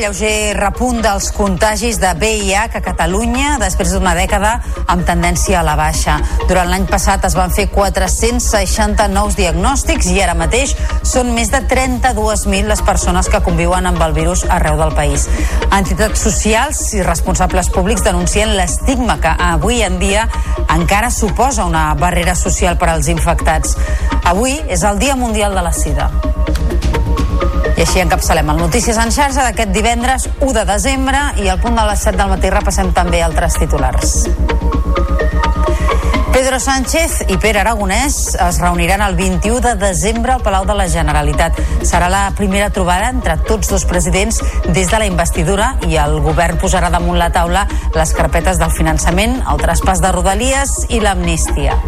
Lleuger repunt dels contagis de VIH a Catalunya després d'una dècada amb tendència a la baixa. Durant l'any passat es van fer 460 nous diagnòstics i ara mateix són més de 32.000 les persones que conviuen amb el virus arreu del país. Entitats socials i responsables públics denuncien l'estigma que avui en dia encara suposa una barrera social per als infectats. Avui és el Dia Mundial de la Sida. I així encapçalem el Notícies en xarxa d'aquest divendres 1 de desembre i al punt de les 7 del matí repassem també altres titulars. Pedro Sánchez i Pere Aragonès es reuniran el 21 de desembre al Palau de la Generalitat. Serà la primera trobada entre tots dos presidents des de la investidura i el govern posarà damunt la taula les carpetes del finançament, el traspàs de rodalies i l'amnistia.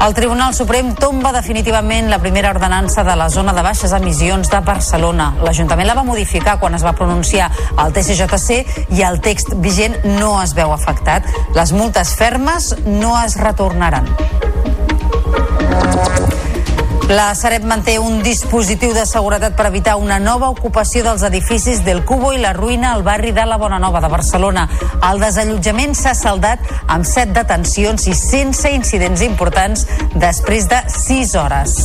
El Tribunal Suprem tomba definitivament la primera ordenança de la zona de baixes emissions de Barcelona. L'Ajuntament la va modificar quan es va pronunciar al TCJC i el text vigent no es veu afectat. Les multes fermes no es retornaran. La Sareb manté un dispositiu de seguretat per evitar una nova ocupació dels edificis del Cubo i la ruïna al barri de la Bonanova de Barcelona. El desallotjament s'ha saldat amb set detencions i sense incidents importants després de 6 hores.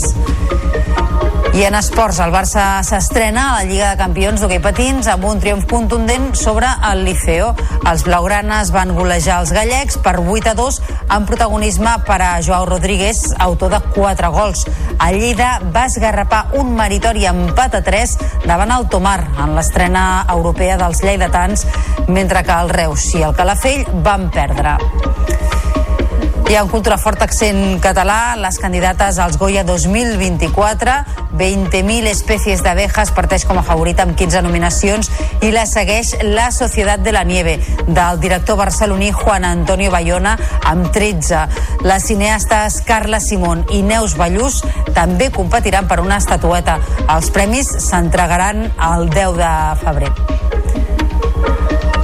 I en esports, el Barça s'estrena a la Lliga de Campions d'hoquei patins amb un triomf contundent sobre el Liceo. Els blaugranes van golejar els gallecs per 8 a 2 amb protagonisme per a Joao Rodríguez, autor de 4 gols. A Lleida va esgarrapar un meritori empat a 3 davant el Tomar en l'estrena europea dels lleidatans, mentre que el Reus i el Calafell van perdre. Ha un cultura fort accent català, les candidates als Goya 2024, 20.000 espècies d'abejas parteix com a favorita amb 15 nominacions i la segueix La Societat de la Nieve, del director barceloní Juan Antonio Bayona amb 13. Les cineastes Carla Simón i Neus Ballús també competiran per una estatueta. Els premis s'entregaran el 10 de febrer.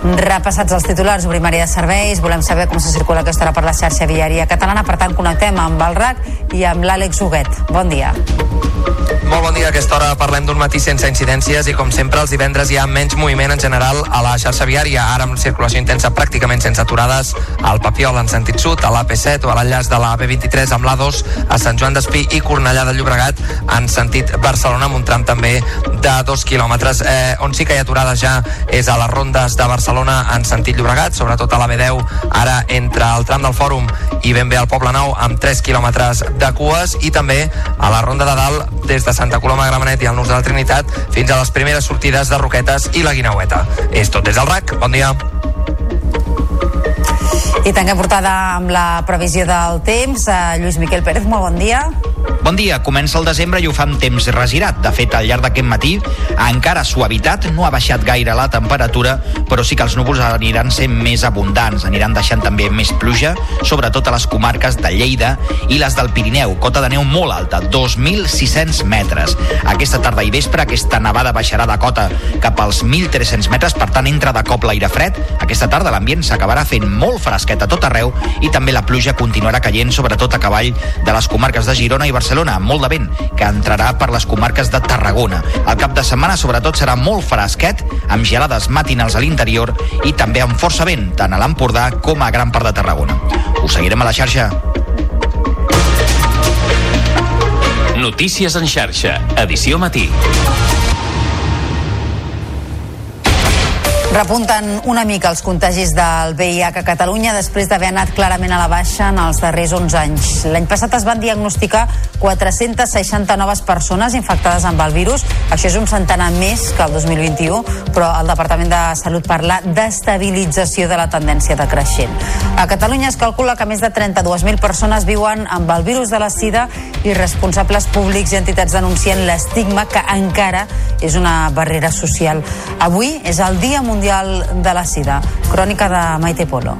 Repassats els titulars, obrim àrea de serveis, volem saber com se circula aquesta hora per la xarxa viària catalana, per tant connectem amb el RAC i amb l'Àlex Huguet. Bon dia. Molt bon dia. A aquesta hora parlem d'un matí sense incidències i, com sempre, els divendres hi ha menys moviment en general a la xarxa viària. Ara amb circulació intensa pràcticament sense aturades al Papiol en sentit sud, a l'AP7 o a l'enllaç de la B23 amb l'A2 a Sant Joan d'Espí i Cornellà de Llobregat en sentit Barcelona amb un tram també de dos quilòmetres. Eh, on sí que hi ha aturades ja és a les rondes de Barcelona en sentit Llobregat, sobretot a la B10, ara entre el tram del Fòrum i ben bé al Poble Nou amb 3 quilòmetres de cues i també a la ronda de dalt des de Santa Coloma de Gramenet i el Nus de la Trinitat fins a les primeres sortides de Roquetes i la Guinaueta. És tot des del RAC. Bon dia. I tanquem portada amb la previsió del temps. Uh, Lluís Miquel Pérez, molt bon dia. Bon dia, comença el desembre i ho fa amb temps regirat. De fet, al llarg d'aquest matí, encara suavitat, no ha baixat gaire la temperatura, però sí que els núvols aniran sent més abundants, aniran deixant també més pluja, sobretot a les comarques de Lleida i les del Pirineu, cota de neu molt alta, 2.600 metres. Aquesta tarda i vespre, aquesta nevada baixarà de cota cap als 1.300 metres, per tant, entra de cop l'aire fred. Aquesta tarda l'ambient s'acabarà fent molt fresquet a tot arreu i també la pluja continuarà caient, sobretot a cavall de les comarques de Girona i Barcelona, amb molt de vent, que entrarà per les comarques de Tarragona. El cap de setmana, sobretot, serà molt fresquet, amb gelades matinals a l'interior i també amb força vent, tant a l'Empordà com a gran part de Tarragona. Us seguirem a la xarxa. Notícies en xarxa, edició matí. Repunten una mica els contagis del VIH a Catalunya després d'haver anat clarament a la baixa en els darrers 11 anys. L'any passat es van diagnosticar 460 noves persones infectades amb el virus. Això és un centenar més que el 2021, però el Departament de Salut parla d'estabilització de la tendència decreixent. A Catalunya es calcula que més de 32.000 persones viuen amb el virus de la sida i responsables públics i entitats denuncien l'estigma que encara és una barrera social. Avui és el Dia Mundial de la Sida. Crònica de Maite Polo.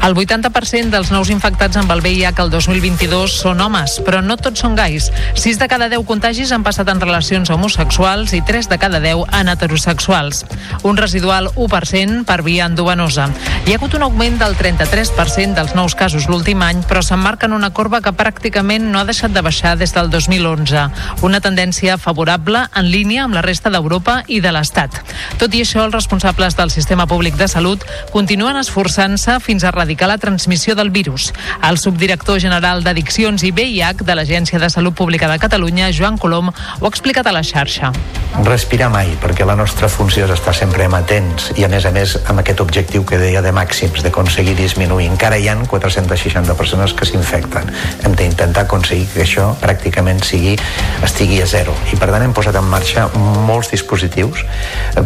El 80% dels nous infectats amb el VIH el 2022 són homes, però no tots són gais. 6 de cada 10 contagis han passat en relacions homosexuals i 3 de cada 10 en heterosexuals. Un residual 1% per via endovenosa. Hi ha hagut un augment del 33% dels nous casos l'últim any, però s'emmarca en una corba que pràcticament no ha deixat de baixar des del 2011. Una tendència favorable en línia amb la resta d'Europa i de l'Estat. Tot i això, els responsables del sistema públic de salut continuen esforçant-se fins a erradicar la transmissió del virus. El subdirector general d'Addiccions i VIH de l'Agència de Salut Pública de Catalunya, Joan Colom, ho ha explicat a la xarxa. Respirar mai, perquè la nostra funció és estar sempre amatents i, a més a més, amb aquest objectiu que deia de màxims, d'aconseguir disminuir. Encara hi han 460 persones que s'infecten. Hem d'intentar aconseguir que això pràcticament sigui, estigui a zero. I, per tant, hem posat en marxa molts dispositius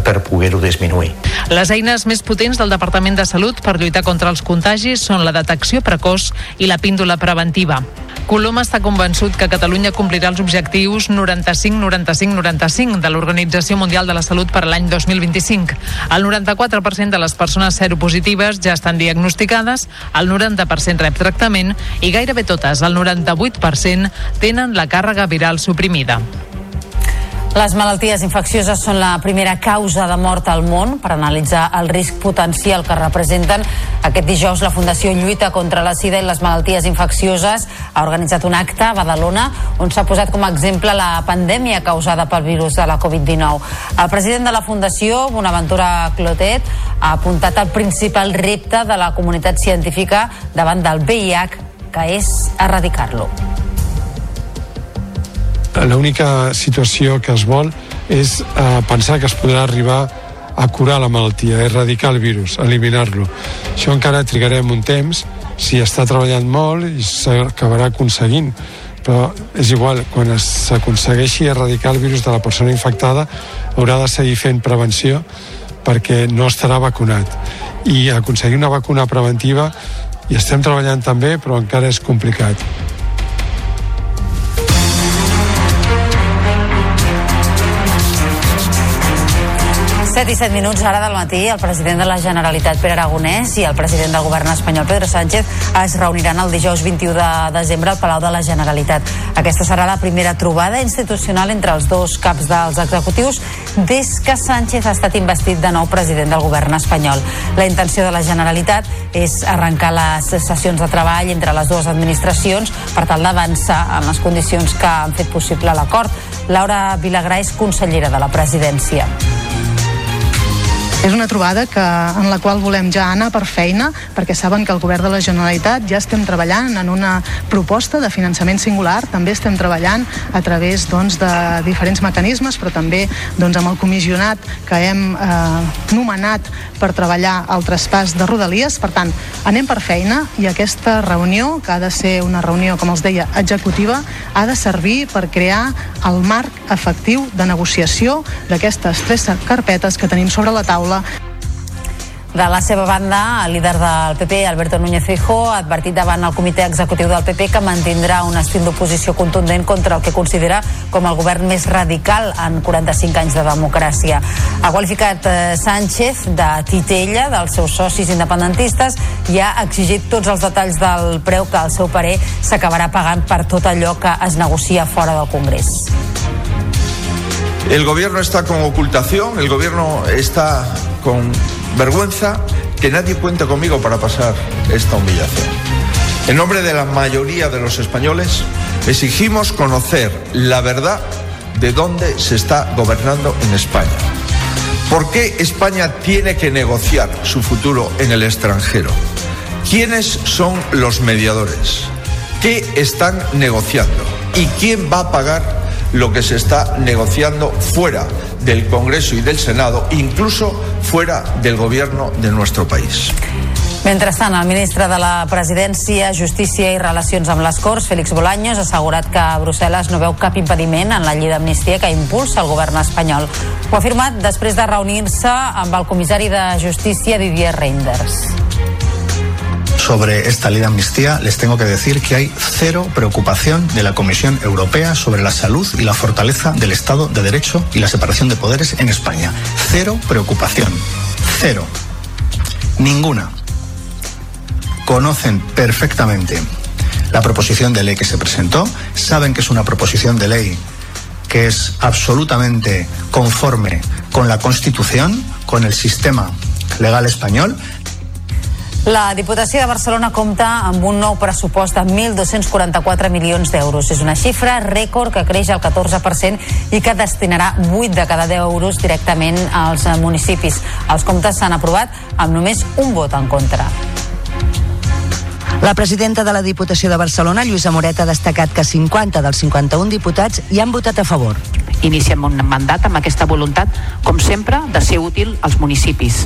per poder-ho disminuir. Les eines més potents del Departament de Salut per lluitar contra els contagis són la detecció precoç i la píndola preventiva. Colom està convençut que Catalunya complirà els objectius 95-95-95 de l'Organització Mundial de la Salut per l'any 2025. El 94% de les persones seropositives ja estan diagnosticades, el 90% rep tractament i gairebé totes, el 98%, tenen la càrrega viral suprimida. Les malalties infeccioses són la primera causa de mort al món. Per analitzar el risc potencial que representen, aquest dijous la Fundació Lluita contra la Sida i les malalties infeccioses ha organitzat un acte a Badalona on s'ha posat com a exemple la pandèmia causada pel virus de la Covid-19. El president de la Fundació, Bonaventura Clotet, ha apuntat el principal repte de la comunitat científica davant del VIH, que és erradicar-lo l'única situació que es vol és eh, pensar que es podrà arribar a curar la malaltia, a erradicar el virus, eliminar-lo. Això encara trigarem un temps, si està treballant molt i s'acabarà aconseguint, però és igual, quan s'aconsegueixi erradicar el virus de la persona infectada haurà de seguir fent prevenció perquè no estarà vacunat. I aconseguir una vacuna preventiva hi estem treballant també, però encara és complicat. 7 i 7 minuts ara del matí, el president de la Generalitat, Pere Aragonès, i el president del govern espanyol, Pedro Sánchez, es reuniran el dijous 21 de desembre al Palau de la Generalitat. Aquesta serà la primera trobada institucional entre els dos caps dels executius des que Sánchez ha estat investit de nou president del govern espanyol. La intenció de la Generalitat és arrencar les sessions de treball entre les dues administracions per tal d'avançar en les condicions que han fet possible l'acord. Laura Vilagrà és consellera de la presidència. És una trobada que, en la qual volem ja anar per feina, perquè saben que el govern de la Generalitat ja estem treballant en una proposta de finançament singular, també estem treballant a través doncs, de diferents mecanismes, però també doncs, amb el comissionat que hem eh, nomenat per treballar el traspàs de Rodalies. Per tant, anem per feina i aquesta reunió, que ha de ser una reunió, com els deia, executiva, ha de servir per crear el marc efectiu de negociació d'aquestes tres carpetes que tenim sobre la taula de la seva banda, el líder del PP, Alberto Núñez Feijóo, ha advertit davant el comitè executiu del PP que mantindrà un estil d'oposició contundent contra el que considera com el govern més radical en 45 anys de democràcia. Ha qualificat eh, Sánchez de titella dels seus socis independentistes i ha exigit tots els detalls del preu que, al seu parer, s'acabarà pagant per tot allò que es negocia fora del Congrés. El gobierno está con ocultación, el gobierno está con vergüenza que nadie cuente conmigo para pasar esta humillación. En nombre de la mayoría de los españoles, exigimos conocer la verdad de dónde se está gobernando en España. ¿Por qué España tiene que negociar su futuro en el extranjero? ¿Quiénes son los mediadores? ¿Qué están negociando? ¿Y quién va a pagar lo que se está negociando fuera del Congreso y del Senado, incluso fuera del gobierno de nuestro país. Mentrestant, el ministre de la Presidència, Justícia i Relacions amb les Corts, Félix Bolaños, ha assegurat que Brussel·les no veu cap impediment en la llei d'amnistia que impulsa el govern espanyol. Ho ha afirmat després de reunir-se amb el comissari de Justícia, Didier Reinders. Sobre esta ley de amnistía, les tengo que decir que hay cero preocupación de la Comisión Europea sobre la salud y la fortaleza del Estado de Derecho y la separación de poderes en España. Cero preocupación. Cero. Ninguna. conocen perfectamente la proposición de ley que se presentó, saben que es una proposición de ley que es absolutamente conforme con la Constitución, con el sistema legal español, la Diputació de Barcelona compta amb un nou pressupost de 1.244 milions d'euros. És una xifra rècord que creix al 14% i que destinarà 8 de cada 10 euros directament als municipis. Els comptes s'han aprovat amb només un vot en contra. La presidenta de la Diputació de Barcelona, Lluïsa Moret, ha destacat que 50 dels 51 diputats hi han votat a favor. Iniciem un mandat amb aquesta voluntat, com sempre, de ser útil als municipis.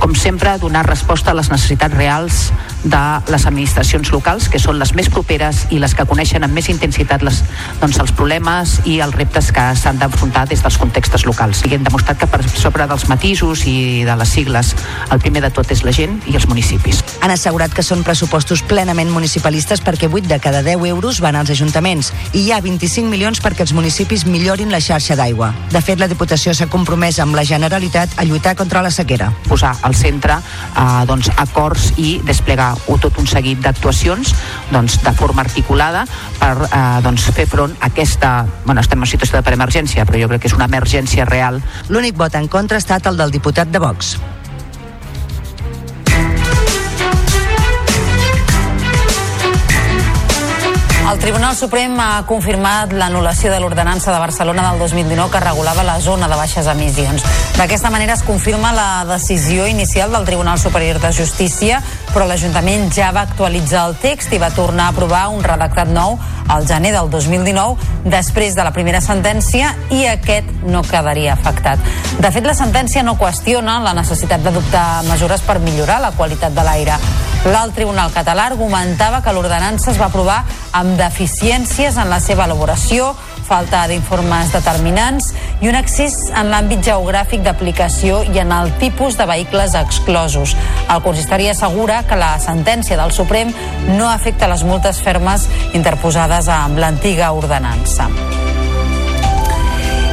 Com sempre, donar resposta a les necessitats reals de les administracions locals, que són les més properes i les que coneixen amb més intensitat les, doncs, els problemes i els reptes que s'han d'afrontar des dels contextos locals. I hem demostrat que per sobre dels matisos i de les sigles, el primer de tot és la gent i els municipis. Han assegurat que són pressupostos plenament municipalistes perquè 8 de cada 10 euros van als ajuntaments i hi ha 25 milions perquè els municipis millorin la xarxa d'aigua. De fet, la Diputació s'ha compromès amb la Generalitat a lluitar contra la sequera. Posar al centre eh, doncs, acords i desplegar tot un seguit d'actuacions doncs, de forma articulada per eh, doncs, fer front a aquesta... Bueno, estem en situació de preemergència, però jo crec que és una emergència real. L'únic vot en contra ha estat el del diputat de Vox. El Tribunal Suprem ha confirmat l'anul·lació de l'ordenança de Barcelona del 2019 que regulava la zona de baixes emissions. D'aquesta manera es confirma la decisió inicial del Tribunal Superior de Justícia, però l'Ajuntament ja va actualitzar el text i va tornar a aprovar un redactat nou al gener del 2019 després de la primera sentència i aquest no quedaria afectat. De fet, la sentència no qüestiona la necessitat d'adoptar mesures per millorar la qualitat de l'aire. L'alt Tribunal Català argumentava que l'ordenança es va aprovar amb deficiències en la seva elaboració, falta d'informes determinants i un accés en l'àmbit geogràfic d'aplicació i en el tipus de vehicles exclosos. El consistori assegura que la sentència del Suprem no afecta les multes fermes interposades amb l'antiga ordenança.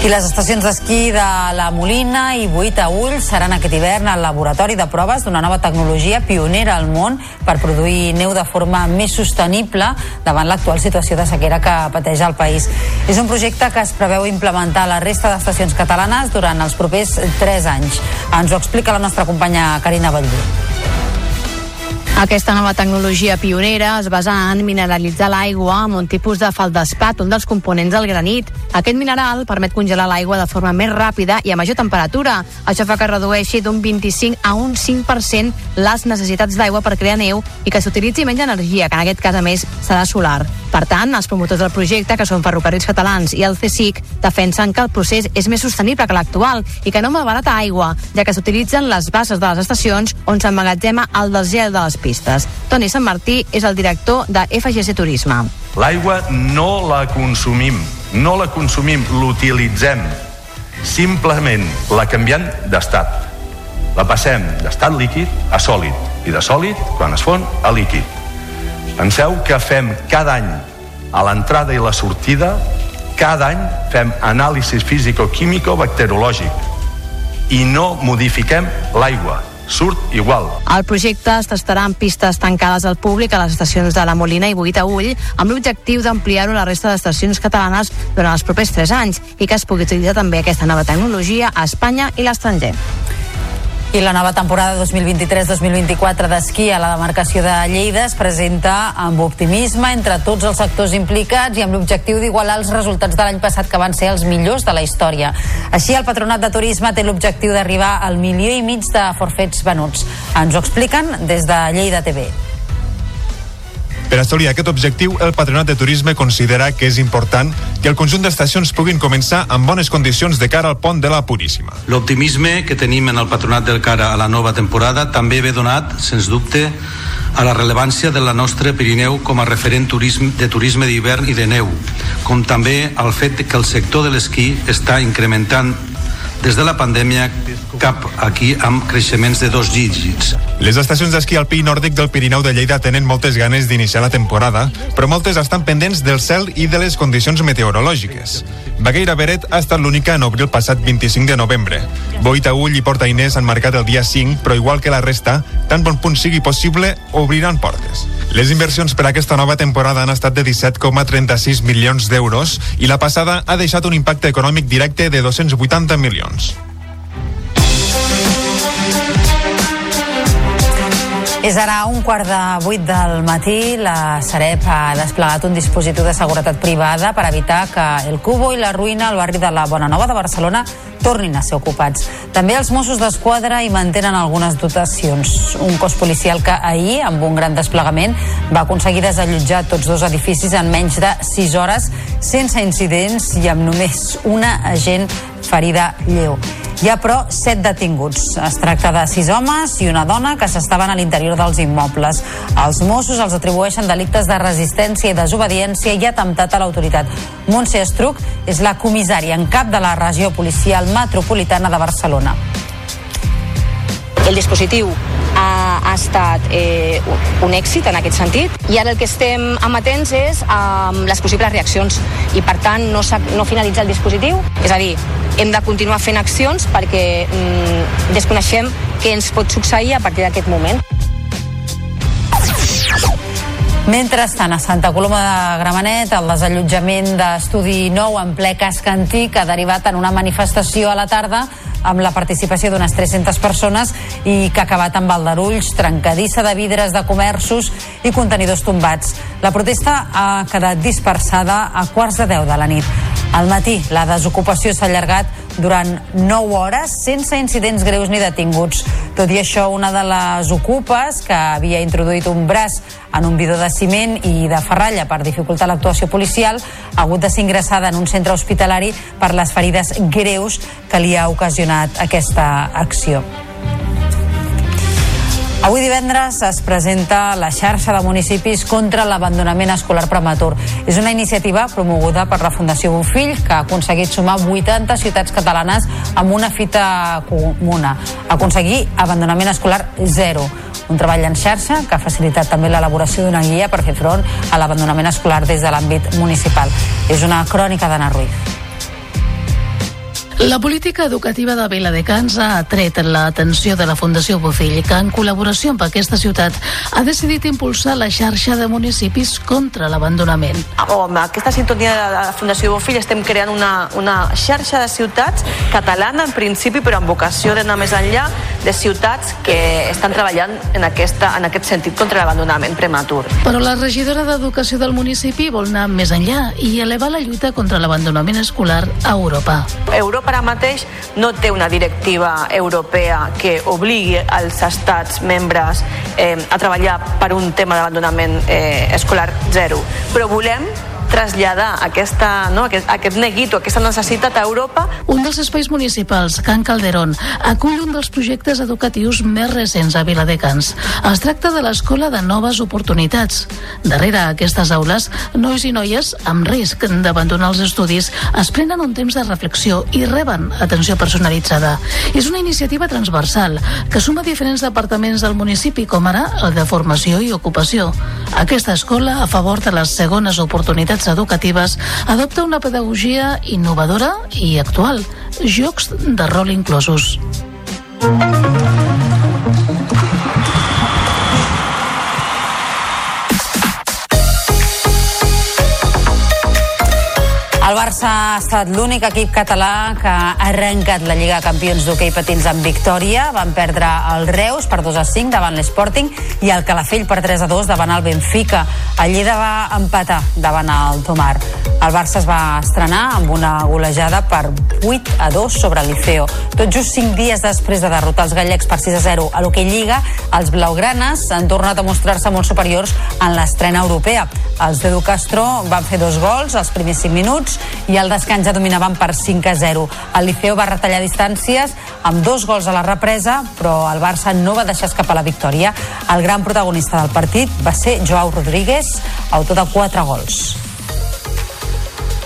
I les estacions d'esquí de la Molina i Buit a Ull seran aquest hivern al laboratori de proves d'una nova tecnologia pionera al món per produir neu de forma més sostenible davant l'actual situació de sequera que pateix el país. És un projecte que es preveu implementar a la resta d'estacions catalanes durant els propers 3 anys. Ens ho explica la nostra companya Carina Ballbú. Aquesta nova tecnologia pionera es basa en mineralitzar l'aigua amb un tipus de faldespat, un dels components del granit. Aquest mineral permet congelar l'aigua de forma més ràpida i a major temperatura. Això fa que redueixi d'un 25 a un 5% les necessitats d'aigua per crear neu i que s'utilitzi menys energia, que en aquest cas a més serà solar. Per tant, els promotors del projecte, que són Ferrocarrils Catalans i el CSIC, defensen que el procés és més sostenible que l'actual i que no malbarata aigua, ja que s'utilitzen les bases de les estacions on s'emmagatzema el desgel de les pistes. Toni Sant Martí és el director de FGC Turisme. L'aigua no la consumim, no la consumim, l'utilitzem. Simplement la canviem d'estat. La passem d'estat líquid a sòlid i de sòlid, quan es fon, a líquid Penseu que fem cada any, a l'entrada i la sortida, cada any fem anàlisi físico-químico-bacteriològic i no modifiquem l'aigua, surt igual. El projecte es testarà en pistes tancades al públic a les estacions de la Molina i Boguita Ull amb l'objectiu d'ampliar-ho a la resta d'estacions catalanes durant els propers 3 anys i que es pugui utilitzar també aquesta nova tecnologia a Espanya i l'estranger. I la nova temporada 2023-2024 d'esquí a la demarcació de Lleida es presenta amb optimisme entre tots els sectors implicats i amb l'objectiu d'igualar els resultats de l'any passat que van ser els millors de la història. Així, el Patronat de Turisme té l'objectiu d'arribar al milió i mig de forfets venuts. Ens ho expliquen des de Lleida TV. Per assolir aquest objectiu, el Patronat de Turisme considera que és important que el conjunt d'estacions puguin començar amb bones condicions de cara al pont de la Puríssima. L'optimisme que tenim en el Patronat del cara a la nova temporada també ve donat, sens dubte, a la rellevància de la nostra Pirineu com a referent turisme, de turisme d'hivern i de neu, com també al fet que el sector de l'esquí està incrementant des de la pandèmia cap aquí amb creixements de dos dígits. Les estacions d'esquí alpí nòrdic del Pirineu de Lleida tenen moltes ganes d'iniciar la temporada, però moltes estan pendents del cel i de les condicions meteorològiques. Bagueira Beret ha estat l'única en obrir el passat 25 de novembre. Boita Ull i Porta Inés han marcat el dia 5, però igual que la resta, tan bon punt sigui possible, obriran portes. Les inversions per a aquesta nova temporada han estat de 17,36 milions d'euros i la passada ha deixat un impacte econòmic directe de 280 milions. És ara un quart de vuit del matí. La Sareb ha desplegat un dispositiu de seguretat privada per evitar que el Cubo i la Ruïna al barri de la Bona Nova de Barcelona tornin a ser ocupats. També els Mossos d'Esquadra hi mantenen algunes dotacions. Un cos policial que ahir, amb un gran desplegament, va aconseguir desallotjar tots dos edificis en menys de 6 hores, sense incidents i amb només una agent ferida lleu. Hi ha, però, set detinguts. Es tracta de sis homes i una dona que s'estaven a l'interior dels immobles. Els Mossos els atribueixen delictes de resistència i desobediència i atemptat a l'autoritat. Montse Estruc és la comissària en cap de la regió policial metropolitana de Barcelona. El dispositiu ha, ha estat eh, un èxit en aquest sentit. I ara el que estem amatents és amb les possibles reaccions. I per tant no, no finalitza el dispositiu. És a dir, hem de continuar fent accions perquè mm, desconeixem què ens pot succeir a partir d'aquest moment. Mentrestant, a Santa Coloma de Gramenet, el desallotjament d'Estudi Nou en ple casc antic ha derivat en una manifestació a la tarda amb la participació d'unes 300 persones i que ha acabat amb aldarulls, trencadissa de vidres de comerços i contenidors tombats. La protesta ha quedat dispersada a quarts de 10 de la nit. Al matí, la desocupació s'ha allargat durant 9 hores sense incidents greus ni detinguts. Tot i això, una de les ocupes, que havia introduït un braç en un bidó de ciment i de ferralla per dificultar l'actuació policial, ha hagut de ser ingressada en un centre hospitalari per les ferides greus que li ha ocasionat aquesta acció. Avui divendres es presenta la xarxa de municipis contra l'abandonament escolar prematur. És una iniciativa promoguda per la Fundació Bofill que ha aconseguit sumar 80 ciutats catalanes amb una fita comuna. Aconseguir abandonament escolar zero. Un treball en xarxa que ha facilitat també l'elaboració d'una guia per fer front a l'abandonament escolar des de l'àmbit municipal. És una crònica d'Anna Ruiz. La política educativa de Viladecans ha atret l'atenció de la Fundació Bofill, que en col·laboració amb aquesta ciutat ha decidit impulsar la xarxa de municipis contra l'abandonament. Oh, amb aquesta sintonia de la Fundació Bofill estem creant una, una xarxa de ciutats catalana en principi, però amb vocació d'anar més enllà de ciutats que estan treballant en, aquesta, en aquest sentit contra l'abandonament prematur. Però la regidora d'Educació del municipi vol anar més enllà i elevar la lluita contra l'abandonament escolar a Europa. Europa ara mateix no té una directiva europea que obligui els estats membres eh, a treballar per un tema d'abandonament eh, escolar zero. Però volem traslladar aquesta, no, aquest, aquest neguito, aquesta necessitat a Europa. Un dels espais municipals, Can Calderón, acull un dels projectes educatius més recents a Viladecans. Es tracta de l'Escola de Noves Oportunitats. Darrere aquestes aules, nois i noies amb risc d'abandonar els estudis es prenen un temps de reflexió i reben atenció personalitzada. És una iniciativa transversal que suma diferents departaments del municipi, com ara el de formació i ocupació. Aquesta escola, a favor de les segones oportunitats entitats educatives adopta una pedagogia innovadora i actual, jocs de rol inclosos. Barça ha estat l'únic equip català que ha arrencat la Lliga de Campions d'hoquei patins amb victòria. Van perdre el Reus per 2 a 5 davant l'Sporting i el Calafell per 3 a 2 davant el Benfica. El Lleida va empatar davant el Tomar. El Barça es va estrenar amb una golejada per 8 a 2 sobre el Liceo. Tot just 5 dies després de derrotar els gallecs per 6 a 0 a l'hoquei Lliga, els blaugranes han tornat a mostrar-se molt superiors en l'estrena europea. Els d'Edu Castro van fer dos gols als primers 5 minuts i al descans ja dominaven per 5 a 0. El Liceo va retallar distàncies amb dos gols a la represa, però el Barça no va deixar escapar la victòria. El gran protagonista del partit va ser Joao Rodríguez, autor de 4 gols.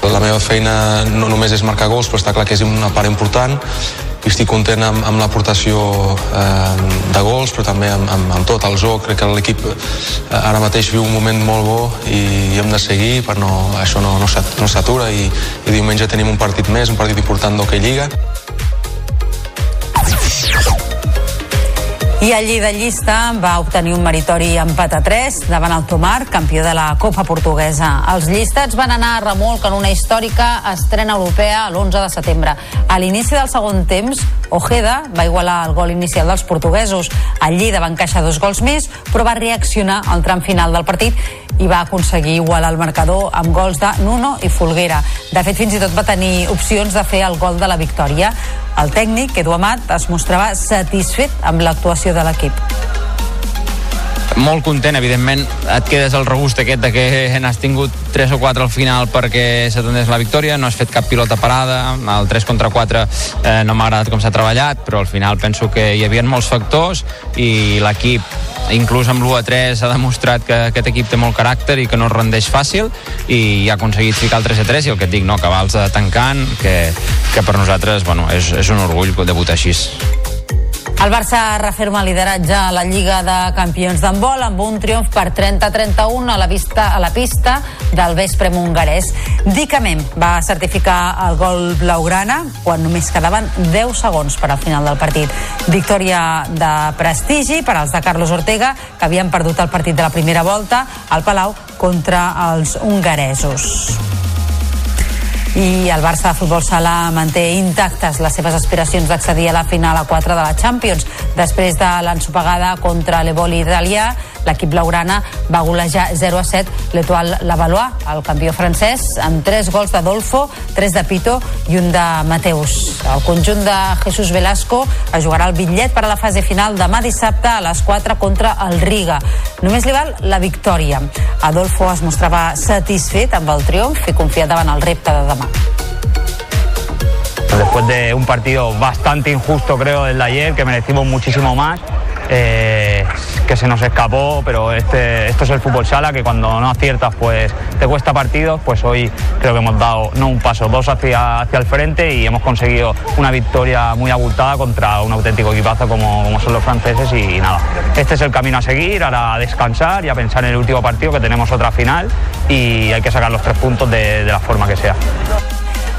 La meva feina no només és marcar gols, però està clar que és una part important i estic content amb, amb l'aportació eh, de gols, però també amb, amb, amb tot el joc. Crec que l'equip eh, ara mateix viu un moment molt bo i, i hem de seguir per no, això no, no s'atura i, i diumenge tenim un partit més, un partit important d'Hockey Lliga. I el llista va obtenir un meritori empat a 3 davant el Tomar, campió de la Copa Portuguesa. Els llistats van anar a remolc en una històrica estrena europea l'11 de setembre. A l'inici del segon temps, Ojeda va igualar el gol inicial dels portuguesos. El Lleida va encaixar dos gols més, però va reaccionar al tram final del partit i va aconseguir igualar el marcador amb gols de Nuno i Folguera. De fet, fins i tot va tenir opcions de fer el gol de la victòria. El tècnic, Edu Amat, es mostrava satisfet amb l'actuació de l'equip molt content, evidentment et quedes el regust aquest de que n'has tingut 3 o 4 al final perquè se t'endés la victòria, no has fet cap pilota parada el 3 contra 4 eh, no m'ha agradat com s'ha treballat, però al final penso que hi havia molts factors i l'equip inclús amb l'1 a 3 ha demostrat que aquest equip té molt caràcter i que no es rendeix fàcil i ha aconseguit ficar el 3 a 3 i el que et dic, no, cabals tancant que, que per nosaltres bueno, és, és un orgull debutar així. El Barça referma el lideratge a la Lliga de Campions d'handbol amb un triomf per 30-31 a la vista a la pista del vespre mongarès. Dicamem va certificar el gol blaugrana quan només quedaven 10 segons per al final del partit. Victòria de prestigi per als de Carlos Ortega, que havien perdut el partit de la primera volta al Palau contra els hongaresos i el Barça de Futbol Sala manté intactes les seves aspiracions d'accedir a la final a 4 de la Champions. Després de l'ensopegada contra l'Eboli italià, l'equip blaugrana va golejar 0 a 7 l'Etoile Lavalois, el campió francès, amb 3 gols d'Adolfo, 3 de Pito i un de Mateus. El conjunt de Jesús Velasco es jugarà el bitllet per a la fase final demà dissabte a les 4 contra el Riga. Només li val la victòria. Adolfo es mostrava satisfet amb el triomf i confiat davant el repte de demà. Después de un partido bastante injusto, creo, el de ayer, que merecimos muchísimo más, eh, que se nos escapó, pero este, esto es el fútbol sala, que cuando no aciertas pues te cuesta partidos, pues hoy creo que hemos dado no un paso, dos hacia, hacia el frente y hemos conseguido una victoria muy abultada contra un auténtico equipazo como, como son los franceses y, nada, este es el camino a seguir, ahora a descansar y a pensar en el último partido que tenemos otra final y hay que sacar los tres puntos de, de la forma que sea.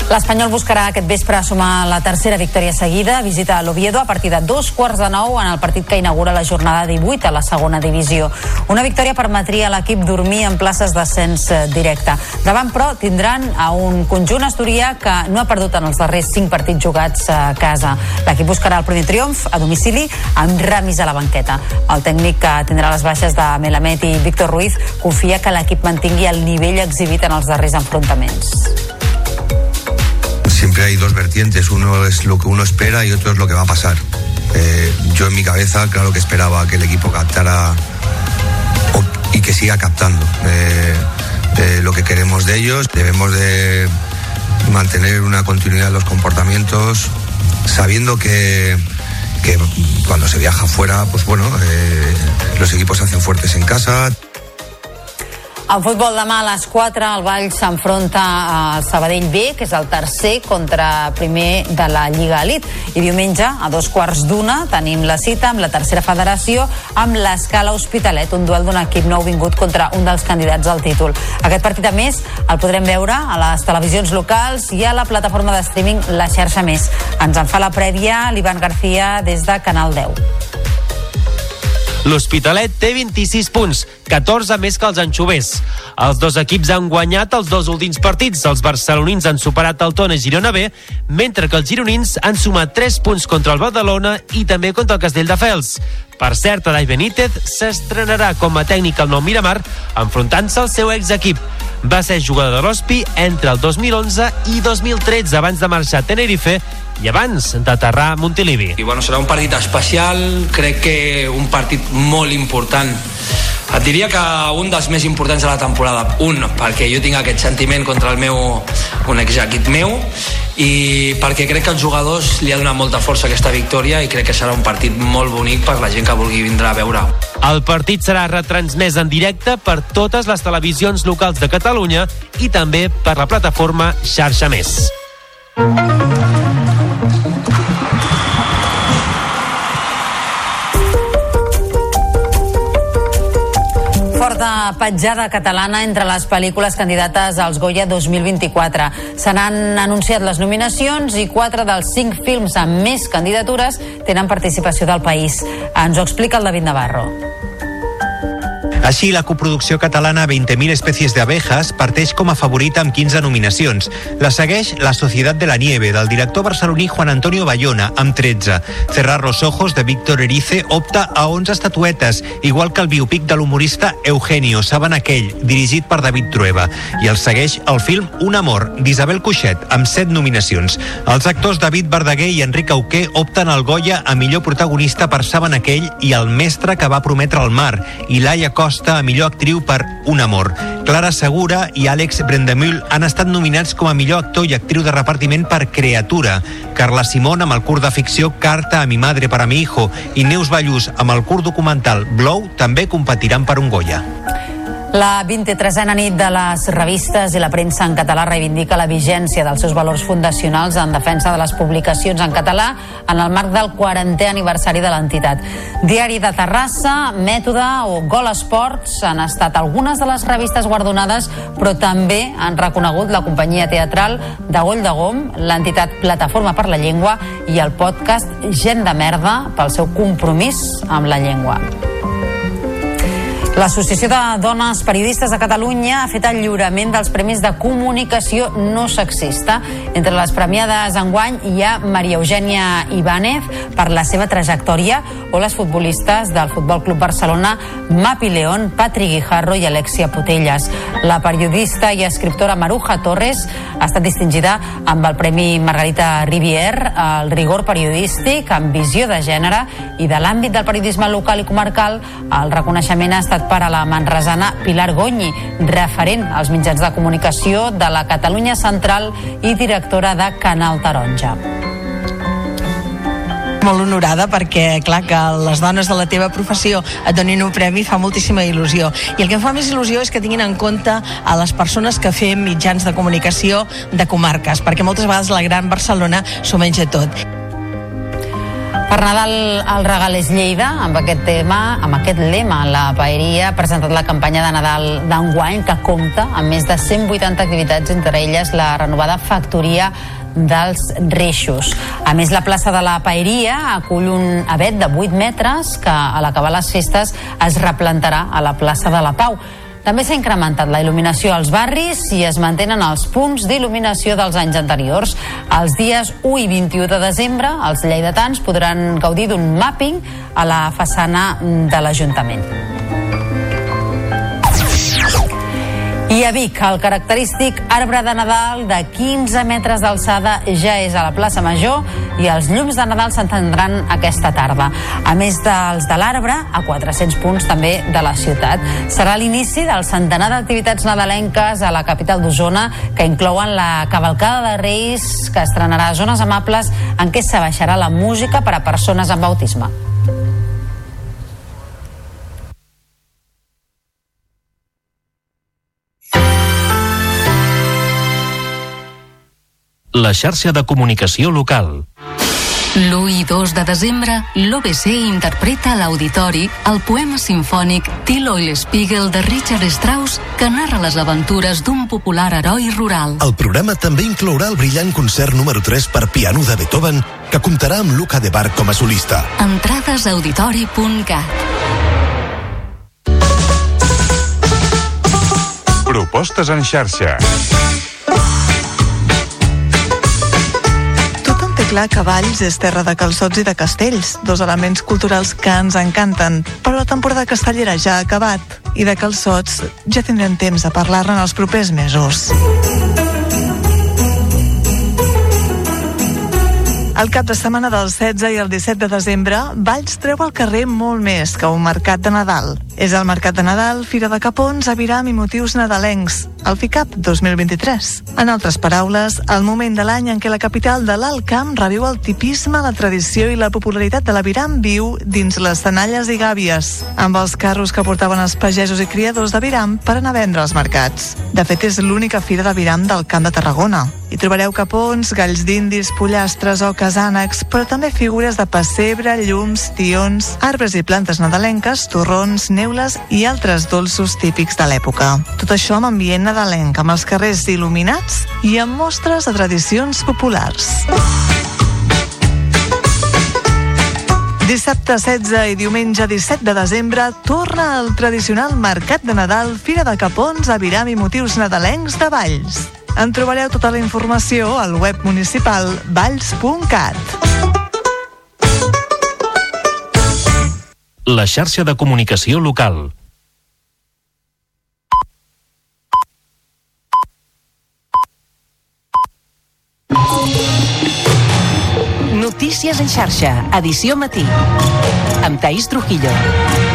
L'Espanyol buscarà aquest vespre sumar la tercera victòria seguida. Visita l'Oviedo a partir de dos quarts de nou en el partit que inaugura la jornada 18 a la segona divisió. Una victòria permetria a l'equip dormir en places d'ascens eh, directe. Davant, però, tindran a un conjunt asturià que no ha perdut en els darrers cinc partits jugats a casa. L'equip buscarà el primer triomf a domicili amb Ramis a la banqueta. El tècnic que tindrà les baixes de Melamed i Víctor Ruiz confia que l'equip mantingui el nivell exhibit en els darrers enfrontaments. Siempre hay dos vertientes, uno es lo que uno espera y otro es lo que va a pasar. Eh, yo en mi cabeza, claro que esperaba que el equipo captara y que siga captando eh, eh, lo que queremos de ellos. Debemos de mantener una continuidad en los comportamientos, sabiendo que, que cuando se viaja fuera, pues bueno, los equipos se hacen fuertes en casa. En futbol demà a les 4 el Vall s'enfronta al Sabadell B, que és el tercer contra primer de la Lliga Elit. I diumenge, a dos quarts d'una, tenim la cita amb la tercera federació amb l'escala Hospitalet, un duel d'un equip nou vingut contra un dels candidats al títol. Aquest partit, a més, el podrem veure a les televisions locals i a la plataforma de streaming La Xarxa Més. Ens en fa la prèvia l'Ivan García des de Canal 10. L'Hospitalet té 26 punts, 14 més que els anxovers. Els dos equips han guanyat els dos últims partits. Els barcelonins han superat el Tona Girona B, mentre que els gironins han sumat 3 punts contra el Badalona i també contra el Castelldefels. Per cert, Adai Benítez s'estrenarà com a tècnic al Nou Miramar, enfrontant-se al seu ex-equip. Va ser jugador de l'Hospi entre el 2011 i 2013, abans de marxar a Tenerife i abans d'aterrar a Montilivi. I bueno, serà un partit especial, crec que un partit molt important Et diria que un dels més importants de la temporada. Un, perquè jo tinc aquest sentiment contra el meu, un exequit meu, i perquè crec que els jugadors li ha donat molta força aquesta victòria i crec que serà un partit molt bonic per la gent que vulgui vindre a veure. El partit serà retransmès en directe per totes les televisions locals de Catalunya i també per la plataforma Xarxa Més. Petjada catalana entre les pel·lícules candidates als Goya 2024. Se n'han anunciat les nominacions i quatre dels cinc films amb més candidatures tenen participació del país. Ens ho explica el David Navarro. Així, la coproducció catalana 20.000 espècies d'abejas parteix com a favorita amb 15 nominacions. La segueix La Societat de la Nieve, del director barceloní Juan Antonio Bayona, amb 13. Cerrar los ojos, de Víctor Erice, opta a 11 estatuetes, igual que el biopic de l'humorista Eugenio, Saben aquell, dirigit per David Trueba. I el segueix el film Un amor, d'Isabel Cuixet, amb 7 nominacions. Els actors David Verdaguer i Enric Auqué opten al Goya a millor protagonista per Saben aquell i El mestre que va prometre el mar, i Laia Costa Costa a millor actriu per Un amor. Clara Segura i Àlex Brendemühl han estat nominats com a millor actor i actriu de repartiment per Creatura. Carla Simón amb el curt de ficció Carta a mi madre para mi hijo i Neus Ballús amb el curt documental Blow també competiran per un Goya. La 23a nit de les revistes i la premsa en català reivindica la vigència dels seus valors fundacionals en defensa de les publicacions en català en el marc del 40è aniversari de l'entitat. Diari de Terrassa, Mètode o Gol Esports han estat algunes de les revistes guardonades, però també han reconegut la companyia teatral de Goll de Gom, l'entitat Plataforma per la Llengua i el podcast Gent de Merda pel seu compromís amb la llengua. L'Associació de Dones Periodistes de Catalunya ha fet el lliurament dels Premis de Comunicació No Sexista. Entre les premiades enguany hi ha Maria Eugènia Ibáñez per la seva trajectòria o les futbolistes del Futbol Club Barcelona Mapi León, Patri Guijarro i Alexia Putelles. La periodista i escriptora Maruja Torres ha estat distingida amb el Premi Margarita Rivière al rigor periodístic amb visió de gènere i de l'àmbit del periodisme local i comarcal el reconeixement ha estat per a la manresana Pilar Gonyi, referent als mitjans de comunicació de la Catalunya Central i directora de Canal Taronja molt honorada perquè, clar, que les dones de la teva professió et donin un premi fa moltíssima il·lusió. I el que em fa més il·lusió és que tinguin en compte a les persones que fem mitjans de comunicació de comarques, perquè moltes vegades la gran Barcelona s'ho menja tot. Per Nadal el regal és Lleida, amb aquest tema, amb aquest lema, la Paeria ha presentat la campanya de Nadal d'enguany que compta amb més de 180 activitats, entre elles la renovada factoria dels Reixos. A més, la plaça de la Paeria acull un avet de 8 metres que a l'acabar les festes es replantarà a la plaça de la Pau. També s'ha incrementat la il·luminació als barris i es mantenen els punts d'il·luminació dels anys anteriors. Els dies 1 i 21 de desembre, els lleidatans podran gaudir d'un mapping a la façana de l'Ajuntament. I a Vic, el característic arbre de Nadal de 15 metres d'alçada ja és a la plaça Major i els llums de Nadal s'entendran aquesta tarda. A més dels de l'arbre, a 400 punts també de la ciutat. Serà l'inici del centenar d'activitats nadalenques a la capital d'Osona que inclouen la cavalcada de Reis que estrenarà zones amables en què s'abaixarà la música per a persones amb autisme. La xarxa de comunicació local. L'1 i 2 de desembre, l'OBC interpreta a l'auditori el poema sinfònic Till Oil Spiegel de Richard Strauss que narra les aventures d'un popular heroi rural. El programa també inclourà el brillant concert número 3 per piano de Beethoven que comptarà amb Luca de Bar com a solista. Entrades a auditori.cat Propostes en xarxa. Clar que Valls és terra de calçots i de castells, dos elements culturals que ens encanten. Però la temporada castellera ja ha acabat i de calçots ja tindrem temps a parlar-ne en els propers mesos. El cap de setmana del 16 i el 17 de desembre, Valls treu al carrer molt més que un mercat de Nadal. És el Mercat de Nadal, Fira de Capons, Aviram i motius nadalencs, el FICAP 2023. En altres paraules, el moment de l'any en què la capital de l'Alt Camp reviu el tipisme, la tradició i la popularitat de l'Aviram viu dins les tenalles i gàbies, amb els carros que portaven els pagesos i criadors d'Aviram per anar a vendre als mercats. De fet, és l'única fira d'Aviram del Camp de Tarragona. Hi trobareu capons, galls d'indis, pollastres, oques, ànecs, però també figures de pessebre, llums, tions, arbres i plantes nadalenques, torrons, neules i altres dolços típics de l'època. Tot això amb ambient nadalenc, amb els carrers il·luminats i amb mostres de tradicions populars. Dissabte 16 i diumenge 17 de desembre torna el tradicional Mercat de Nadal Fira de Capons a Viram i motius nadalencs de Valls. En trobareu tota la informació al web municipal valls.cat. La xarxa de comunicació local. Xarxa, edició matí. Amb Taís Trujillo.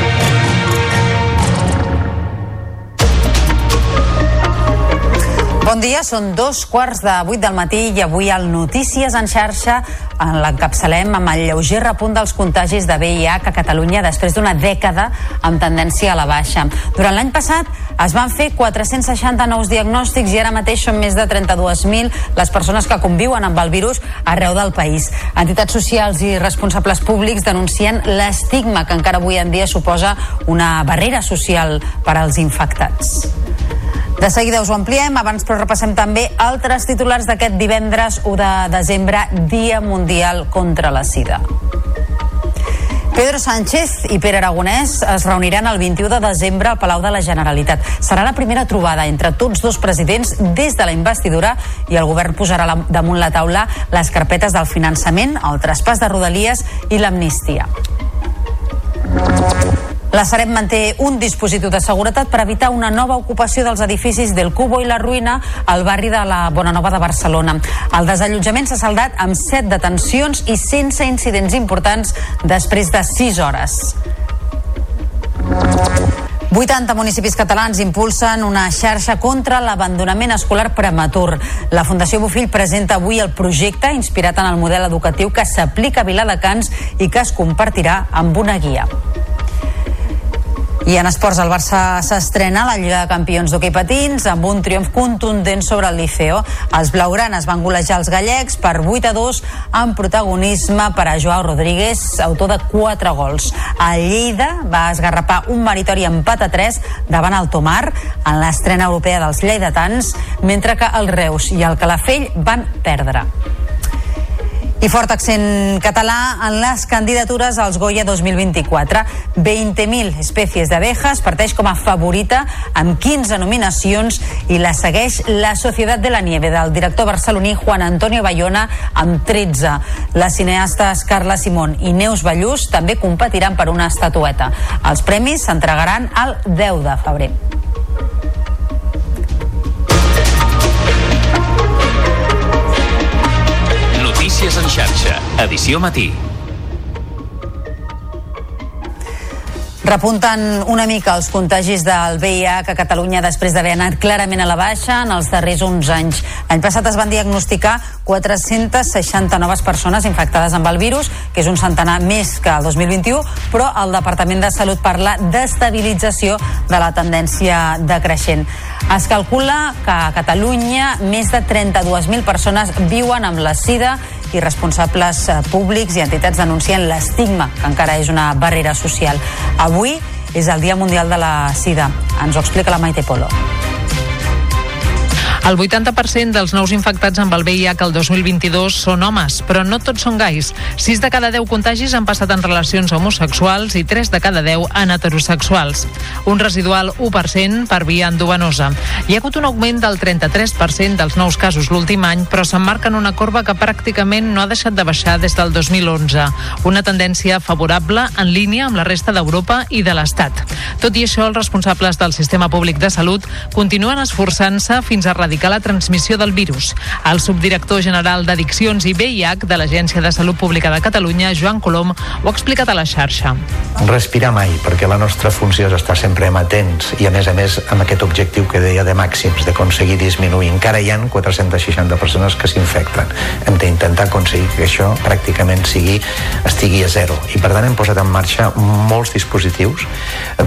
Bon dia, són dos quarts de vuit del matí i avui al Notícies en xarxa l'encapçalem amb el lleuger repunt dels contagis de VIH a Catalunya després d'una dècada amb tendència a la baixa. Durant l'any passat es van fer 460 nous diagnòstics i ara mateix són més de 32.000 les persones que conviuen amb el virus arreu del país. Entitats socials i responsables públics denuncien l'estigma que encara avui en dia suposa una barrera social per als infectats. De seguida us ho ampliem, abans però repassem també altres titulars d'aquest divendres 1 de desembre, Dia Mundial contra la Sida. Pedro Sánchez i Pere Aragonès es reuniran el 21 de desembre al Palau de la Generalitat. Serà la primera trobada entre tots dos presidents des de la investidura i el govern posarà damunt la taula les carpetes del finançament, el traspàs de rodalies i l'amnistia. La Sareb manté un dispositiu de seguretat per evitar una nova ocupació dels edificis del Cubo i la Ruïna al barri de la Bonanova de Barcelona. El desallotjament s'ha saldat amb set detencions i sense incidents importants després de 6 hores. 80 municipis catalans impulsen una xarxa contra l'abandonament escolar prematur. La Fundació Bofill presenta avui el projecte inspirat en el model educatiu que s'aplica a Viladecans i que es compartirà amb una guia. I en esports, el Barça s'estrena a la Lliga de Campions d'hoquei patins amb un triomf contundent sobre el Liceo. Els blaugranes van golejar els gallecs per 8 a 2 amb protagonisme per a Joao Rodríguez, autor de 4 gols. A Lleida va esgarrapar un meritori empat a 3 davant el Tomar en l'estrena europea dels lleidatans, mentre que el Reus i el Calafell van perdre. I fort accent català en les candidatures als Goya 2024. 20.000 espècies d'abejas parteix com a favorita amb 15 nominacions i la segueix La Societat de la Nieve del director barceloní Juan Antonio Bayona amb 13. Les cineastes Carla Simón i Neus Ballús també competiran per una estatueta. Els premis s'entregaran el 10 de febrer. Notícies en xarxa, edició matí. Repunten una mica els contagis del VIH a Catalunya després d'haver anat clarament a la baixa en els darrers 11 anys. L'any passat es van diagnosticar 460 noves persones infectades amb el virus, que és un centenar més que el 2021, però el Departament de Salut parla d'estabilització de la tendència decreixent. Es calcula que a Catalunya més de 32.000 persones viuen amb la sida i responsables eh, públics i entitats denuncien l'estigma, que encara és una barrera social. Avui és el Dia Mundial de la Sida. Ens ho explica la Maite Polo. El 80% dels nous infectats amb el VIH el 2022 són homes, però no tots són gais. 6 de cada 10 contagis han passat en relacions homosexuals i 3 de cada 10 en heterosexuals. Un residual 1% per via endovenosa. Hi ha hagut un augment del 33% dels nous casos l'últim any, però s'emmarca en una corba que pràcticament no ha deixat de baixar des del 2011. Una tendència favorable en línia amb la resta d'Europa i de l'Estat. Tot i això, els responsables del sistema públic de salut continuen esforçant-se fins a erradicar erradicar la transmissió del virus. El subdirector general d'Addiccions i VIH de l'Agència de Salut Pública de Catalunya, Joan Colom, ho ha explicat a la xarxa. Respirar mai, perquè la nostra funció és estar sempre amatents i, a més a més, amb aquest objectiu que deia de màxims, d'aconseguir disminuir. Encara hi ha 460 persones que s'infecten. Hem d'intentar aconseguir que això pràcticament sigui, estigui a zero. I, per tant, hem posat en marxa molts dispositius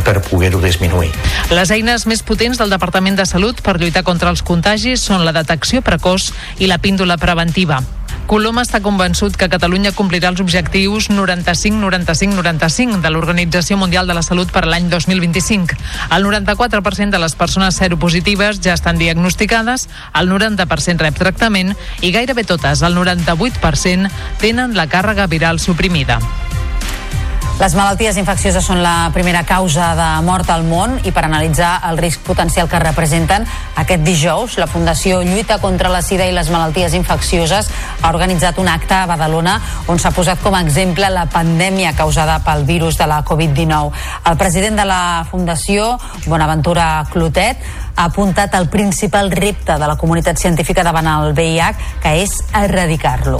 per poder-ho disminuir. Les eines més potents del Departament de Salut per lluitar contra els contagis són la detecció precoç i la píndola preventiva. Colom està convençut que Catalunya complirà els objectius 95-95-95 de l'Organització Mundial de la Salut per l'any 2025. El 94% de les persones seropositives ja estan diagnosticades, el 90% rep tractament i gairebé totes, el 98%, tenen la càrrega viral suprimida. Les malalties infeccioses són la primera causa de mort al món i per analitzar el risc potencial que representen, aquest dijous la Fundació Lluita contra la Sida i les Malalties Infeccioses ha organitzat un acte a Badalona on s'ha posat com a exemple la pandèmia causada pel virus de la Covid-19. El president de la Fundació, Bonaventura Clotet, ha apuntat el principal repte de la comunitat científica davant el VIH, que és erradicar-lo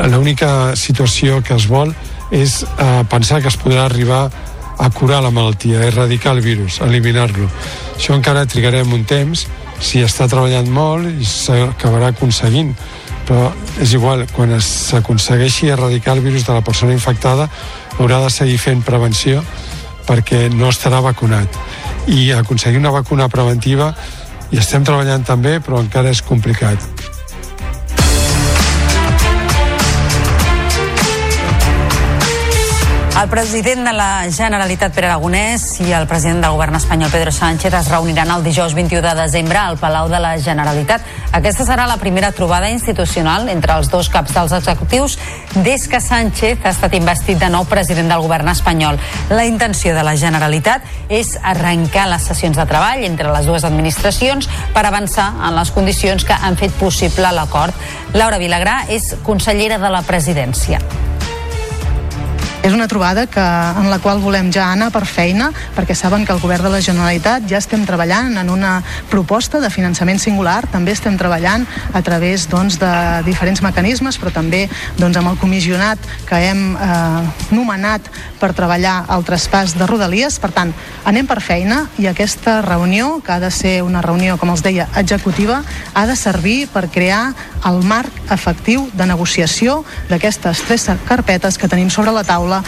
l'única situació que es vol és eh, pensar que es podrà arribar a curar la malaltia, a erradicar el virus, a eliminar-lo. Això encara trigarem un temps, si està treballant molt i s'acabarà aconseguint, però és igual, quan s'aconsegueixi erradicar el virus de la persona infectada haurà de seguir fent prevenció perquè no estarà vacunat. I aconseguir una vacuna preventiva hi estem treballant també, però encara és complicat. El president de la Generalitat, Pere Aragonès, i el president del govern espanyol, Pedro Sánchez, es reuniran el dijous 21 de desembre al Palau de la Generalitat. Aquesta serà la primera trobada institucional entre els dos caps dels executius des que Sánchez ha estat investit de nou president del govern espanyol. La intenció de la Generalitat és arrencar les sessions de treball entre les dues administracions per avançar en les condicions que han fet possible l'acord. Laura Vilagrà és consellera de la presidència. És una trobada que, en la qual volem ja anar per feina, perquè saben que el govern de la Generalitat ja estem treballant en una proposta de finançament singular, també estem treballant a través doncs, de diferents mecanismes, però també doncs, amb el comissionat que hem eh, nomenat per treballar el traspàs de Rodalies. Per tant, anem per feina i aquesta reunió, que ha de ser una reunió, com els deia, executiva, ha de servir per crear el marc efectiu de negociació d'aquestes tres carpetes que tenim sobre la taula taula.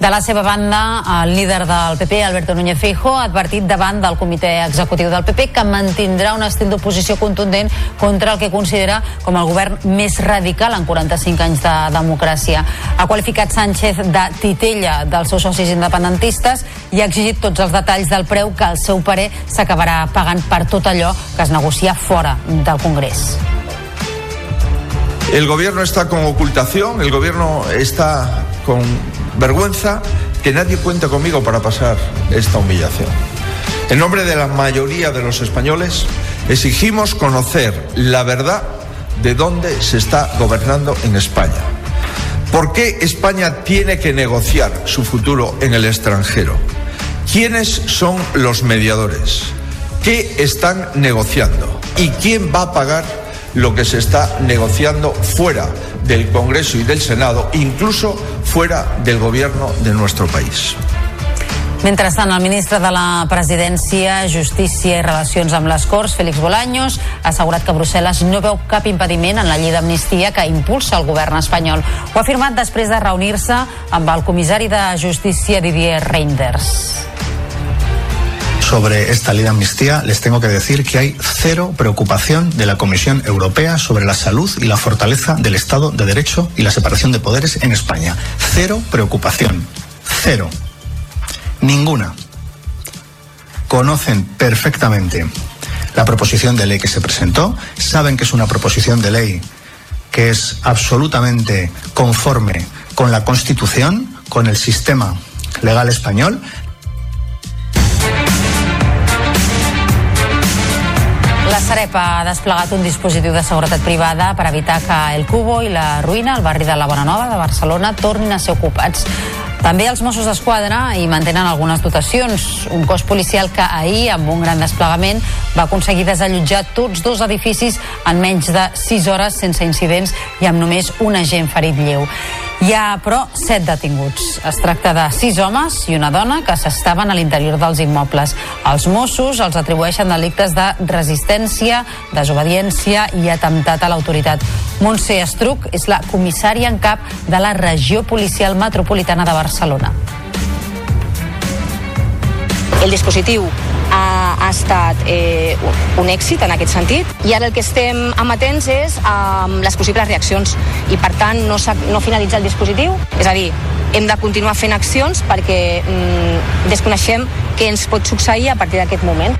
De la seva banda, el líder del PP, Alberto Núñez Feijóo, ha advertit davant del comitè executiu del PP que mantindrà un estil d'oposició contundent contra el que considera com el govern més radical en 45 anys de democràcia. Ha qualificat Sánchez de titella dels seus socis independentistes i ha exigit tots els detalls del preu que, al seu parer, s'acabarà pagant per tot allò que es negocia fora del Congrés. El gobierno está con ocultación, el gobierno está con vergüenza, que nadie cuente conmigo para pasar esta humillación. En nombre de la mayoría de los españoles, exigimos conocer la verdad de dónde se está gobernando en España. ¿Por qué España tiene que negociar su futuro en el extranjero? ¿Quiénes son los mediadores? ¿Qué están negociando? ¿Y quién va a pagar lo que se está negociando fuera del Congreso y del Senado, incluso fuera del gobierno de nuestro país. Mentrestant, el ministre de la Presidència, Justícia i Relacions amb les Corts, Félix Bolaños, ha assegurat que Brussel·les no veu cap impediment en la llei d'amnistia que impulsa el govern espanyol. Ho ha afirmat després de reunir-se amb el comissari de Justícia, Didier Reinders sobre esta ley de amnistía, les tengo que decir que hay cero preocupación de la Comisión Europea sobre la salud y la fortaleza del Estado de Derecho y la separación de poderes en España. Cero preocupación. Cero. Ninguna. Conocen perfectamente la proposición de ley que se presentó, saben que es una proposición de ley que es absolutamente conforme con la Constitución, con el sistema legal español, La Sareb ha desplegat un dispositiu de seguretat privada per evitar que el Cubo i la Ruïna, el barri de la Bona Nova de Barcelona, tornin a ser ocupats. També els Mossos d'Esquadra hi mantenen algunes dotacions. Un cos policial que ahir, amb un gran desplegament, va aconseguir desallotjar tots dos edificis en menys de 6 hores sense incidents i amb només un agent ferit lleu. Hi ha, però, set detinguts. Es tracta de sis homes i una dona que s'estaven a l'interior dels immobles. Els Mossos els atribueixen delictes de resistència, desobediència i atemptat a l'autoritat. Montse Estruc és la comissària en cap de la regió policial metropolitana de Barcelona. El dispositiu ha, ha estat eh, un èxit en aquest sentit. I ara el que estem amatents és amb les possibles reaccions. I per tant no, no finalitza el dispositiu, és a dir, hem de continuar fent accions perquè mm, desconeixem què ens pot succeir a partir d'aquest moment.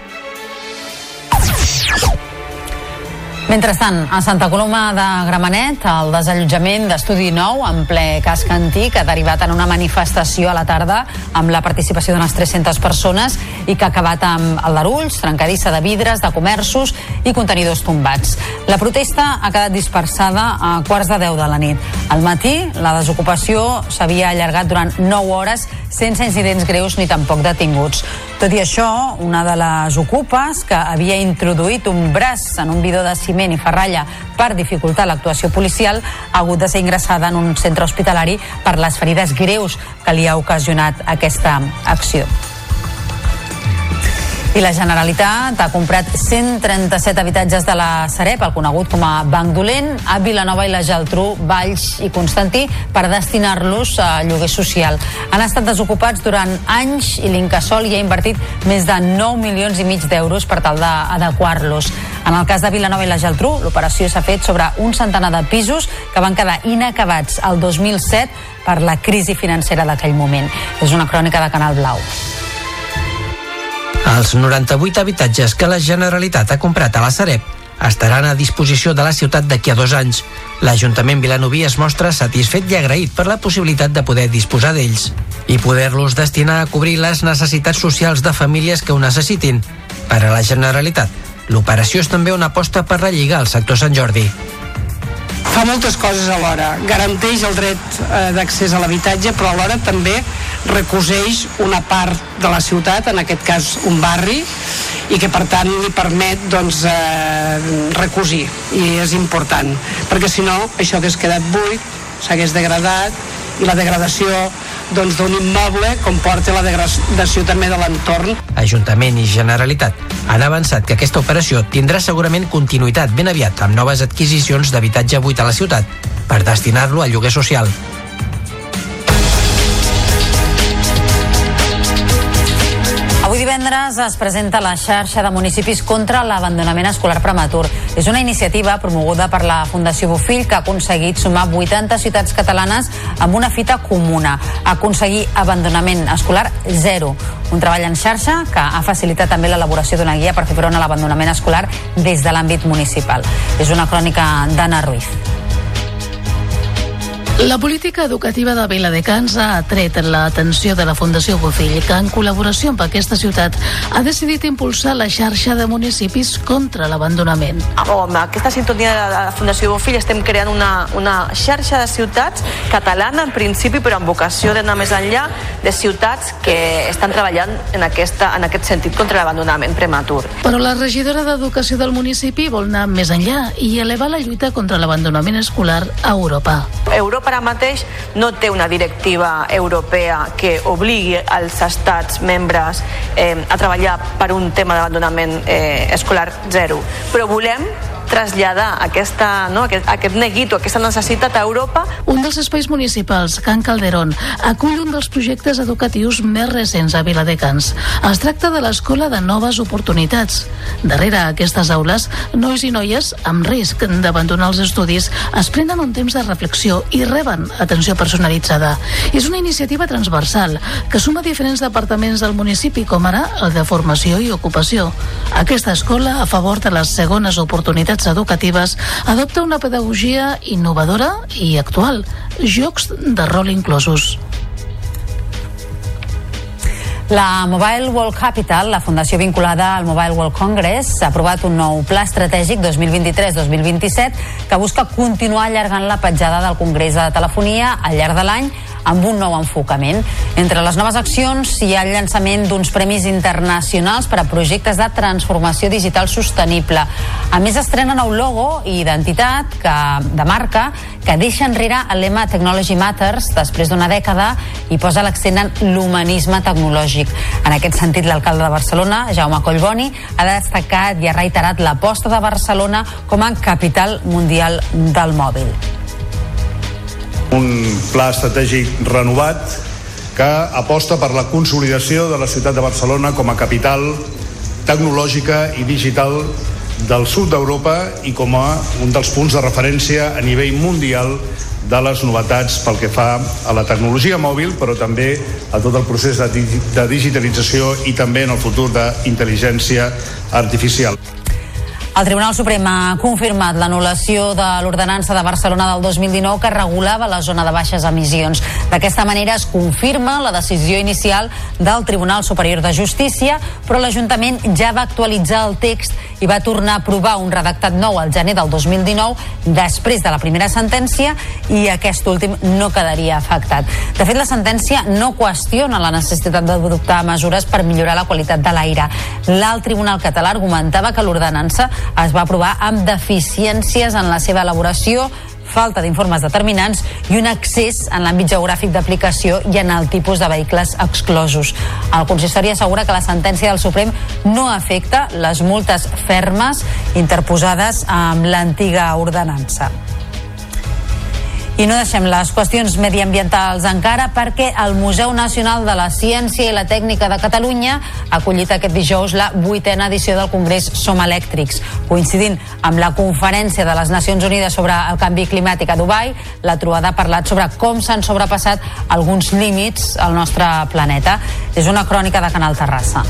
Mentrestant, a Santa Coloma de Gramenet, el desallotjament d'Estudi Nou en ple casc antic ha derivat en una manifestació a la tarda amb la participació d'unes 300 persones i que ha acabat amb aldarulls, trencadissa de vidres, de comerços i contenidors tombats. La protesta ha quedat dispersada a quarts de 10 de la nit. Al matí, la desocupació s'havia allargat durant 9 hores sense incidents greus ni tampoc detinguts. Tot i això, una de les ocupes, que havia introduït un braç en un bidó de ciment i ferralla per dificultar l'actuació policial, ha hagut de ser ingressada en un centre hospitalari per les ferides greus que li ha ocasionat aquesta acció. I la Generalitat ha comprat 137 habitatges de la Sareb, el conegut com a Banc Dolent, a Vilanova i la Geltrú, Valls i Constantí, per destinar-los a lloguer social. Han estat desocupats durant anys i l'Incasol hi ha invertit més de 9 milions i mig d'euros per tal d'adequar-los. En el cas de Vilanova i la Geltrú, l'operació s'ha fet sobre un centenar de pisos que van quedar inacabats el 2007 per la crisi financera d'aquell moment. És una crònica de Canal Blau. Els 98 habitatges que la Generalitat ha comprat a la Sareb estaran a disposició de la ciutat d'aquí a dos anys. L'Ajuntament vilanoví es mostra satisfet i agraït per la possibilitat de poder disposar d'ells i poder-los destinar a cobrir les necessitats socials de famílies que ho necessitin. Per a la Generalitat, l'operació és també una aposta per relligar el sector Sant Jordi fa moltes coses alhora. Garanteix el dret eh, d'accés a l'habitatge, però alhora també recoseix una part de la ciutat, en aquest cas un barri, i que per tant li permet doncs, eh, recosir, i és important, perquè si no això hagués quedat buit, s'hagués degradat, i la degradació doncs, d'un immoble comporta la degradació també de l'entorn. Ajuntament i Generalitat han avançat que aquesta operació tindrà segurament continuïtat ben aviat amb noves adquisicions d'habitatge buit a la ciutat per destinar-lo al lloguer social. Divendres es presenta la xarxa de municipis contra l'abandonament escolar prematur. És una iniciativa promoguda per la Fundació Bofill que ha aconseguit sumar 80 ciutats catalanes amb una fita comuna, aconseguir abandonament escolar zero. Un treball en xarxa que ha facilitat també l'elaboració d'una guia per fer front a l'abandonament escolar des de l'àmbit municipal. És una crònica d'Anna Ruiz. La política educativa de Viladecans ha atret l'atenció de la Fundació Bofill, que en col·laboració amb aquesta ciutat ha decidit impulsar la xarxa de municipis contra l'abandonament. Oh, amb aquesta sintonia de la Fundació Bofill estem creant una, una xarxa de ciutats catalana en principi, però amb vocació d'anar més enllà de ciutats que estan treballant en, aquesta, en aquest sentit contra l'abandonament prematur. Però la regidora d'Educació del municipi vol anar més enllà i elevar la lluita contra l'abandonament escolar a Europa. Europa ara mateix no té una directiva europea que obligui els estats membres eh, a treballar per un tema d'abandonament eh, escolar zero. Però volem traslladar aquesta, no, aquest, aquest neguito, aquesta necessitat a Europa. Un dels espais municipals, Can Calderón, acull un dels projectes educatius més recents a Viladecans. Es tracta de l'Escola de Noves Oportunitats. Darrere aquestes aules, nois i noies amb risc d'abandonar els estudis es prenen un temps de reflexió i reben atenció personalitzada. És una iniciativa transversal que suma diferents departaments del municipi, com ara el de formació i ocupació. Aquesta escola, a favor de les segones oportunitats comunitats educatives adopta una pedagogia innovadora i actual, jocs de rol inclosos. La Mobile World Capital, la fundació vinculada al Mobile World Congress, ha aprovat un nou pla estratègic 2023-2027 que busca continuar allargant la petjada del Congrés de Telefonia al llarg de l'any amb un nou enfocament. Entre les noves accions hi ha el llançament d'uns premis internacionals per a projectes de transformació digital sostenible. A més, estrena nou logo i identitat que, de marca que deixa enrere el lema Technology Matters després d'una dècada i posa l'accent en l'humanisme tecnològic. En aquest sentit, l'alcalde de Barcelona, Jaume Collboni, ha destacat i ha reiterat l'aposta de Barcelona com a capital mundial del mòbil. Un pla estratègic renovat que aposta per la consolidació de la ciutat de Barcelona com a capital tecnològica i digital del sud d'Europa i com a un dels punts de referència a nivell mundial de les novetats pel que fa a la tecnologia mòbil, però també a tot el procés de, digitalització i també en el futur d'intel·ligència artificial. El Tribunal Suprem ha confirmat l'anul·lació de l'ordenança de Barcelona del 2019 que regulava la zona de baixes emissions. D'aquesta manera es confirma la decisió inicial del Tribunal Superior de Justícia, però l'Ajuntament ja va actualitzar el text i va tornar a aprovar un redactat nou al gener del 2019 després de la primera sentència i aquest últim no quedaria afectat. De fet, la sentència no qüestiona la necessitat d'adoptar mesures per millorar la qualitat de l'aire. L'alt Tribunal català argumentava que l'ordenança es va aprovar amb deficiències en la seva elaboració falta d'informes determinants i un accés en l'àmbit geogràfic d'aplicació i en el tipus de vehicles exclosos. El consistori assegura que la sentència del Suprem no afecta les multes fermes interposades amb l'antiga ordenança. I no deixem les qüestions mediambientals encara perquè el Museu Nacional de la Ciència i la Tècnica de Catalunya ha acollit aquest dijous la vuitena edició del Congrés Som Elèctrics. Coincidint amb la conferència de les Nacions Unides sobre el canvi climàtic a Dubai, la trobada ha parlat sobre com s'han sobrepassat alguns límits al nostre planeta. És una crònica de Canal Terrassa.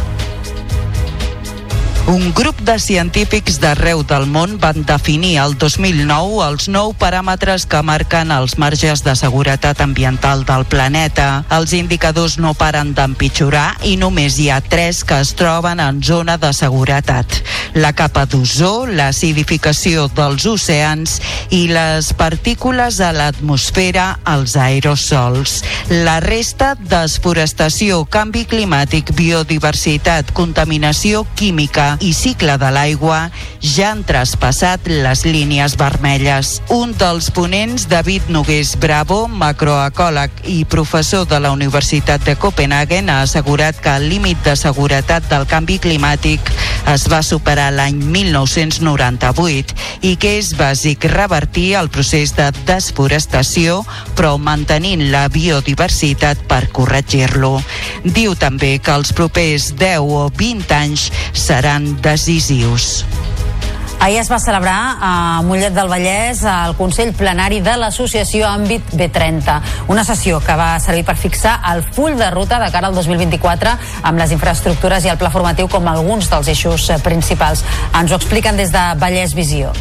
Un grup de científics d'arreu del món van definir el 2009 els nou paràmetres que marquen els marges de seguretat ambiental del planeta. Els indicadors no paren d'empitjorar i només hi ha tres que es troben en zona de seguretat. La capa d'ozó, l'acidificació dels oceans i les partícules a l'atmosfera, els aerosols. La resta, desforestació, canvi climàtic, biodiversitat, contaminació química i cicle de l'aigua ja han traspassat les línies vermelles. Un dels ponents, David Nogués Bravo, macroecòleg i professor de la Universitat de Copenhagen, ha assegurat que el límit de seguretat del canvi climàtic es va superar l'any 1998 i que és bàsic revertir el procés de desforestació però mantenint la biodiversitat per corregir-lo. Diu també que els propers 10 o 20 anys seran decisius. Ahir es va celebrar a Mollet del Vallès el Consell Plenari de l'Associació Àmbit B30, una sessió que va servir per fixar el full de ruta de cara al 2024 amb les infraestructures i el pla formatiu com alguns dels eixos principals. Ens ho expliquen des de Vallès Visió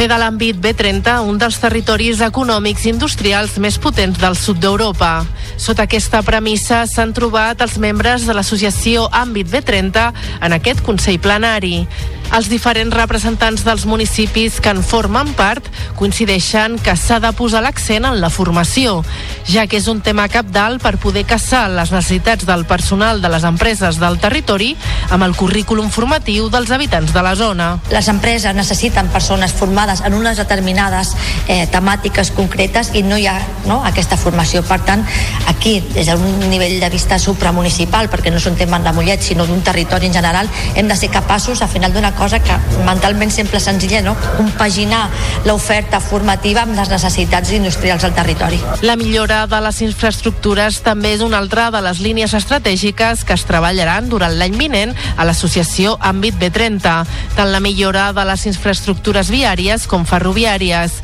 fer de l'àmbit B30 un dels territoris econòmics i industrials més potents del sud d'Europa. Sota aquesta premissa s'han trobat els membres de l'associació Àmbit B30 en aquest Consell Plenari. Els diferents representants dels municipis que en formen part coincideixen que s'ha de posar l'accent en la formació, ja que és un tema capdalt per poder caçar les necessitats del personal de les empreses del territori amb el currículum formatiu dels habitants de la zona. Les empreses necessiten persones formades en unes determinades eh, temàtiques concretes i no hi ha no, aquesta formació. Per tant, aquí, des d'un nivell de vista supramunicipal, perquè no és un tema de Mollet, sinó d'un territori en general, hem de ser capaços, al final d'una cosa que mentalment sempre senzilla, no? compaginar l'oferta formativa amb les necessitats industrials del territori. La millora de les infraestructures també és una altra de les línies estratègiques que es treballaran durant l'any vinent a l'associació Àmbit B30, tant la millora de les infraestructures viàries com ferroviàries.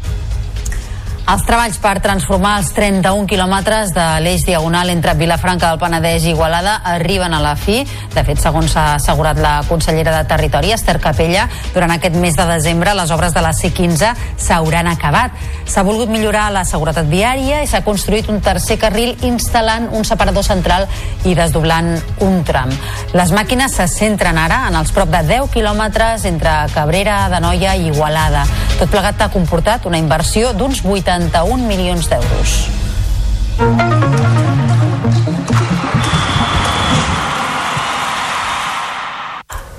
Els treballs per transformar els 31 quilòmetres de l'eix diagonal entre Vilafranca del Penedès i Igualada arriben a la fi. De fet, segons ha assegurat la consellera de Territori, Esther Capella, durant aquest mes de desembre les obres de la C15 s'hauran acabat. S'ha volgut millorar la seguretat viària i s'ha construït un tercer carril instal·lant un separador central i desdoblant un tram. Les màquines se centren ara en els prop de 10 quilòmetres entre Cabrera, Danoia i Igualada. Tot plegat ha comportat una inversió d'uns 81 milions d'euros.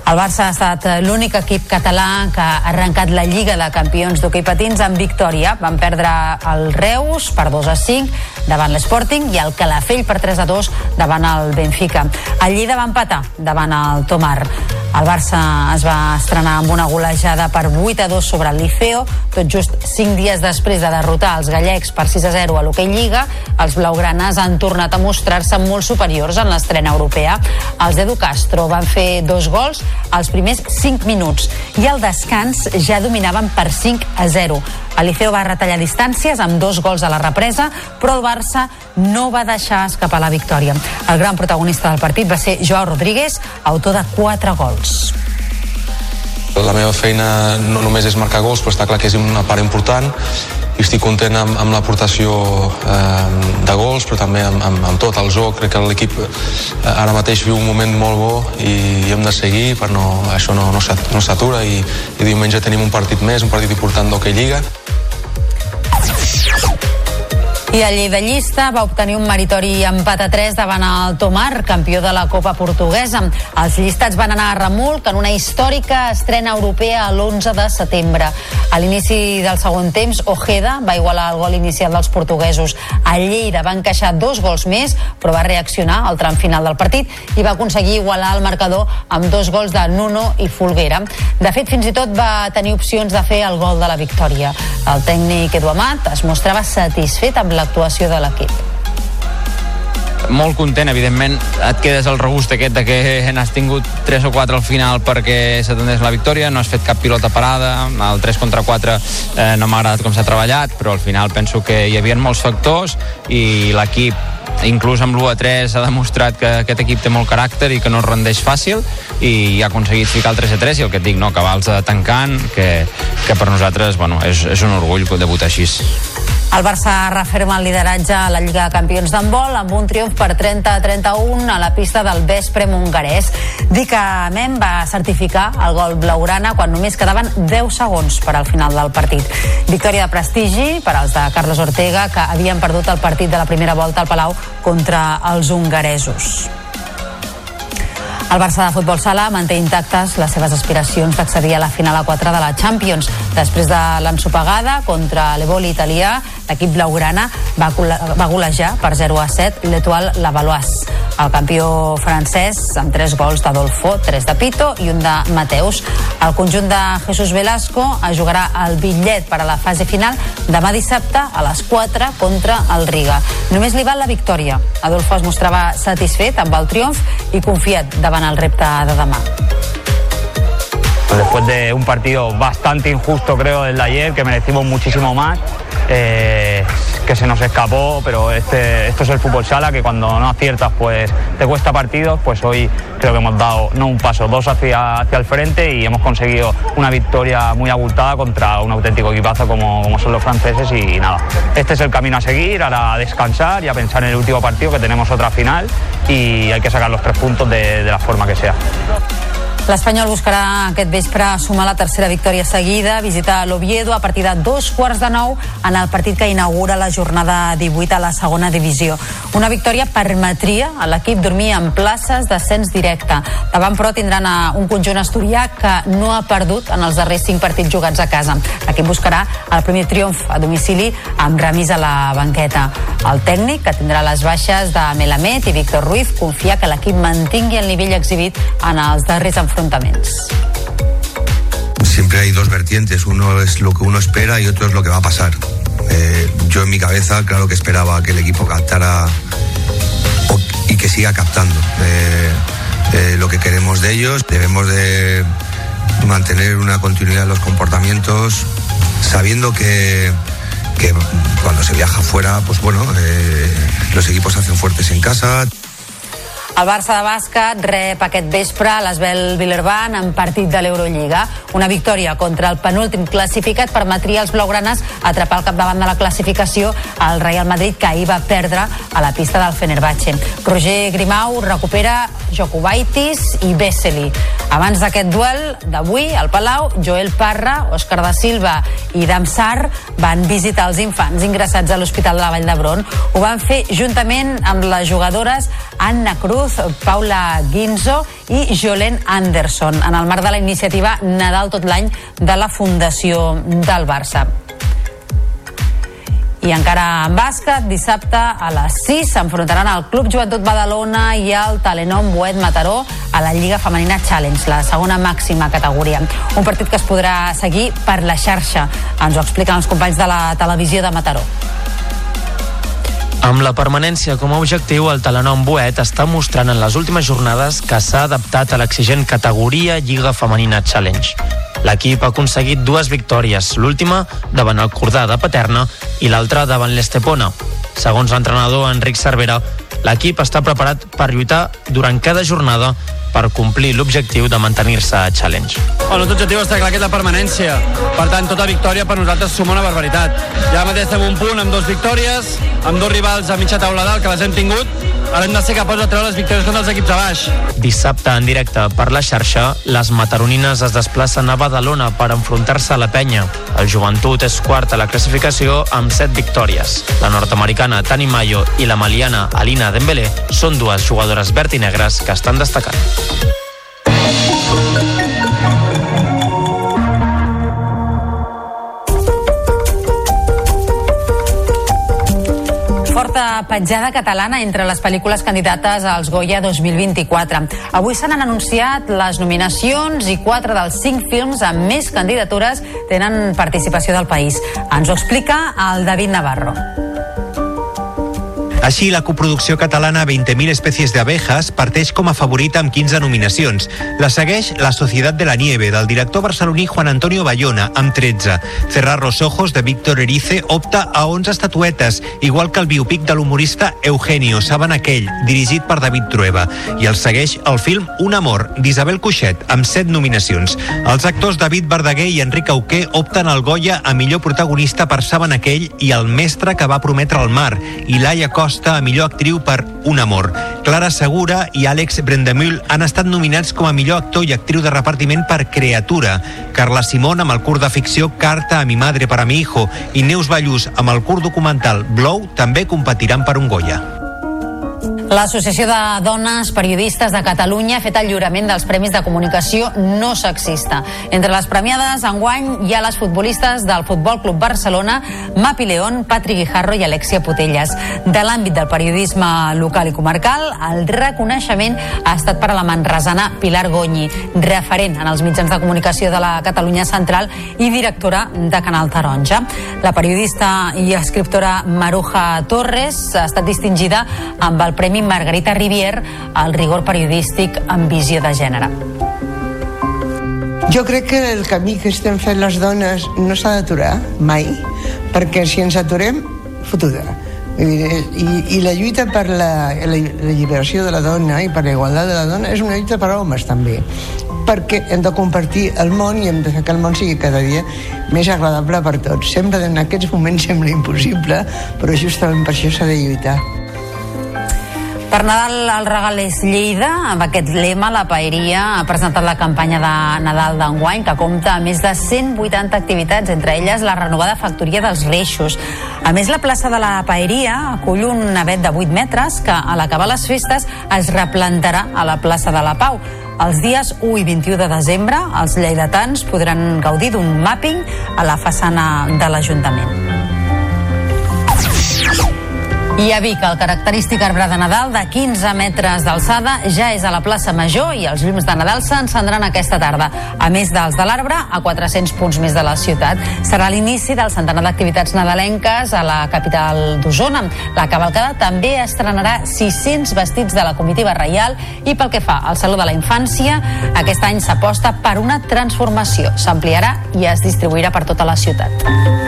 El Barça ha estat l'únic equip català que ha arrencat la Lliga de Campions d'hoquei patins amb victòria. Van perdre el Reus per 2 a 5 davant l'Sporting i el Calafell per 3 a 2 davant el Benfica. El Lleida va empatar davant el Tomar. El Barça es va estrenar amb una golejada per 8 a 2 sobre el Liceo, tot just 5 dies després de derrotar els gallecs per 6 a 0 a l'Hockey Lliga, els blaugranes han tornat a mostrar-se molt superiors en l'estrena europea. Els d'Edu Castro van fer dos gols als primers 5 minuts i al descans ja dominaven per 5 a 0. El Liceo va retallar distàncies amb dos gols a la represa, però el Barça no va deixar escapar la victòria. El gran protagonista del partit va ser Joao Rodríguez, autor de 4 gols. La meva feina no només és marcar gols, però està clar que és una part important i estic content amb, amb l'aportació eh, de gols, però també amb, amb, amb tot el joc. Crec que l'equip eh, ara mateix viu un moment molt bo i, i hem de seguir, per no, això no, no s'atura i, i diumenge tenim un partit més, un partit important d'Hockey Lliga. I el Lleidellista va obtenir un meritori empat a 3 davant el Tomar, campió de la Copa Portuguesa. Els llistats van anar a remolc en una històrica estrena europea l'11 de setembre. A l'inici del segon temps, Ojeda va igualar el gol inicial dels portuguesos. A Lleida va encaixar dos gols més, però va reaccionar al tram final del partit i va aconseguir igualar el marcador amb dos gols de Nuno i Folguera. De fet, fins i tot va tenir opcions de fer el gol de la victòria. El tècnic Edu Amat es mostrava satisfet amb l'actuació de l'equip molt content, evidentment et quedes el regust aquest de que n'has tingut 3 o 4 al final perquè s'atendés la victòria, no has fet cap pilota parada el 3 contra 4 eh, no m'ha agradat com s'ha treballat, però al final penso que hi havia molts factors i l'equip inclús amb l'1 a 3 ha demostrat que aquest equip té molt caràcter i que no es rendeix fàcil i ha aconseguit ficar el 3 a 3 i el que et dic, no, cabals de tancant que, que per nosaltres bueno, és, és un orgull debutar així. El Barça referma el lideratge a la Lliga de Campions d'handbol amb un triomf per 30 a 31 a la pista del Vespre Mongarès. Dica Mem va certificar el gol blaugrana quan només quedaven 10 segons per al final del partit. Victòria de prestigi per als de Carlos Ortega que havien perdut el partit de la primera volta al Palau contra els hongaresos. El Barça de Futbol Sala manté intactes les seves aspiracions d'accedir a la final a 4 de la Champions. Després de l'ensopegada contra l'Evoli italià, l'equip blaugrana va, va golejar per 0 a 7 l'Etoile Lavalois. El campió francès amb 3 gols d'Adolfo, 3 de Pito i un de Mateus. El conjunt de Jesús Velasco jugarà el bitllet per a la fase final demà dissabte a les 4 contra el Riga. Només li val la victòria. Adolfo es mostrava satisfet amb el triomf i confiat davant el repte de demà. Después de un partido bastante injusto, creo, el de ayer, que merecimos muchísimo más, eh, que se nos escapó, pero este, esto es el fútbol sala, que cuando no aciertas, pues te cuesta partidos, pues hoy creo que hemos dado no un paso, dos hacia, hacia el frente y hemos conseguido una victoria muy abultada contra un auténtico equipazo como, como son los franceses y nada, este es el camino a seguir, ahora a descansar y a pensar en el último partido que tenemos otra final y hay que sacar los tres puntos de, de la forma que sea. L'Espanyol buscarà aquest vespre sumar la tercera victòria seguida, visitar l'Oviedo a partir de dos quarts de nou en el partit que inaugura la jornada 18 a la segona divisió. Una victòria permetria a l'equip dormir en places d'ascens directe. Davant, però, tindran un conjunt asturià que no ha perdut en els darrers cinc partits jugats a casa. L'equip buscarà el primer triomf a domicili amb remis a la banqueta. El tècnic, que tindrà les baixes de Melamed i Víctor Ruiz, confia que l'equip mantingui el nivell exhibit en els darrers enfrontaments Siempre hay dos vertientes, uno es lo que uno espera y otro es lo que va a pasar. Eh, yo en mi cabeza, claro que esperaba que el equipo captara y que siga captando eh, eh, lo que queremos de ellos. Debemos de mantener una continuidad en los comportamientos, sabiendo que, que cuando se viaja fuera, pues bueno, los equipos se hacen fuertes en casa. El Barça de bàsquet rep aquest vespre a l'Esbel Villerban en partit de l'Eurolliga. Una victòria contra el penúltim classificat permetria als blaugranes atrapar al capdavant de la classificació al Real Madrid que ahir va perdre a la pista del Fenerbahce. Roger Grimau recupera Jokubaitis i Vesely. Abans d'aquest duel d'avui al Palau, Joel Parra, Òscar da Silva i Damsar van visitar els infants ingressats a l'Hospital de la Vall d'Hebron. Ho van fer juntament amb les jugadores Anna Cruz, Paula Guinzo i Jolene Anderson en el marc de la iniciativa Nadal tot l'any de la Fundació del Barça. I encara en bàsquet, dissabte a les 6 s'enfrontaran el Club Joventut Badalona i el Telenom Boet Mataró a la Lliga Femenina Challenge, la segona màxima categoria. Un partit que es podrà seguir per la xarxa. Ens ho expliquen els companys de la televisió de Mataró. Amb la permanència com a objectiu, el Telenom Boet està mostrant en les últimes jornades que s'ha adaptat a l'exigent categoria Lliga Femenina Challenge. L'equip ha aconseguit dues victòries, l'última davant el Cordà de Paterna i l'altra davant l'Estepona. Segons l'entrenador Enric Cervera, l'equip està preparat per lluitar durant cada jornada per complir l'objectiu de mantenir-se a Challenge. El nostre objectiu està clar que és la permanència. Per tant, tota victòria per nosaltres suma una barbaritat. Ja mateix estem un punt amb dos victòries, amb dos rivals a mitja taula dalt que les hem tingut, ara hem de ser capaços de treure les victòries contra els equips a baix. Dissabte, en directe per la xarxa, les mataronines es desplacen a Badalona per enfrontar-se a la penya. El joventut és quart a la classificació amb 7 victòries. La nord-americana Tani Mayo i la maliana Alina Dembélé són dues jugadores verd i negres que estan destacant. Petjada catalana entre les pel·lícules candidates als Goya 2024. Avui se n'han anunciat les nominacions i quatre dels cinc films amb més candidatures tenen participació del país. Ens ho explica el David Navarro. Així, la coproducció catalana 20.000 espècies d'abejas parteix com a favorita amb 15 nominacions. La segueix La Societat de la Nieve, del director barceloní Juan Antonio Bayona, amb 13. Cerrar los ojos, de Víctor Erice, opta a 11 estatuetes, igual que el biopic de l'humorista Eugenio, Saben aquell, dirigit per David Trueba. I el segueix el film Un amor, d'Isabel Cuixet, amb 7 nominacions. Els actors David Verdaguer i Enric Auqué opten al Goya a millor protagonista per Saben aquell i El mestre que va prometre el mar, i Laia Costa a millor actriu per Un amor. Clara Segura i Àlex Brendemühl han estat nominats com a millor actor i actriu de repartiment per Creatura. Carla Simón amb el curt de ficció Carta a mi madre para mi hijo i Neus Ballús amb el curt documental Blow també competiran per un Goya. L'Associació de Dones Periodistes de Catalunya ha fet el lliurament dels Premis de Comunicació no sexista. Entre les premiades, enguany, hi ha les futbolistes del Futbol Club Barcelona, Mapi León, Patri Guijarro i Alexia Putelles. De l'àmbit del periodisme local i comarcal, el reconeixement ha estat per a la manresana Pilar Gonyi, referent en els mitjans de comunicació de la Catalunya Central i directora de Canal Taronja. La periodista i escriptora Maruja Torres ha estat distingida amb el Premi Margarita Rivier al rigor periodístic amb visió de gènere. Jo crec que el camí que estem fent les dones no s'ha d'aturar mai, perquè si ens aturem, fotuda. I, i la lluita per la, la, la lliberació de la dona i per la igualtat de la dona és una lluita per homes també perquè hem de compartir el món i hem de fer que el món sigui cada dia més agradable per tots. Sempre en aquests moments sembla impossible, però justament per això s'ha de lluitar. Per Nadal el regal és Lleida. Amb aquest lema, la Paeria ha presentat la campanya de Nadal d'enguany, que compta amb més de 180 activitats, entre elles la renovada factoria dels Reixos. A més, la plaça de la Paeria acull un navet de 8 metres que, a l'acabar les festes, es replantarà a la plaça de la Pau. Els dies 1 i 21 de desembre, els lleidatans podran gaudir d'un mapping a la façana de l'Ajuntament. I a Vic, el característic arbre de Nadal de 15 metres d'alçada ja és a la plaça Major i els llums de Nadal s'encendran aquesta tarda. A més dels de l'arbre, a 400 punts més de la ciutat. Serà l'inici del centenar d'activitats nadalenques a la capital d'Osona. La cavalcada també estrenarà 600 vestits de la comitiva reial i pel que fa al Saló de la Infància, aquest any s'aposta per una transformació. S'ampliarà i es distribuirà per tota la ciutat.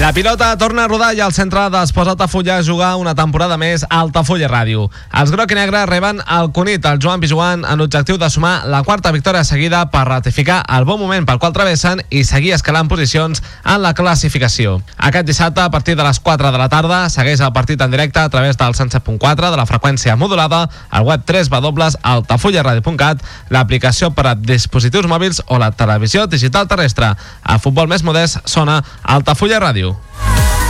La pilota torna a rodar i el centre d'Esports Altafulla a jugar una temporada més a Altafulla Ràdio. Els groc i negre reben el Cunit, el Joan Pijuan, en l'objectiu de sumar la quarta victòria seguida per ratificar el bon moment pel qual travessen i seguir escalant posicions en la classificació. Aquest dissabte, a partir de les 4 de la tarda, segueix el partit en directe a través del 107.4 de la freqüència modulada, al web 3 www.altafullaradio.cat, l'aplicació per a dispositius mòbils o la televisió digital terrestre. A futbol més modest sona Altafulla Ràdio. Sempre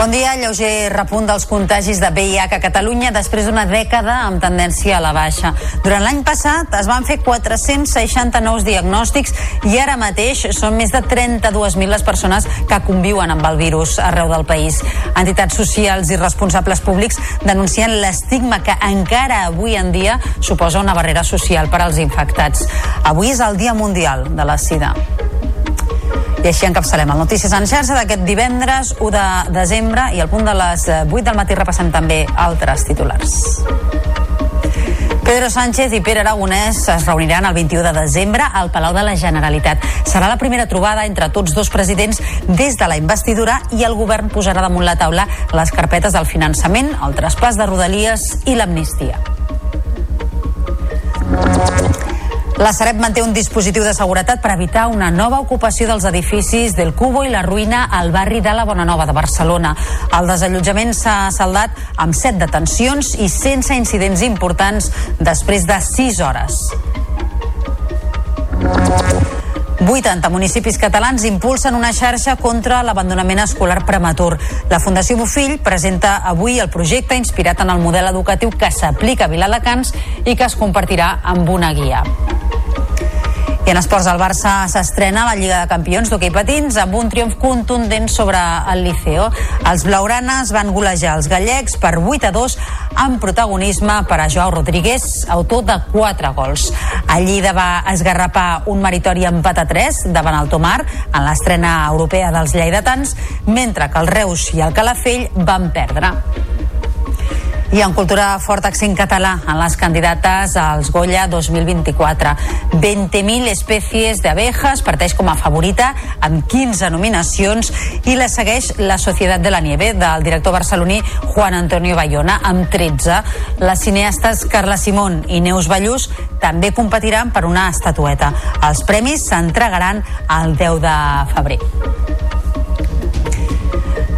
Bon dia, lleuger repunt dels contagis de VIH a Catalunya després d'una dècada amb tendència a la baixa. Durant l'any passat es van fer 460 nous diagnòstics i ara mateix són més de 32.000 les persones que conviuen amb el virus arreu del país. Entitats socials i responsables públics denuncien l'estigma que encara avui en dia suposa una barrera social per als infectats. Avui és el Dia Mundial de la Sida. I així encapçalem el Notícies en xarxa d'aquest divendres 1 de desembre i al punt de les 8 del matí repassem també altres titulars. Pedro Sánchez i Pere Aragonès es reuniran el 21 de desembre al Palau de la Generalitat. Serà la primera trobada entre tots dos presidents des de la investidura i el govern posarà damunt la taula les carpetes del finançament, el traspàs de rodalies i l'amnistia. La Sareb manté un dispositiu de seguretat per evitar una nova ocupació dels edificis del Cubo i la Ruïna al barri de la Bonanova de Barcelona. El desallotjament s'ha saldat amb set detencions i sense incidents importants després de 6 hores. 80 municipis catalans impulsen una xarxa contra l'abandonament escolar prematur. La Fundació Bofill presenta avui el projecte inspirat en el model educatiu que s'aplica a Viladecans i que es compartirà amb una guia. En esports, el Barça s'estrena a la Lliga de Campions d'hoquei patins amb un triomf contundent sobre el Liceo. Els blaugranes van golejar els gallecs per 8 a 2 amb protagonisme per a Joao Rodríguez, autor de 4 gols. El Lleida va esgarrapar un meritori empat a 3 davant el Tomar en l'estrena europea dels lleidatans, mentre que el Reus i el Calafell van perdre. I en cultura fort accent català en les candidates als Goya 2024. 20.000 espècies d'abejas parteix com a favorita amb 15 nominacions i la segueix La Societat de la Nieve del director barceloní Juan Antonio Bayona amb 13. Les cineastes Carla Simón i Neus Ballús també competiran per una estatueta. Els premis s'entregaran el 10 de febrer.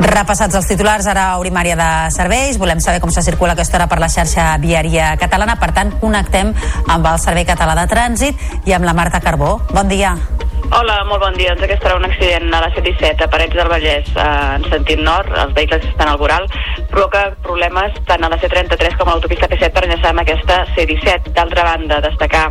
Repassats els titulars, ara Aurimària de Serveis. Volem saber com se circula aquesta hora per la xarxa viària catalana. Per tant, connectem amb el Servei Català de Trànsit i amb la Marta Carbó. Bon dia. Hola, molt bon dia. Doncs aquesta hora un accident a la C-17 a Parets del Vallès eh, en sentit nord. Els vehicles estan al voral. Provoca problemes tant a la C-33 com a l'autopista P7 per enllaçar amb aquesta C-17. D'altra banda, destacar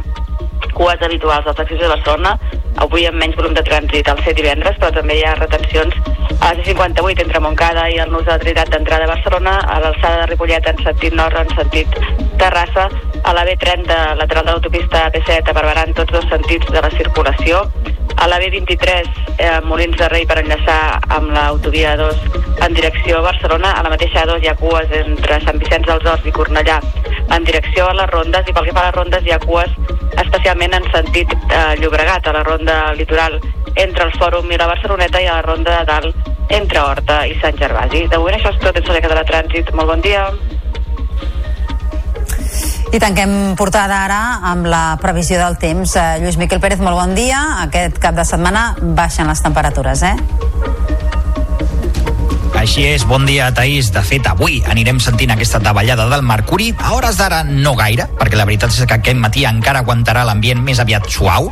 cues habituals als accessos de Barcelona, avui amb menys volum de trànsit al ser divendres, però també hi ha retencions a la C58 entre Montcada i el nus de la Trinitat d'entrada a Barcelona, a l'alçada de Ripollet en sentit nord, en sentit Terrassa, a la B30 lateral de l'autopista P7 a Barberà en tots dos sentits de la circulació, a la B23 eh, Molins de Rei per enllaçar amb l'autovia 2 en direcció a Barcelona. A la mateixa A2 hi ha cues entre Sant Vicenç dels Horts i Cornellà en direcció a les rondes i pel que fa a les rondes hi ha cues especialment en sentit eh, Llobregat, a la ronda litoral entre el Fòrum i la Barceloneta i a la ronda de dalt entre Horta i Sant Gervasi. De moment això és tot, ens de trànsit. Molt bon dia. I tanquem portada ara amb la previsió del temps. Eh, Lluís Miquel Pérez, molt bon dia. Aquest cap de setmana baixen les temperatures, eh? Així és, bon dia, Taís. De fet, avui anirem sentint aquesta davallada del mercuri. A hores d'ara no gaire, perquè la veritat és que aquest matí encara aguantarà l'ambient més aviat suau.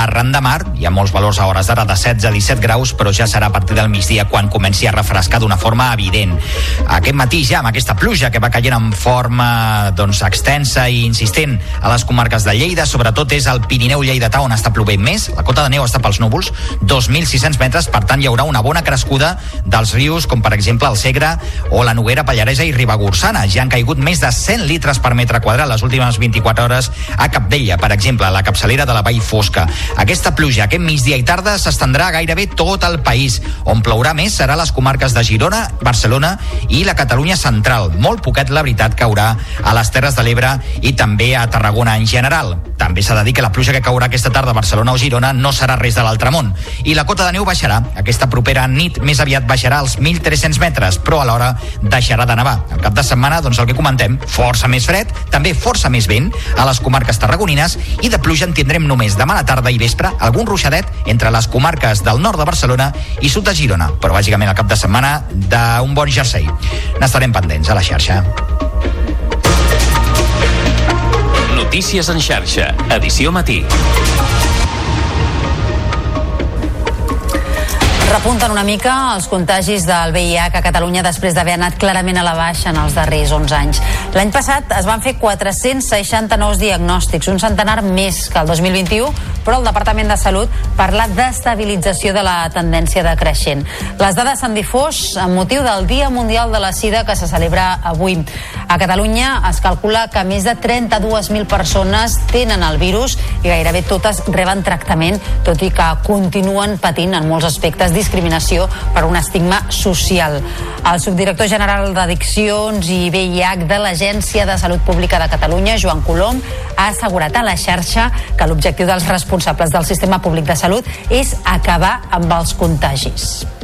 Arran de Mar hi ha molts valors a hores d'ara de 16 a 17 graus, però ja serà a partir del migdia quan comenci a refrescar d'una forma evident. Aquest matí ja, amb aquesta pluja que va caient en forma doncs, extensa i insistent a les comarques de Lleida, sobretot és el Pirineu Lleidatà on està plovent més. La cota de neu està pels núvols, 2.600 metres, per tant hi haurà una bona crescuda dels rius com per exemple el Segre o la Noguera Pallaresa i Ribagorçana. Ja han caigut més de 100 litres per metre quadrat les últimes 24 hores a Capdella, per exemple, a la capçalera de la Vall Fosca. Aquesta pluja aquest migdia i tarda s'estendrà gairebé tot el país. On plourà més serà les comarques de Girona, Barcelona i la Catalunya central. Molt poquet, la veritat, caurà a les Terres de l'Ebre i també a Tarragona en general. També s'ha de dir que la pluja que caurà aquesta tarda a Barcelona o Girona no serà res de l'altre món. I la cota de neu baixarà. Aquesta propera nit més aviat baixarà als 1.300 300 metres, però alhora deixarà de nevar. El cap de setmana, doncs el que comentem, força més fred, també força més vent a les comarques tarragonines i de pluja en tindrem només demà a la tarda i vespre algun ruixadet entre les comarques del nord de Barcelona i sud de Girona, però bàsicament el cap de setmana d'un bon jersei. N'estarem pendents a la xarxa. Notícies en xarxa, edició matí. Repunten una mica els contagis del VIH a Catalunya després d'haver anat clarament a la baixa en els darrers 11 anys. L'any passat es van fer 460 nous diagnòstics, un centenar més que el 2021, però el Departament de Salut parla d'estabilització de la tendència decreixent. Les dades s'han difós amb motiu del Dia Mundial de la Sida que se celebra avui. A Catalunya es calcula que més de 32.000 persones tenen el virus i gairebé totes reben tractament, tot i que continuen patint en molts aspectes discriminació per un estigma social. El subdirector general d'Addiccions i VIH de l'Agència de Salut Pública de Catalunya, Joan Colom, ha assegurat a la xarxa que l'objectiu dels responsables del sistema públic de salut és acabar amb els contagis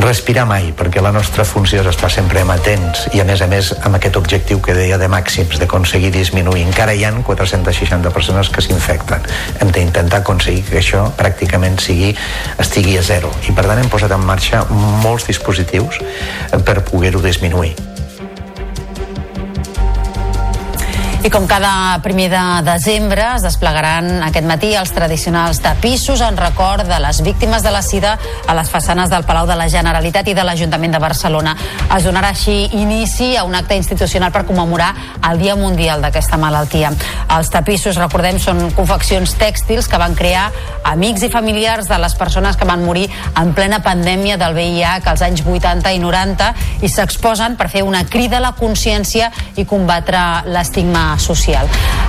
respirar mai, perquè la nostra funció és estar sempre amatents i a més a més amb aquest objectiu que deia de màxims d'aconseguir disminuir. Encara hi han 460 persones que s'infecten. Hem d'intentar aconseguir que això pràcticament sigui, estigui a zero i per tant hem posat en marxa molts dispositius per poder-ho disminuir. I com cada primer de desembre es desplegaran aquest matí els tradicionals tapissos en record de les víctimes de la sida a les façanes del Palau de la Generalitat i de l'Ajuntament de Barcelona. Es donarà així inici a un acte institucional per commemorar el Dia Mundial d'aquesta malaltia. Els tapissos, recordem, són confeccions tèxtils que van crear amics i familiars de les persones que van morir en plena pandèmia del VIH als anys 80 i 90 i s'exposen per fer una crida a la consciència i combatre l'estigma social.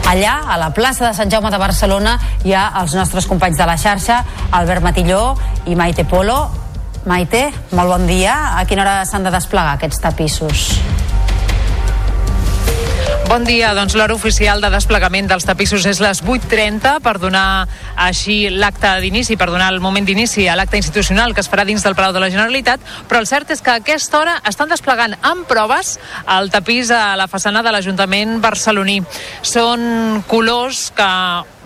Allà, a la plaça de Sant Jaume de Barcelona, hi ha els nostres companys de la xarxa, Albert Matilló i Maite Polo. Maite, molt bon dia. A quina hora s'han de desplegar aquests tapissos? Bon dia, doncs l'hora oficial de desplegament dels tapissos és les 8.30 per donar així l'acte d'inici, per donar el moment d'inici a l'acte institucional que es farà dins del Palau de la Generalitat, però el cert és que a aquesta hora estan desplegant amb proves el tapís a la façana de l'Ajuntament barceloní. Són colors que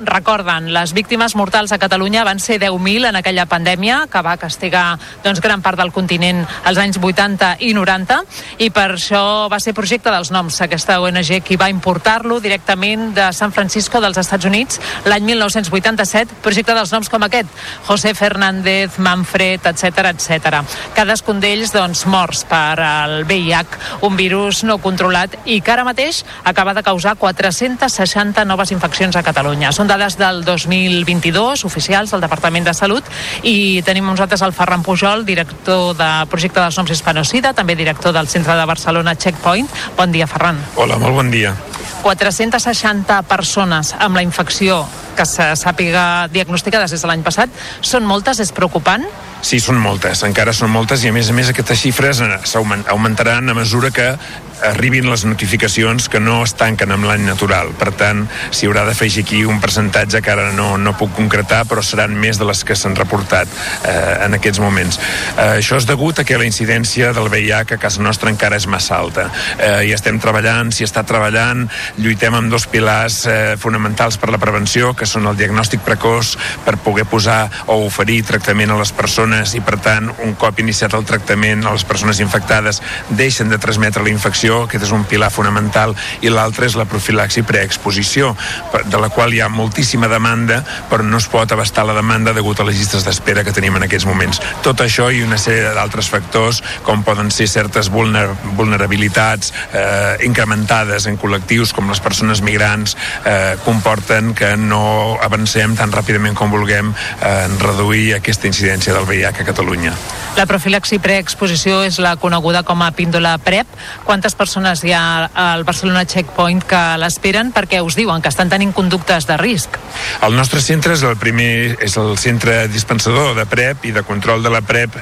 recorden les víctimes mortals a Catalunya van ser 10.000 en aquella pandèmia que va castigar doncs, gran part del continent als anys 80 i 90 i per això va ser projecte dels noms aquesta ONG qui va importar-lo directament de San Francisco dels Estats Units l'any 1987, projecte dels noms com aquest, José Fernández, Manfred, etc etc. Cadascun d'ells doncs, morts per al VIH, un virus no controlat i que ara mateix acaba de causar 460 noves infeccions a Catalunya. Són dades del 2022, oficials del Departament de Salut, i tenim nosaltres el Ferran Pujol, director de projecte dels noms Hispanocida, també director del Centre de Barcelona Checkpoint. Bon dia, Ferran. Hola, molt bon dia. 460 persones amb la infecció que se sàpiga diagnosticades des de l'any passat. Són moltes, és preocupant? Sí, són moltes, encara són moltes i a més a més aquestes xifres eh, augmentaran a mesura que arribin les notificacions que no es tanquen amb l'any natural. Per tant, s'hi haurà d'afegir aquí un percentatge que ara no, no puc concretar, però seran més de les que s'han reportat eh, en aquests moments. Eh, això és degut a que la incidència del VIH a casa nostra encara és massa alta. Eh, I estem treballant, s'hi està treballant, lluitem amb dos pilars eh, fonamentals per la prevenció, que són el diagnòstic precoç per poder posar o oferir tractament a les persones i, per tant, un cop iniciat el tractament a les persones infectades deixen de transmetre la infecció, aquest és un pilar fonamental, i l'altre és la profilaxi preexposició, de la qual hi ha moltíssima demanda, però no es pot abastar la demanda degut a les llistes d'espera que tenim en aquests moments. Tot això i una sèrie d'altres factors, com poden ser certes vulner vulnerabilitats eh, incrementades en col·lectius com les persones migrants, eh, comporten que no avancem tan ràpidament com vulguem eh, en reduir aquesta incidència del VIH a Catalunya. La profilaxi preexposició és la coneguda com a píndola PrEP. Quantes persones hi ha al Barcelona Checkpoint que l'esperen perquè us diuen que estan tenint conductes de risc? El nostre centre és el primer, és el centre dispensador de PrEP i de control de la PrEP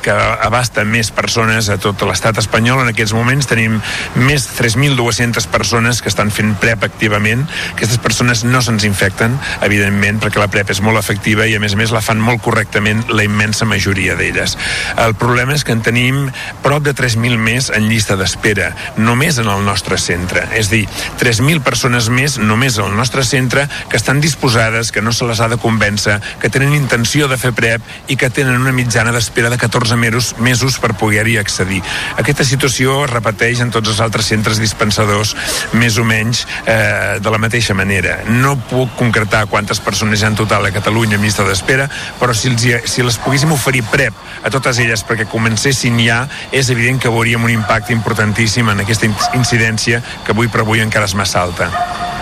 que abasta més persones a tot l'estat espanyol. En aquests moments tenim més de 3.200 persones que estan fent PrEP activament. Aquestes persones no se'ns infecten, evidentment, perquè la PrEP és molt efectiva i a més a més la fan molt correctament la immensa majoria d'elles. El problema és que en tenim prop de 3.000 més en llista d'espera, només en el nostre centre. És dir, 3.000 persones més només al nostre centre que estan disposades, que no se les ha de convèncer, que tenen intenció de fer PrEP i que tenen una mitjana d'espera de 14 mesos, mesos per poder-hi accedir. Aquesta situació es repeteix en tots els altres centres dispensadors més o menys eh, de la mateixa manera. No puc concretar quantes persones hi ha en total a Catalunya en llista d'espera, però si, els, hi- si les poguéssim oferir PrEP a totes elles perquè comencessin ja, és evident que veuríem un impacte importantíssim en aquesta in- incidència que avui per avui encara és massa alta.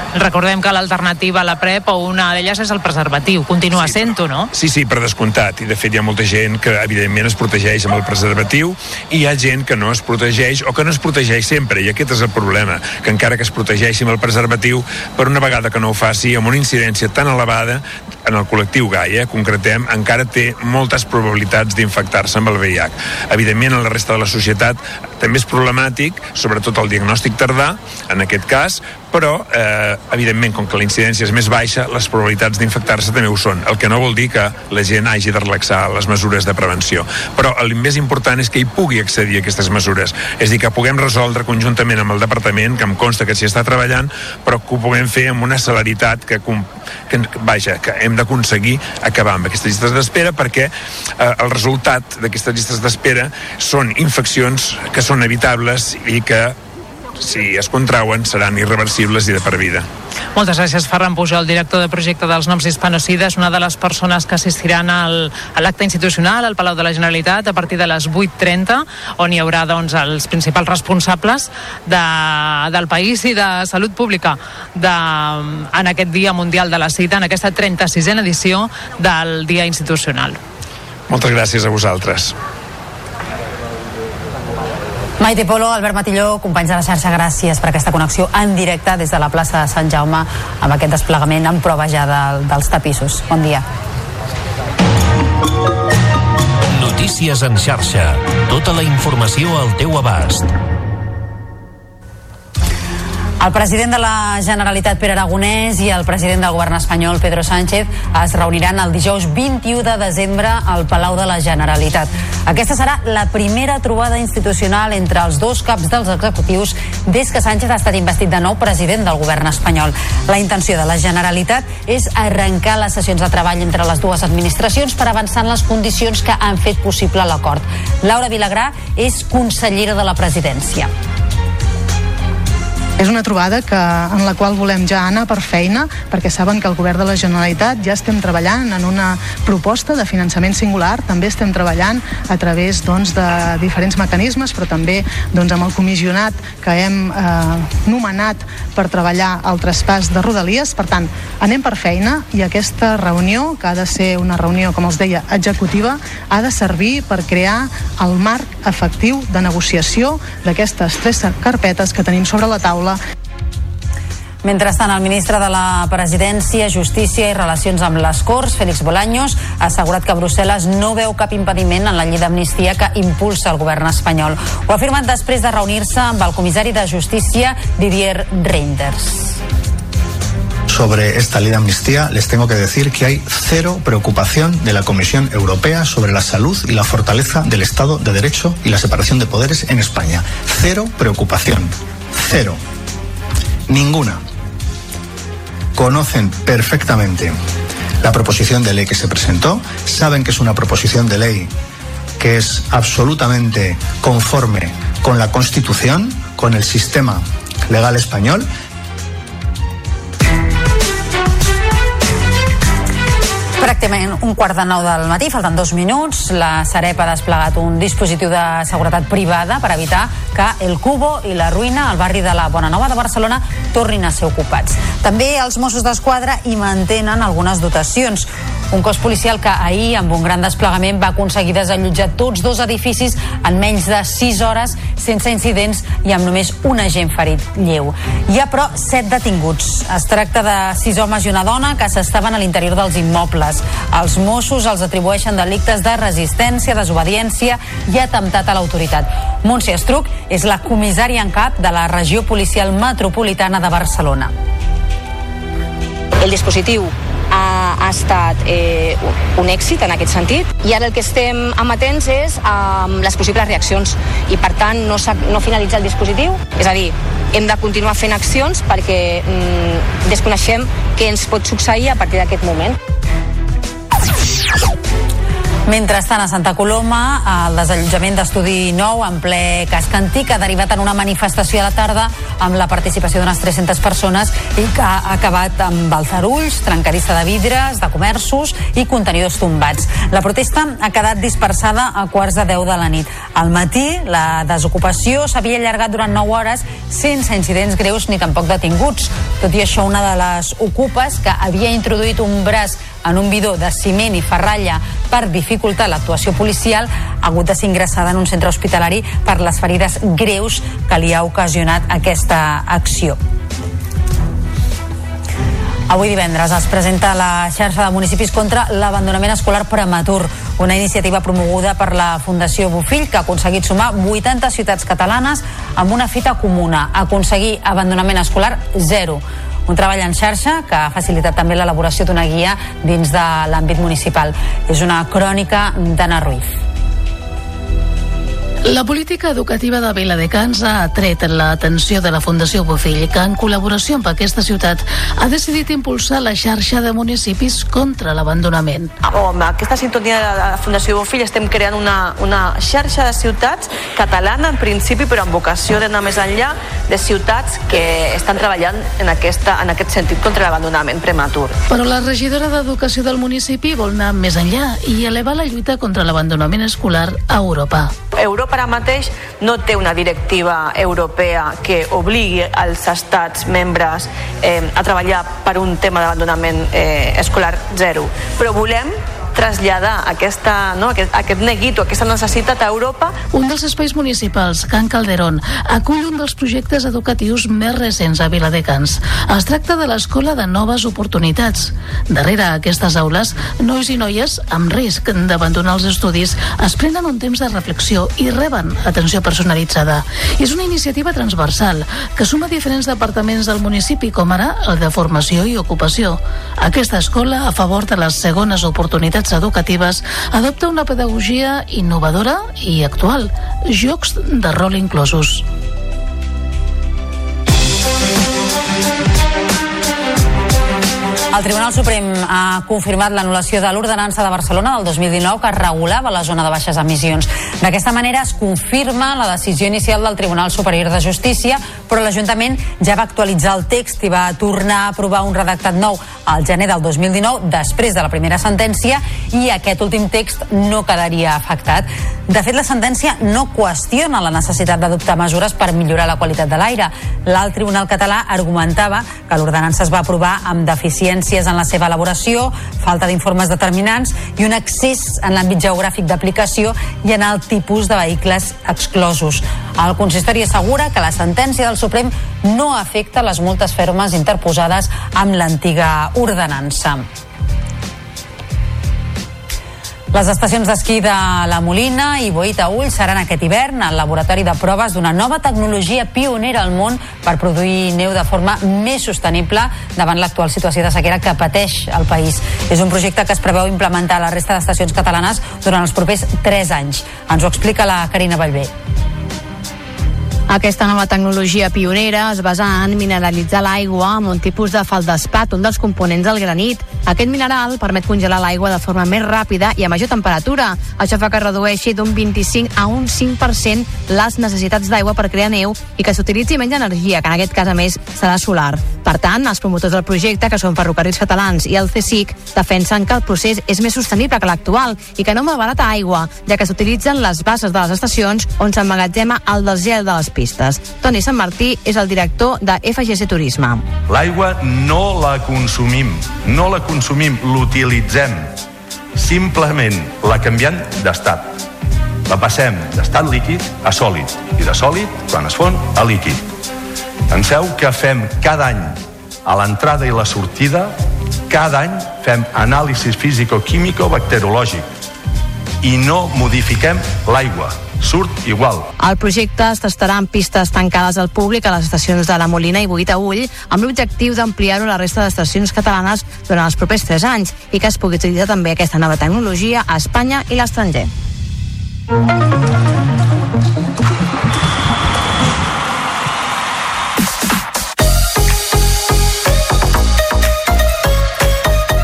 Recordem que l'alternativa a la PrEP o una d'elles és el preservatiu. Continua sí, sent-ho, no? Sí, sí, per descomptat. I de fet hi ha molta gent que evidentment es protegeix amb el preservatiu i hi ha gent que no es protegeix o que no es protegeix sempre. I aquest és el problema, que encara que es protegeixi amb el preservatiu, per una vegada que no ho faci, amb una incidència tan elevada, en el col·lectiu gai, eh, concretem, encara té moltes probabilitats d'infectar-se amb el VIH. Evidentment, en la resta de la societat també és problemàtic, sobretot el diagnòstic tardà, en aquest cas, però, eh, evidentment, com que la incidència és més baixa, les probabilitats d'infectar-se també ho són, el que no vol dir que la gent hagi de relaxar les mesures de prevenció. Però el més important és que hi pugui accedir a aquestes mesures, és a dir, que puguem resoldre conjuntament amb el departament, que em consta que s'hi està treballant, però que ho puguem fer amb una celeritat que, que vaja, que hem d'aconseguir acabar amb aquestes llistes d'espera perquè eh, el resultat d'aquestes llistes d'espera són infeccions que són evitables i que si es contrauen seran irreversibles i de per vida. Moltes gràcies, Ferran Pujol, director de projecte dels noms hispanocides, una de les persones que assistiran al, a l'acte institucional al Palau de la Generalitat a partir de les 8.30, on hi haurà doncs, els principals responsables de, del país i de salut pública de, en aquest Dia Mundial de la Cita, en aquesta 36a edició del Dia Institucional. Moltes gràcies a vosaltres. Maite Polo, Albert Matilló, companys de la xarxa, gràcies per aquesta connexió en directe des de la plaça de Sant Jaume amb aquest desplegament en prova ja de, dels tapissos. Bon dia. Notícies en xarxa. Tota la informació al teu abast. El president de la Generalitat, Pere Aragonès, i el president del govern espanyol, Pedro Sánchez, es reuniran el dijous 21 de desembre al Palau de la Generalitat. Aquesta serà la primera trobada institucional entre els dos caps dels executius des que Sánchez ha estat investit de nou president del govern espanyol. La intenció de la Generalitat és arrencar les sessions de treball entre les dues administracions per avançar en les condicions que han fet possible l'acord. Laura Vilagrà és consellera de la presidència. És una trobada que, en la qual volem ja anar per feina, perquè saben que el govern de la Generalitat ja estem treballant en una proposta de finançament singular, també estem treballant a través doncs, de diferents mecanismes, però també doncs, amb el comissionat que hem eh, nomenat per treballar el traspàs de Rodalies. Per tant, anem per feina i aquesta reunió, que ha de ser una reunió, com els deia, executiva, ha de servir per crear el marc efectiu de negociació d'aquestes tres carpetes que tenim sobre la taula Mentrestant, el ministre de la Presidència, Justícia i Relacions amb les Corts, Félix Bolaños, ha assegurat que Brussel·les no veu cap impediment en la llei d'amnistia que impulsa el govern espanyol. Ho ha afirmat després de reunir-se amb el comissari de Justícia, Didier Reinders. sobre esta ley de amnistía, les tengo que decir que hay cero preocupación de la Comisión Europea sobre la salud y la fortaleza del Estado de Derecho y la separación de poderes en España. Cero preocupación. Cero. Ninguna. Conocen perfectamente la proposición de ley que se presentó, saben que es una proposición de ley que es absolutamente conforme con la Constitución, con el sistema legal español, Pràcticament un quart de nou del matí, falten dos minuts. La Sareb ha desplegat un dispositiu de seguretat privada per evitar que el Cubo i la Ruïna, al barri de la Bonanova de Barcelona, tornin a ser ocupats. També els Mossos d'Esquadra hi mantenen algunes dotacions. Un cos policial que ahir, amb un gran desplegament, va aconseguir desallotjar tots dos edificis en menys de 6 hores, sense incidents i amb només un agent ferit lleu. Hi ha, però, set detinguts. Es tracta de sis homes i una dona que s'estaven a l'interior dels immobles. Els Mossos els atribueixen delictes de resistència, desobediència i atemptat a l'autoritat. Montse Estruc és la comissària en cap de la regió policial metropolitana de Barcelona. El dispositiu ha, ha estat eh, un èxit en aquest sentit. I ara el que estem amatents és amb les possibles reaccions. I per tant no, no finalitza el dispositiu. És a dir, hem de continuar fent accions perquè mm, desconeixem què ens pot succeir a partir d'aquest moment Mentrestant, a Santa Coloma, el desallotjament d'estudi nou en ple casc antic ha derivat en una manifestació a la tarda amb la participació d'unes 300 persones i que ha acabat amb alzarulls, trencadissa de vidres, de comerços i contenidors tombats. La protesta ha quedat dispersada a quarts de 10 de la nit. Al matí, la desocupació s'havia allargat durant 9 hores sense incidents greus ni tampoc detinguts. Tot i això, una de les ocupes que havia introduït un braç en un bidó de ciment i ferralla per dificultar l'actuació policial ha hagut de ser ingressada en un centre hospitalari per les ferides greus que li ha ocasionat aquesta acció. Avui divendres es presenta la xarxa de municipis contra l'abandonament escolar prematur, una iniciativa promoguda per la Fundació Bofill que ha aconseguit sumar 80 ciutats catalanes amb una fita comuna, aconseguir abandonament escolar zero. Un treball en xarxa que ha facilitat també l'elaboració d'una guia dins de l'àmbit municipal. És una crònica d'Anna Ruiz. La política educativa de Viladecans ha atret l'atenció de la Fundació Bofill, que en col·laboració amb aquesta ciutat ha decidit impulsar la xarxa de municipis contra l'abandonament. amb aquesta sintonia de la Fundació Bofill estem creant una, una xarxa de ciutats catalana en principi però amb vocació d'anar més enllà de ciutats que estan treballant en, aquesta, en aquest sentit contra l'abandonament prematur. Però la regidora d'Educació del municipi vol anar més enllà i elevar la lluita contra l'abandonament escolar a Europa. Europa ara mateix no té una directiva europea que obligui als estats membres eh, a treballar per un tema d'abandonament eh, escolar zero, però volem traslladar aquesta, no, aquest, aquest neguit o aquesta necessitat a Europa Un dels espais municipals, Can Calderón, acull un dels projectes educatius més recents a Viladecans. Es tracta de l'Escola de Noves Oportunitats. Darrere aquestes aules, nois i noies amb risc d'abandonar els estudis es prenen un temps de reflexió i reben atenció personalitzada. És una iniciativa transversal que suma diferents departaments del municipi, com ara el de formació i ocupació. Aquesta escola, a favor de les segones oportunitats educatives, adopta una pedagogia innovadora i actual, jocs de rol inclosos. El Tribunal Suprem ha confirmat l'anul·lació de l'ordenança de Barcelona del 2019 que regulava la zona de baixes emissions. D'aquesta manera es confirma la decisió inicial del Tribunal Superior de Justícia, però l'Ajuntament ja va actualitzar el text i va tornar a aprovar un redactat nou al gener del 2019, després de la primera sentència, i aquest últim text no quedaria afectat. De fet, la sentència no qüestiona la necessitat d'adoptar mesures per millorar la qualitat de l'aire. L'alt Tribunal català argumentava que l'ordenança es va aprovar amb deficiències deficiències en la seva elaboració, falta d'informes determinants i un excés en l'àmbit geogràfic d'aplicació i en el tipus de vehicles exclosos. El consistori assegura que la sentència del Suprem no afecta les multes fermes interposades amb l'antiga ordenança. Les estacions d'esquí de La Molina i Boita-Ull seran aquest hivern el laboratori de proves d'una nova tecnologia pionera al món per produir neu de forma més sostenible davant l'actual situació de sequera que pateix el país. És un projecte que es preveu implementar a la resta d'estacions catalanes durant els propers 3 anys. Ens ho explica la Carina Vallvé. Aquesta nova tecnologia pionera es basa en mineralitzar l'aigua amb un tipus de faldespat, un dels components del granit. Aquest mineral permet congelar l'aigua de forma més ràpida i a major temperatura. Això fa que redueixi d'un 25 a un 5% les necessitats d'aigua per crear neu i que s'utilitzi menys energia, que en aquest cas a més serà solar. Per tant, els promotors del projecte, que són Ferrocarrils Catalans i el CSIC, defensen que el procés és més sostenible que l'actual i que no malbarata aigua, ja que s'utilitzen les bases de les estacions on s'emmagatzema el desgel de les pistes. Toni Sant Martí és el director de FGC Turisme. L'aigua no la consumim, no la consumim, l'utilitzem. Simplement la canviem d'estat. La passem d'estat líquid a sòlid i de sòlid, quan es fon, a líquid. Penseu que fem cada any a l'entrada i la sortida, cada any fem anàlisis físico-químico-bacteriològic i no modifiquem l'aigua. Surt igual. El projecte es tastarà en pistes tancades al públic a les estacions de La Molina i Boita-Ull amb l'objectiu d'ampliar-ho a la resta d'estacions catalanes durant els propers 3 anys i que es pugui utilitzar també aquesta nova tecnologia a Espanya i l'estranger.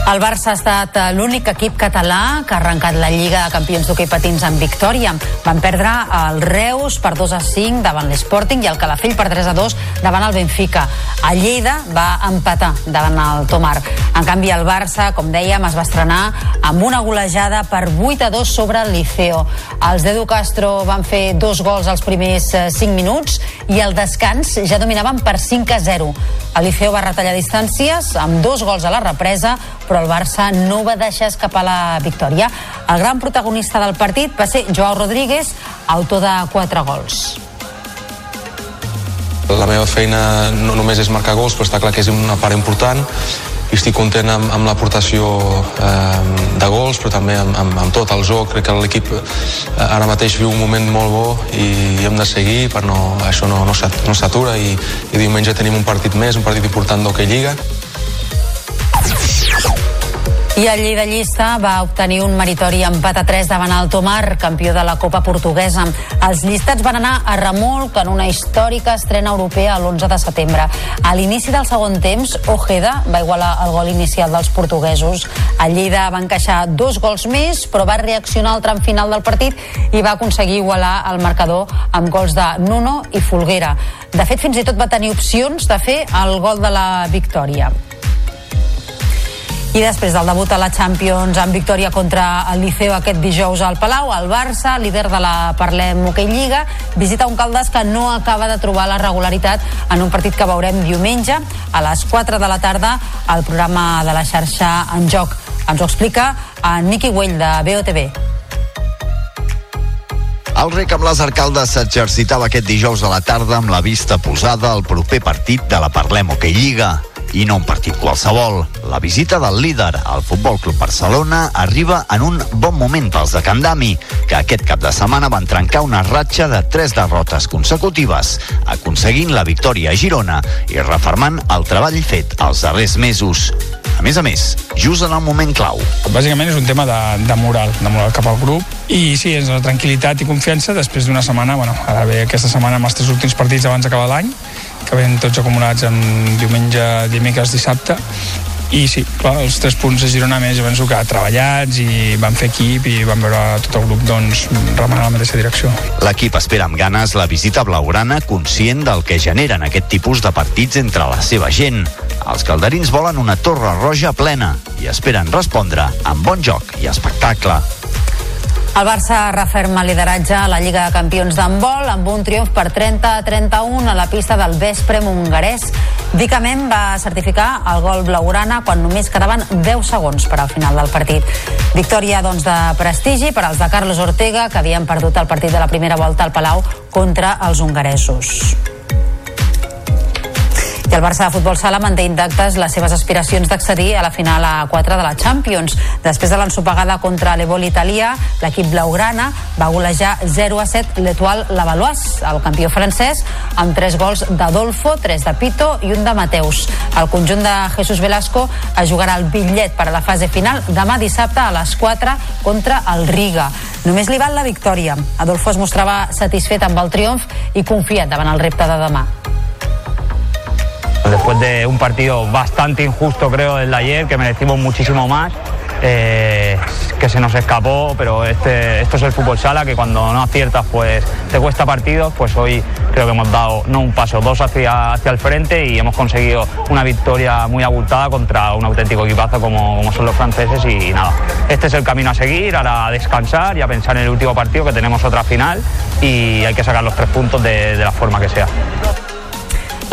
El Barça ha estat eh, l'únic equip català que ha arrencat la Lliga de Campions d'hoquei patins amb victòria. Van perdre el Reus per 2 a 5 davant l'Sporting i el Calafell per 3 a 2 davant el Benfica. El Lleida va empatar davant el Tomar. En canvi, el Barça, com dèiem, es va estrenar amb una golejada per 8 a 2 sobre el Liceo. Els d'Edu Castro van fer dos gols als primers 5 minuts i al descans ja dominaven per 5 a 0. El Liceo va retallar distàncies amb dos gols a la represa, però el Barça no va deixar escapar la victòria. El gran protagonista del partit va ser Joao Rodríguez, autor de quatre gols. La meva feina no només és marcar gols, però està clar que és una part important i estic content amb, amb l'aportació eh, de gols, però també amb, amb, amb tot el joc. Crec que l'equip eh, ara mateix viu un moment molt bo i, i hem de seguir per no, això no, no s'atura i, i diumenge tenim un partit més, un partit important d'Hockey Lliga. I el Lleida Llista va obtenir un meritori empat a 3 davant el Tomar, campió de la Copa Portuguesa. Els llistats van anar a remolc en una històrica estrena europea l'11 de setembre. A l'inici del segon temps, Ojeda va igualar el gol inicial dels portuguesos. El Lleida va encaixar dos gols més, però va reaccionar al tram final del partit i va aconseguir igualar el marcador amb gols de Nuno i Folguera. De fet, fins i tot va tenir opcions de fer el gol de la victòria. I després del debut a la Champions amb victòria contra el Liceo aquest dijous al Palau, el Barça, líder de la Parlem Hockey Lliga, visita un Caldes que no acaba de trobar la regularitat en un partit que veurem diumenge a les 4 de la tarda al programa de la xarxa en joc. Ens ho explica en Niqui Güell de BOTV. El rec amb les arcaldes s'exercitava aquest dijous a la tarda amb la vista posada al proper partit de la Parlem Hockey Lliga. I no un partit qualsevol. La visita del líder, el Futbol Club Barcelona, arriba en un bon moment pels de Candami, que aquest cap de setmana van trencar una ratxa de tres derrotes consecutives, aconseguint la victòria a Girona i refermant el treball fet els darrers mesos. A més a més, just en el moment clau. Bàsicament és un tema de, de moral, de moral cap al grup i sí, és una tranquil·litat i confiança després d'una setmana, bueno, ara ve aquesta setmana amb els tres últims partits abans d'acabar l'any que ven tots acumulats en diumenge, dimecres, dissabte i sí, clar, els tres punts de Girona més penso que treballats i van fer equip i van veure tot el grup doncs, remant a la mateixa direcció. L'equip espera amb ganes la visita blaugrana conscient del que generen aquest tipus de partits entre la seva gent. Els calderins volen una torre roja plena i esperen respondre amb bon joc i espectacle. El Barça referma lideratge a la Lliga de Campions d'handbol amb un triomf per 30 a 31 a la pista del Vespre hongarès. Vicament va certificar el gol blaugrana quan només quedaven 10 segons per al final del partit. Victòria doncs, de prestigi per als de Carlos Ortega que havien perdut el partit de la primera volta al Palau contra els hongaresos. El Barça de Futbol Sala manté intactes les seves aspiracions d'accedir a la final a 4 de la Champions. Després de l'ensopegada contra l'Ebol italià, l'equip blaugrana va golejar 0 a 7 l'Etoile Lavalois, el campió francès, amb 3 gols d'Adolfo, 3 de Pito i un de Mateus. El conjunt de Jesús Velasco es jugarà el bitllet per a la fase final demà dissabte a les 4 contra el Riga. Només li val la victòria. Adolfo es mostrava satisfet amb el triomf i confiat davant el repte de demà. Después de un partido bastante injusto, creo, el de ayer, que merecimos muchísimo más, eh, que se nos escapó, pero este, esto es el fútbol sala, que cuando no aciertas, pues te cuesta partidos, pues hoy creo que hemos dado no un paso, dos hacia, hacia el frente y hemos conseguido una victoria muy abultada contra un auténtico equipazo como, son los franceses y nada, este es el camino a seguir, ahora a descansar y a pensar en el último partido que tenemos otra final y hay que sacar los tres puntos de la forma que sea.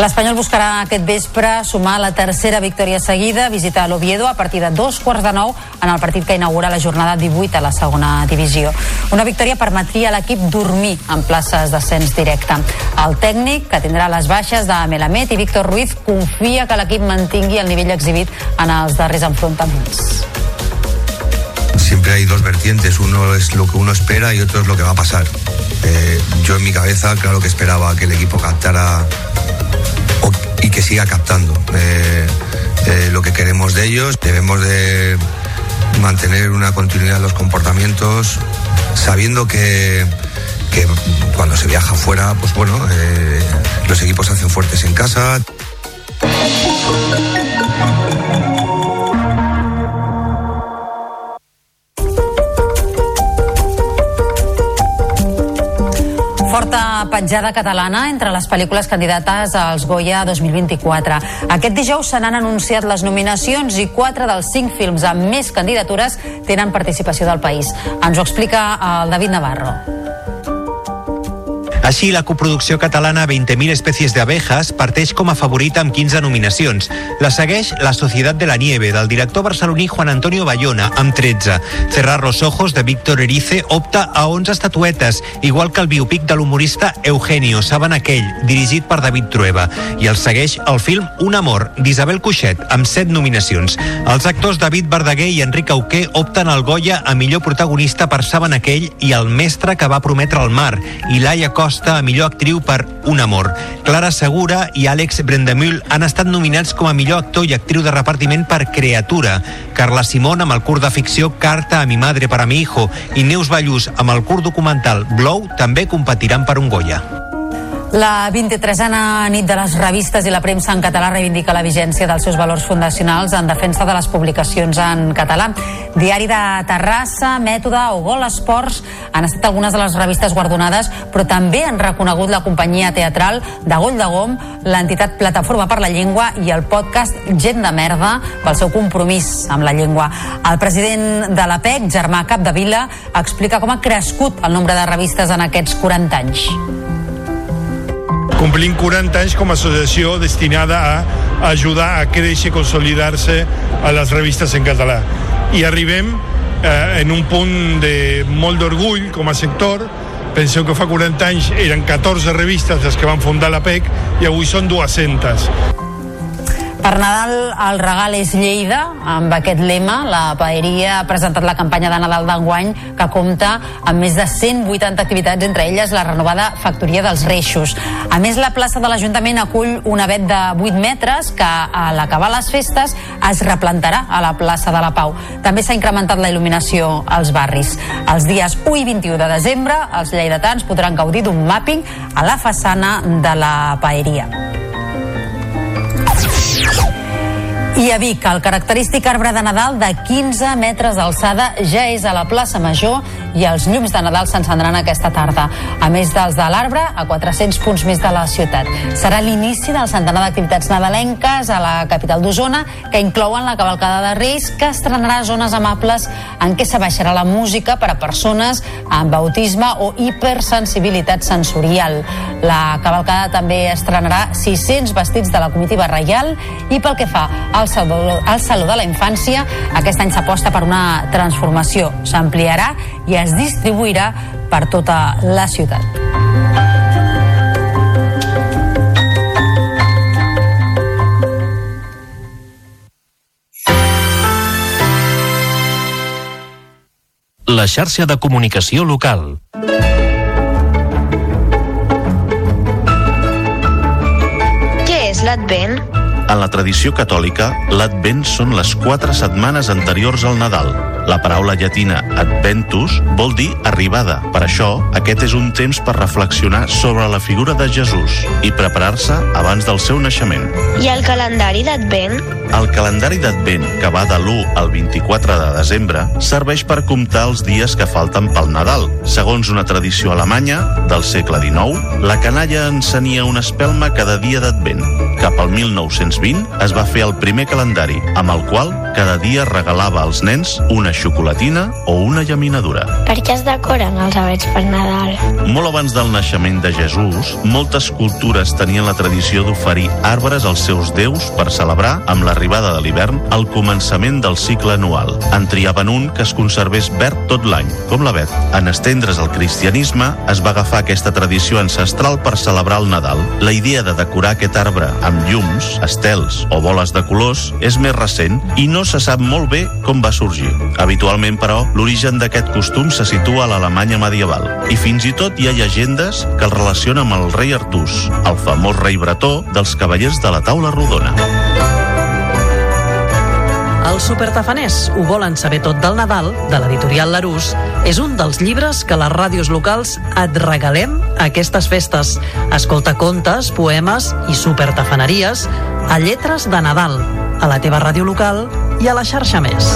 L'Espanyol buscarà aquest vespre sumar la tercera victòria seguida, visitar l'Oviedo a partir de dos quarts de nou en el partit que inaugura la jornada 18 a la segona divisió. Una victòria permetria a l'equip dormir en places d'ascens directe. El tècnic, que tindrà les baixes de Melamed i Víctor Ruiz, confia que l'equip mantingui el nivell exhibit en els darrers enfrontaments. siempre hay dos vertientes, uno es lo que uno espera y otro es lo que va a pasar. Eh, yo en mi cabeza, claro que esperaba que el equipo captara y que siga captando eh, eh, lo que queremos de ellos. Debemos de mantener una continuidad en los comportamientos, sabiendo que, que cuando se viaja fuera, pues bueno, eh, los equipos hacen fuertes en casa, Forta petjada catalana entre les pel·lícules candidates als Goya 2024. Aquest dijous se n'han anunciat les nominacions i quatre dels cinc films amb més candidatures tenen participació del país. Ens ho explica el David Navarro. Així, la coproducció catalana 20.000 espècies d'abejas parteix com a favorita amb 15 nominacions. La segueix La Societat de la Nieve, del director barceloní Juan Antonio Bayona, amb 13. Cerrar los ojos, de Víctor Erice, opta a 11 estatuetes, igual que el biopic de l'humorista Eugenio, Saben aquell, dirigit per David Trueba. I el segueix el film Un amor, d'Isabel Cuixet, amb 7 nominacions. Els actors David Verdaguer i Enric Auqué opten al Goya a millor protagonista per Saben aquell i El mestre que va prometre el mar, i Laia Costa a millor actriu per Un amor. Clara Segura i Àlex Brendamühl han estat nominats com a millor actor i actriu de repartiment per Creatura. Carla Simón amb el curt de ficció Carta a mi madre para mi hijo i Neus Ballús amb el curt documental Blow també competiran per un Goya. La 23a nit de les revistes i la premsa en català reivindica la vigència dels seus valors fundacionals en defensa de les publicacions en català. Diari de Terrassa, Mètode o Gol Esports han estat algunes de les revistes guardonades, però també han reconegut la companyia teatral de Goll de Gom, l'entitat Plataforma per la Llengua i el podcast Gent de Merda pel seu compromís amb la llengua. El president de l'APEC, Germà Capdevila, explica com ha crescut el nombre de revistes en aquests 40 anys. Complim 40 anys com a associació destinada a ajudar a créixer i consolidar-se a les revistes en català. I arribem eh, en un punt de molt d'orgull com a sector. Penseu que fa 40 anys eren 14 revistes les que van fundar la PEC i avui són 200. Per Nadal el regal és Lleida, amb aquest lema la paeria ha presentat la campanya de Nadal d'enguany que compta amb més de 180 activitats, entre elles la renovada Factoria dels Reixos. A més, la plaça de l'Ajuntament acull un avet de 8 metres que a l'acabar les festes es replantarà a la plaça de la Pau. També s'ha incrementat la il·luminació als barris. Els dies 1 i 21 de desembre els lleidatans podran gaudir d'un mapping a la façana de la paeria. I a Vic, el característic arbre de Nadal de 15 metres d'alçada ja és a la plaça Major i els llums de Nadal s'encendran aquesta tarda. A més dels de l'arbre, a 400 punts més de la ciutat. Serà l'inici del centenar d'activitats nadalenques a la capital d'Osona, que inclouen la cavalcada de Reis, que estrenarà zones amables en què s'abaixarà la música per a persones amb autisme o hipersensibilitat sensorial. La cavalcada també estrenarà 600 vestits de la comitiva reial i pel que fa al Saló, al Saló de la Infància, aquest any s'aposta per una transformació. S'ampliarà i es distribuirà per tota la ciutat. La xarxa de comunicació local. Què és l'Advent? En la tradició catòlica, l'Advent són les quatre setmanes anteriors al Nadal. La paraula llatina adventus vol dir arribada. Per això, aquest és un temps per reflexionar sobre la figura de Jesús i preparar-se abans del seu naixement. I el calendari d'Advent? El calendari d'Advent, que va de l'1 al 24 de desembre, serveix per comptar els dies que falten pel Nadal. Segons una tradició alemanya del segle XIX, la canalla encenia una espelma cada dia d'Advent. Cap al 1920 es va fer el primer calendari, amb el qual cada dia regalava als nens una xocolatina o una llaminadura. Per què es decoren els avets per Nadal? Molt abans del naixement de Jesús, moltes cultures tenien la tradició d'oferir arbres als seus déus per celebrar, amb l'arribada de l'hivern, el començament del cicle anual. En triaven un que es conservés verd tot l'any, com l'avet. En estendre's el cristianisme, es va agafar aquesta tradició ancestral per celebrar el Nadal. La idea de decorar aquest arbre amb llums, estels o boles de colors és més recent i no se sap molt bé com va sorgir. Habitualment, però, l'origen d'aquest costum se situa a l'Alemanya medieval i fins i tot hi ha llegendes que el relacionen amb el rei Artús, el famós rei bretó dels cavallers de la taula rodona. Els supertafaners ho volen saber tot del Nadal, de l'editorial Larús, és un dels llibres que les ràdios locals et regalem a aquestes festes. Escolta contes, poemes i supertafaneries a Lletres de Nadal, a la teva ràdio local i a la xarxa més.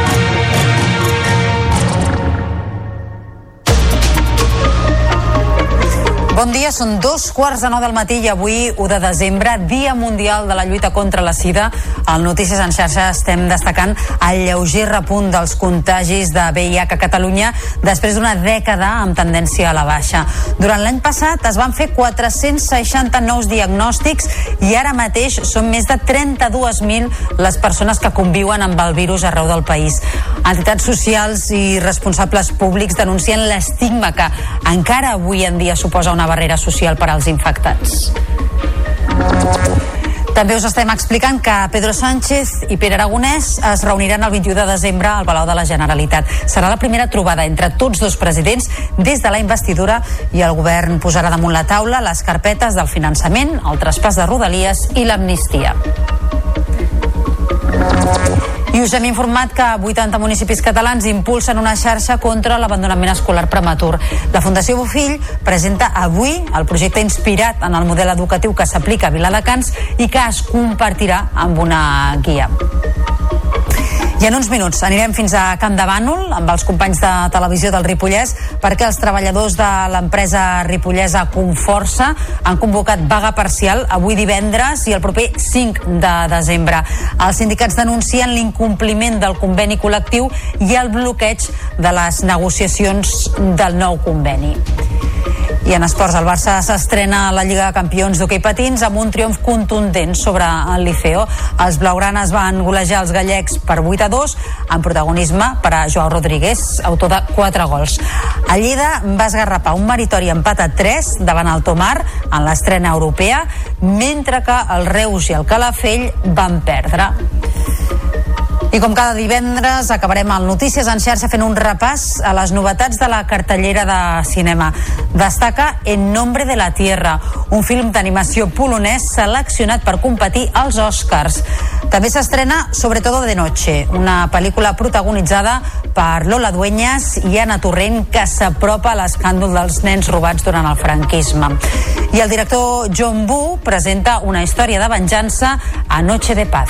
Bon dia, són dos quarts de nou del matí i avui, 1 de desembre, Dia Mundial de la Lluita contra la Sida. Al Notícies en xarxa estem destacant el lleuger repunt dels contagis de VIH a Catalunya després d'una dècada amb tendència a la baixa. Durant l'any passat es van fer 460 nous diagnòstics i ara mateix són més de 32.000 les persones que conviuen amb el virus arreu del país. Entitats socials i responsables públics denuncien l'estigma que encara avui en dia suposa una barrera social per als infectats. També us estem explicant que Pedro Sánchez i Pere Aragonès es reuniran el 21 de desembre al Palau de la Generalitat. Serà la primera trobada entre tots dos presidents des de la investidura i el govern posarà damunt la taula les carpetes del finançament, el traspàs de rodalies i l'amnistia. I us hem informat que 80 municipis catalans impulsen una xarxa contra l'abandonament escolar prematur. La Fundació Bofill presenta avui el projecte inspirat en el model educatiu que s'aplica a Viladecans i que es compartirà amb una guia. I en uns minuts anirem fins a Camp de Bànol amb els companys de televisió del Ripollès perquè els treballadors de l'empresa ripollesa Conforça han convocat vaga parcial avui divendres i el proper 5 de desembre. Els sindicats denuncien l'incompliment del conveni col·lectiu i el bloqueig de les negociacions del nou conveni. I en esports, el Barça s'estrena a la Lliga de Campions d'hoquei patins amb un triomf contundent sobre el Liceo. Els blaugranes van golejar els gallecs per 8 a 2 amb protagonisme per a Joao Rodríguez, autor de 4 gols. A Lleida va esgarrapar un meritori empat a 3 davant el Tomar en l'estrena europea, mentre que el Reus i el Calafell van perdre. I com cada divendres acabarem el Notícies en xarxa fent un repàs a les novetats de la cartellera de cinema. Destaca En nombre de la tierra, un film d'animació polonès seleccionat per competir als Oscars. També s'estrena Todo de noche, una pel·lícula protagonitzada per Lola Dueñas i Anna Torrent que s'apropa a l'escàndol dels nens robats durant el franquisme. I el director John Boo presenta una història de venjança a Noche de Paz.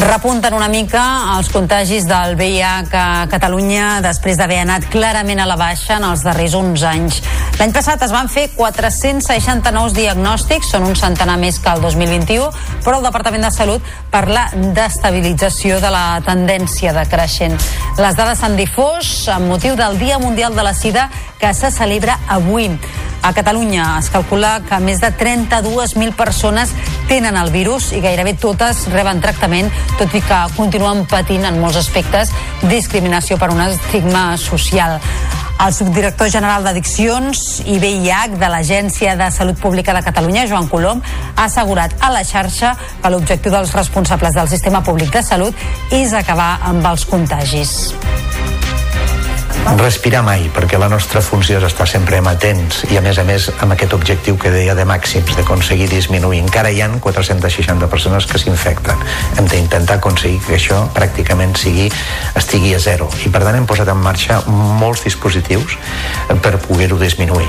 Repunten una mica els contagis del VIH a Catalunya després d'haver anat clarament a la baixa en els darrers 11 anys. L'any passat es van fer 469 diagnòstics, són un centenar més que el 2021, però el Departament de Salut parla d'estabilització de la tendència decreixent. Les dades s'han difós amb motiu del Dia Mundial de la Sida que se celebra avui. A Catalunya es calcula que més de 32.000 persones tenen el virus i gairebé totes reben tractament, tot i que continuen patint en molts aspectes discriminació per un estigma social. El subdirector general d'Addiccions i VIH de l'Agència de Salut Pública de Catalunya, Joan Colom, ha assegurat a la xarxa que l'objectiu dels responsables del sistema públic de salut és acabar amb els contagis respirar mai, perquè la nostra funció és estar sempre amatents i a més a més amb aquest objectiu que deia de màxims, d'aconseguir disminuir. Encara hi han 460 persones que s'infecten. Hem d'intentar aconseguir que això pràcticament sigui, estigui a zero. I per tant hem posat en marxa molts dispositius per poder-ho disminuir.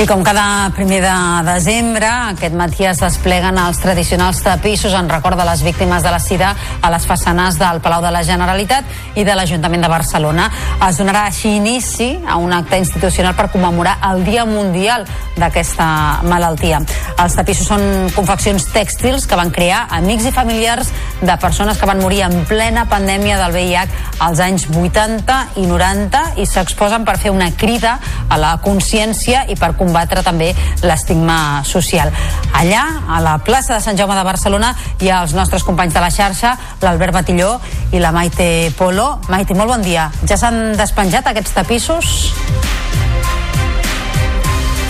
I com cada primer de desembre, aquest matí es despleguen els tradicionals tapissos en record de les víctimes de la sida a les façanes del Palau de la Generalitat i de l'Ajuntament de Barcelona. Es donarà així inici a un acte institucional per commemorar el Dia Mundial d'aquesta malaltia. Els tapissos són confeccions tèxtils que van crear amics i familiars de persones que van morir en plena pandèmia del VIH als anys 80 i 90 i s'exposen per fer una crida a la consciència i per combatre també l'estigma social. Allà, a la plaça de Sant Jaume de Barcelona, hi ha els nostres companys de la xarxa, l'Albert Batilló i la Maite Polo. Maite, molt bon dia. Ja s'han despenjat aquests tapissos?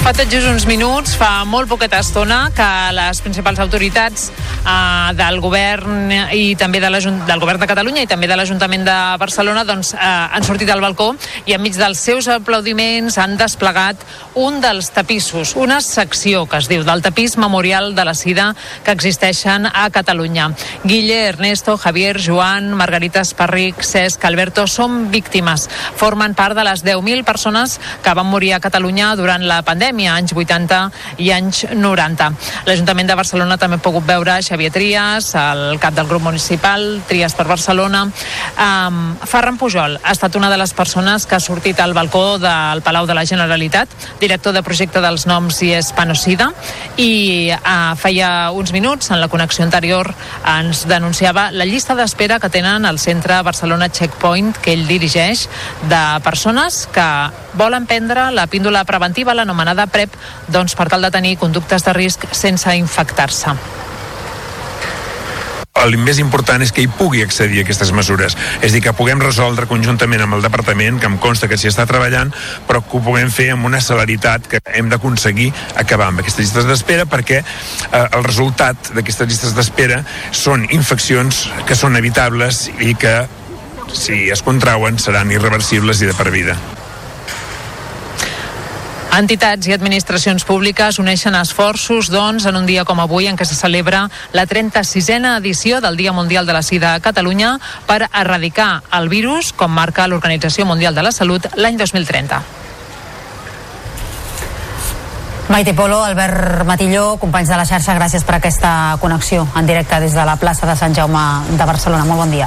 Fa tot just uns minuts, fa molt poqueta estona, que les principals autoritats eh, del govern i també de del govern de Catalunya i també de l'Ajuntament de Barcelona doncs, eh, han sortit al balcó i enmig dels seus aplaudiments han desplegat un dels tapissos, una secció que es diu del tapís memorial de la sida que existeixen a Catalunya. Guille, Ernesto, Javier, Joan, Margarita Esparric, Cesc, Alberto són víctimes. Formen part de les 10.000 persones que van morir a Catalunya durant la pandèmia pandèmia, anys 80 i anys 90. L'Ajuntament de Barcelona també ha pogut veure Xavier Trias, el cap del grup municipal, Trias per Barcelona. Um, Ferran Pujol ha estat una de les persones que ha sortit al balcó del Palau de la Generalitat, director de projecte dels noms i és Panocida, i uh, feia uns minuts, en la connexió anterior, ens denunciava la llista d'espera que tenen al centre Barcelona Checkpoint, que ell dirigeix, de persones que volen prendre la píndola preventiva, l'anomenada de PrEP doncs, per tal de tenir conductes de risc sense infectar-se el més important és que hi pugui accedir a aquestes mesures. És dir, que puguem resoldre conjuntament amb el departament, que em consta que s'hi està treballant, però que ho puguem fer amb una celeritat que hem d'aconseguir acabar amb aquestes llistes d'espera perquè eh, el resultat d'aquestes llistes d'espera són infeccions que són evitables i que si es contrauen seran irreversibles i de per vida. Entitats i administracions públiques uneixen esforços, doncs, en un dia com avui en què se celebra la 36a edició del Dia Mundial de la Sida a Catalunya per erradicar el virus, com marca l'Organització Mundial de la Salut l'any 2030. Maite Polo, Albert Matilló, companys de la xarxa, gràcies per aquesta connexió en directe des de la plaça de Sant Jaume de Barcelona. Molt bon dia.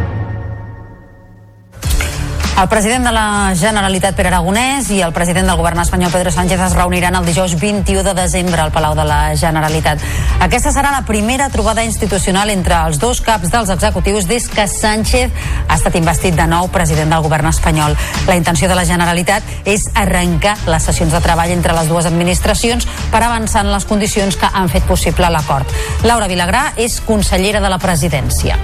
El president de la Generalitat, Pere Aragonès, i el president del govern espanyol, Pedro Sánchez, es reuniran el dijous 21 de desembre al Palau de la Generalitat. Aquesta serà la primera trobada institucional entre els dos caps dels executius des que Sánchez ha estat investit de nou president del govern espanyol. La intenció de la Generalitat és arrencar les sessions de treball entre les dues administracions per avançar en les condicions que han fet possible l'acord. Laura Vilagrà és consellera de la presidència.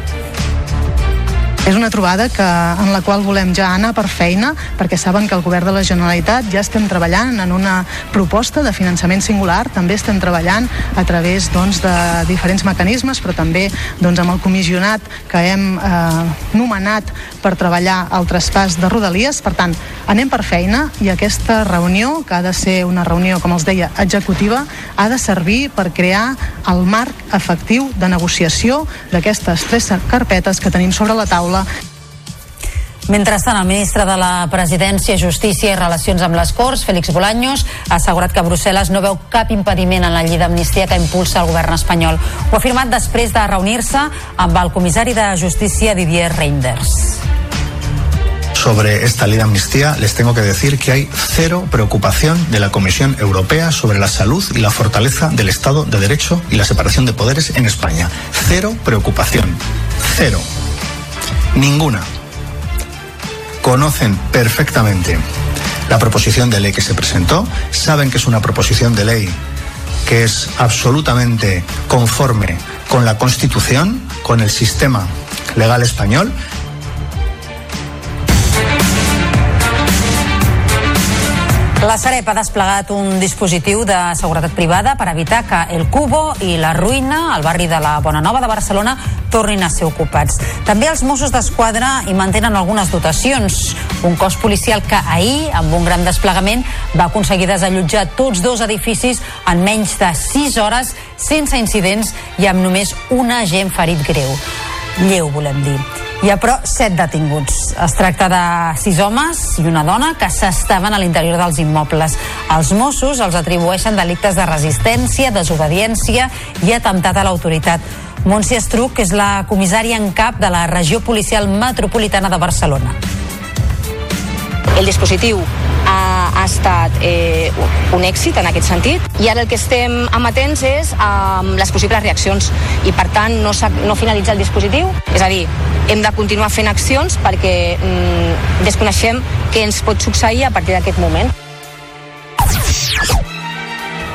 És una trobada que, en la qual volem ja anar per feina, perquè saben que el govern de la Generalitat ja estem treballant en una proposta de finançament singular, també estem treballant a través doncs, de diferents mecanismes, però també doncs, amb el comissionat que hem eh, nomenat per treballar el traspàs de Rodalies. Per tant, anem per feina i aquesta reunió, que ha de ser una reunió, com els deia, executiva, ha de servir per crear el marc efectiu de negociació d'aquestes tres carpetes que tenim sobre la taula Mentrestant, el ministre de la Presidència, Justícia i Relacions amb les Corts, Félix Bolaños, ha assegurat que Brussel·les no veu cap impediment en la llei d'amnistia que impulsa el govern espanyol. Ho ha afirmat després de reunir-se amb el comissari de Justícia, Didier Reinders. Sobre esta ley de amnistía les tengo que decir que hay cero preocupación de la Comisión Europea sobre la salud y la fortaleza del Estado de Derecho y la separación de poderes en España. Cero preocupación. Cero. Ninguna. Conocen perfectamente la proposición de ley que se presentó, saben que es una proposición de ley que es absolutamente conforme con la Constitución, con el sistema legal español La Sareb ha desplegat un dispositiu de seguretat privada per evitar que el Cubo i la Ruïna, al barri de la Bonanova de Barcelona, tornin a ser ocupats. També els Mossos d'Esquadra hi mantenen algunes dotacions. Un cos policial que ahir, amb un gran desplegament, va aconseguir desallotjar tots dos edificis en menys de 6 hores, sense incidents i amb només un agent ferit greu. Lleu, volem dir. Hi ha, però, set detinguts. Es tracta de sis homes i una dona que s'estaven a l'interior dels immobles. Els Mossos els atribueixen delictes de resistència, desobediència i atemptat a l'autoritat. Montse Estruc és la comissària en cap de la regió policial metropolitana de Barcelona. El dispositiu ha, ha estat eh, un èxit en aquest sentit. I ara el que estem amatents és amb les possibles reaccions. I per tant no, no finalitza el dispositiu, és a dir, hem de continuar fent accions perquè mm, desconeixem què ens pot succeir a partir d'aquest moment.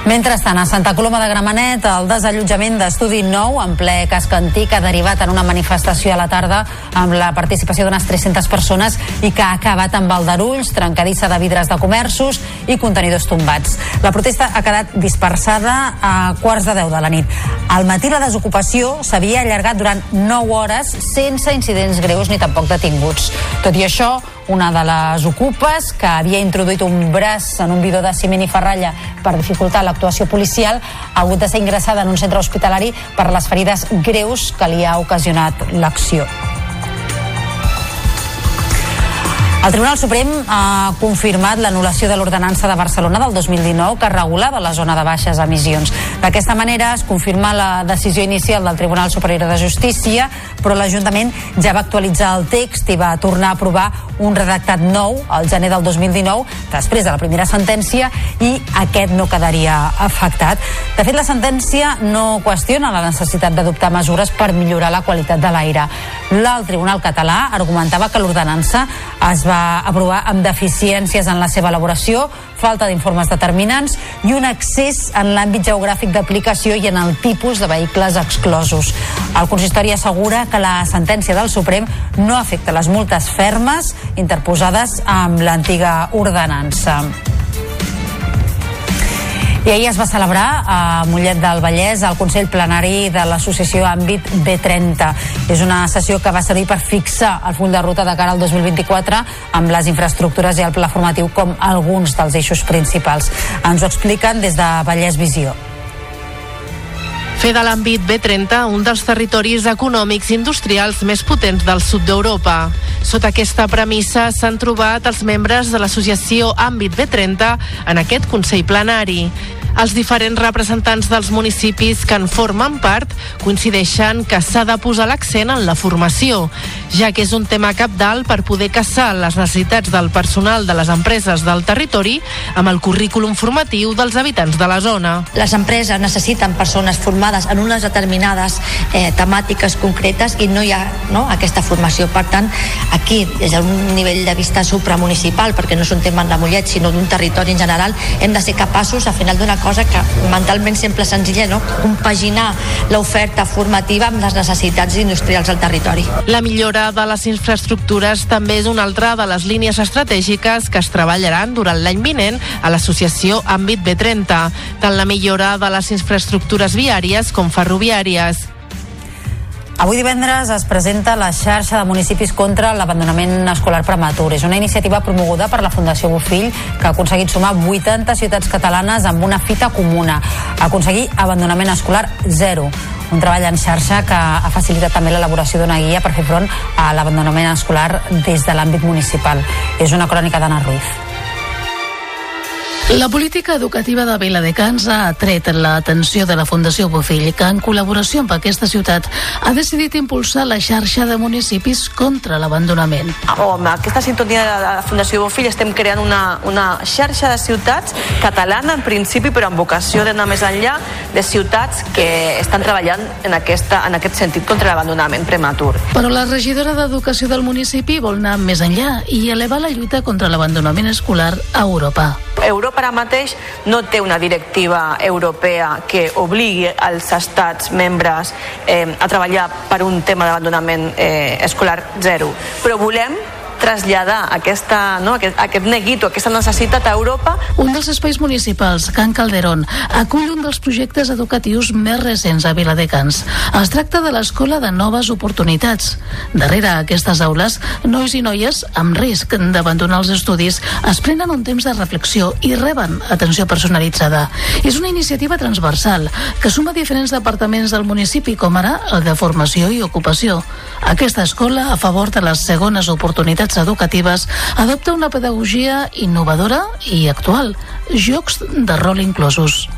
Mentrestant, a Santa Coloma de Gramenet, el desallotjament d'Estudi Nou en ple casc antic ha derivat en una manifestació a la tarda amb la participació d'unes 300 persones i que ha acabat amb aldarulls, trencadissa de vidres de comerços i contenidors tombats. La protesta ha quedat dispersada a quarts de 10 de la nit. Al matí la desocupació s'havia allargat durant 9 hores sense incidents greus ni tampoc detinguts. Tot i això, una de les ocupes que havia introduït un braç en un bidó de ciment i ferralla per dificultar l'actuació policial ha hagut de ser ingressada en un centre hospitalari per les ferides greus que li ha ocasionat l'acció. El Tribunal Suprem ha confirmat l'anul·lació de l'ordenança de Barcelona del 2019 que regulava la zona de baixes emissions. D'aquesta manera es confirma la decisió inicial del Tribunal Superior de Justícia, però l'Ajuntament ja va actualitzar el text i va tornar a aprovar un redactat nou al gener del 2019, després de la primera sentència, i aquest no quedaria afectat. De fet, la sentència no qüestiona la necessitat d'adoptar mesures per millorar la qualitat de l'aire. L'alt Tribunal Català argumentava que l'ordenança es va aprovar amb deficiències en la seva elaboració, falta d'informes determinants i un accés en l'àmbit geogràfic d'aplicació i en el tipus de vehicles exclosos. El consistori assegura que la sentència del Suprem no afecta les multes fermes interposades amb l'antiga ordenança. I ahir es va celebrar a Mollet del Vallès el Consell Plenari de l'Associació Àmbit B30. És una sessió que va servir per fixar el full de ruta de cara al 2024 amb les infraestructures i el pla formatiu com alguns dels eixos principals. Ens ho expliquen des de Vallès Visió fer de l'àmbit B30 un dels territoris econòmics i industrials més potents del sud d'Europa. Sota aquesta premissa s'han trobat els membres de l'associació Àmbit B30 en aquest Consell Plenari. Els diferents representants dels municipis que en formen part coincideixen que s'ha de posar l'accent en la formació, ja que és un tema capdalt per poder caçar les necessitats del personal de les empreses del territori amb el currículum formatiu dels habitants de la zona. Les empreses necessiten persones formades en unes determinades eh, temàtiques concretes i no hi ha no, aquesta formació. Per tant, aquí, des d'un nivell de vista supramunicipal, perquè no és un tema de Mollet, sinó d'un territori en general, hem de ser capaços, al final d'una cosa que mentalment sempre senzilla, no? compaginar l'oferta formativa amb les necessitats industrials del territori. La millora de les infraestructures també és una altra de les línies estratègiques que es treballaran durant l'any vinent a l'associació Àmbit B30, tant la millora de les infraestructures viàries com ferroviàries. Avui divendres es presenta la xarxa de municipis contra l'abandonament escolar prematur. És una iniciativa promoguda per la Fundació Bofill que ha aconseguit sumar 80 ciutats catalanes amb una fita comuna. Aconseguir abandonament escolar zero un treball en xarxa que ha facilitat també l'elaboració d'una guia per fer front a l'abandonament escolar des de l'àmbit municipal. És una crònica d'Anna Ruiz. La política educativa de Viladecans ha atret l'atenció de la Fundació Bofill, que en col·laboració amb aquesta ciutat ha decidit impulsar la xarxa de municipis contra l'abandonament. Oh, amb aquesta sintonia de la Fundació Bofill estem creant una, una xarxa de ciutats catalana en principi, però amb vocació d'anar més enllà de ciutats que estan treballant en, aquesta, en aquest sentit contra l'abandonament prematur. Però la regidora d'Educació del municipi vol anar més enllà i elevar la lluita contra l'abandonament escolar a Europa. Europa ara mateix no té una directiva europea que obligui els estats membres eh, a treballar per un tema d'abandonament eh, escolar zero. Però volem traslladar aquesta, no, aquest, aquest neguito, aquesta necessitat a Europa. Un dels espais municipals, Can Calderón, acull un dels projectes educatius més recents a Viladecans. Es tracta de l'Escola de Noves Oportunitats. Darrere aquestes aules, nois i noies amb risc d'abandonar els estudis es prenen un temps de reflexió i reben atenció personalitzada. És una iniciativa transversal que suma diferents departaments del municipi, com ara el de formació i ocupació. Aquesta escola, a favor de les segones oportunitats educatives adopta una pedagogia innovadora i actual, jocs de rol inclosos.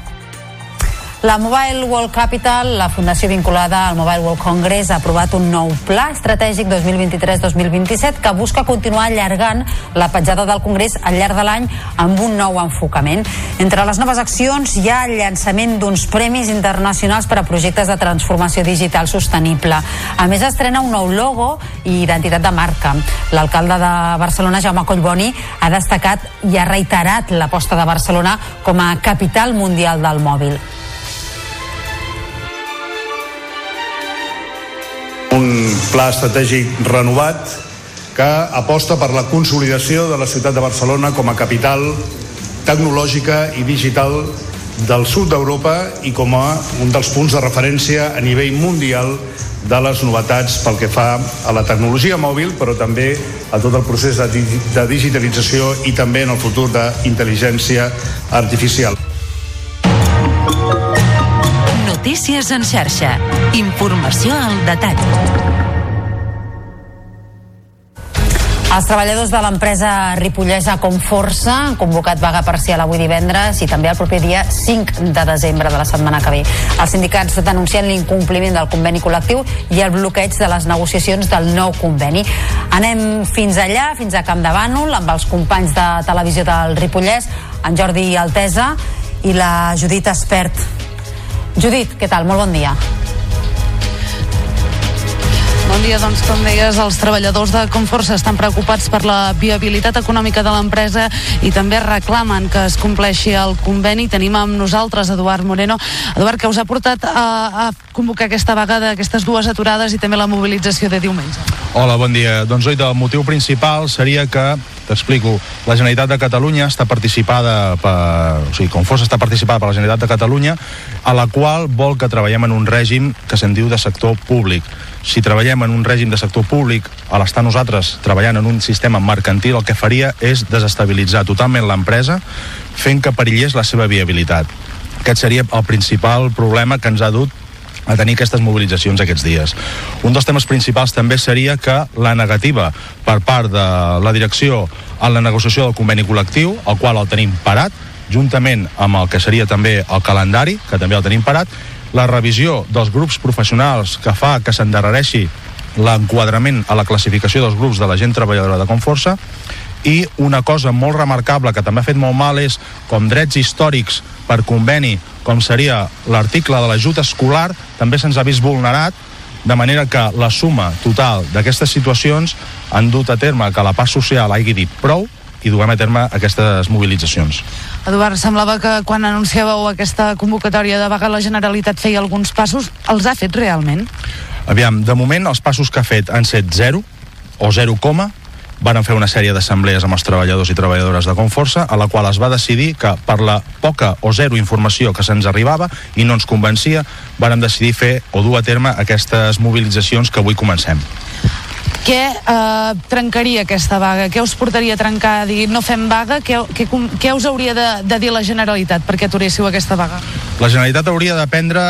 La Mobile World Capital, la fundació vinculada al Mobile World Congress, ha aprovat un nou pla estratègic 2023-2027 que busca continuar allargant la petjada del Congrés al llarg de l'any amb un nou enfocament. Entre les noves accions hi ha el llançament d'uns premis internacionals per a projectes de transformació digital sostenible. A més, estrena un nou logo i identitat de marca. L'alcalde de Barcelona, Jaume Collboni, ha destacat i ha reiterat l'aposta de Barcelona com a capital mundial del mòbil. Pla estratègic renovat que aposta per la consolidació de la ciutat de Barcelona com a capital tecnològica i digital del sud d'Europa i com a un dels punts de referència a nivell mundial de les novetats pel que fa a la tecnologia mòbil, però també a tot el procés de, de digitalització i també en el futur d'intel·ligència artificial. Notícies en xarxa. Informació al detall. Els treballadors de l'empresa ripollesa Comforça han convocat vaga parcial avui divendres i també el proper dia 5 de desembre de la setmana que ve. Els sindicats denuncien l'incompliment del conveni col·lectiu i el bloqueig de les negociacions del nou conveni. Anem fins allà, fins a Camp de Bànol, amb els companys de televisió del Ripollès, en Jordi Altesa i la Judit Espert. Judit, què tal? Molt bon dia. Bon dia, doncs com deies, els treballadors de Conforça estan preocupats per la viabilitat econòmica de l'empresa i també reclamen que es compleixi el conveni. Tenim amb nosaltres Eduard Moreno. Eduard, que us ha portat a, a convocar aquesta vaga d'aquestes dues aturades i també la mobilització de diumenge? Hola, bon dia. Doncs oi, el motiu principal seria que t'explico, la Generalitat de Catalunya està participada per, o sigui, Conforça està participada per la Generalitat de Catalunya, a la qual vol que treballem en un règim que se'n diu de sector públic. Si treballem en un règim de sector públic, a l'estar nosaltres treballant en un sistema mercantil, el que faria és desestabilitzar totalment l'empresa, fent que perillés la seva viabilitat. Aquest seria el principal problema que ens ha dut a tenir aquestes mobilitzacions aquests dies. Un dels temes principals també seria que la negativa per part de la direcció a la negociació del conveni col·lectiu, el qual el tenim parat, juntament amb el que seria també el calendari, que també el tenim parat, la revisió dels grups professionals que fa que s'endarrereixi l'enquadrament a la classificació dels grups de la gent treballadora de Conforça. I una cosa molt remarcable que també ha fet molt mal és com drets històrics per conveni, com seria l'article de l'ajut escolar, també se'ns ha vist vulnerat de manera que la suma total d'aquestes situacions han dut a terme que la pas social hagi dit prou i duem a terme aquestes mobilitzacions. Eduard, semblava que quan anunciàveu aquesta convocatòria de vaga la Generalitat feia alguns passos. Els ha fet realment? Aviam, de moment els passos que ha fet han set 0 o 0, van fer una sèrie d'assemblees amb els treballadors i treballadores de Conforça, a la qual es va decidir que per la poca o zero informació que se'ns arribava i no ens convencia, vàrem decidir fer o dur a terme aquestes mobilitzacions que avui comencem. Què eh, trencaria aquesta vaga? Què us portaria a trencar, a dir no fem vaga? Què, què, què us hauria de, de dir la Generalitat perquè aturéssiu aquesta vaga? La Generalitat hauria de prendre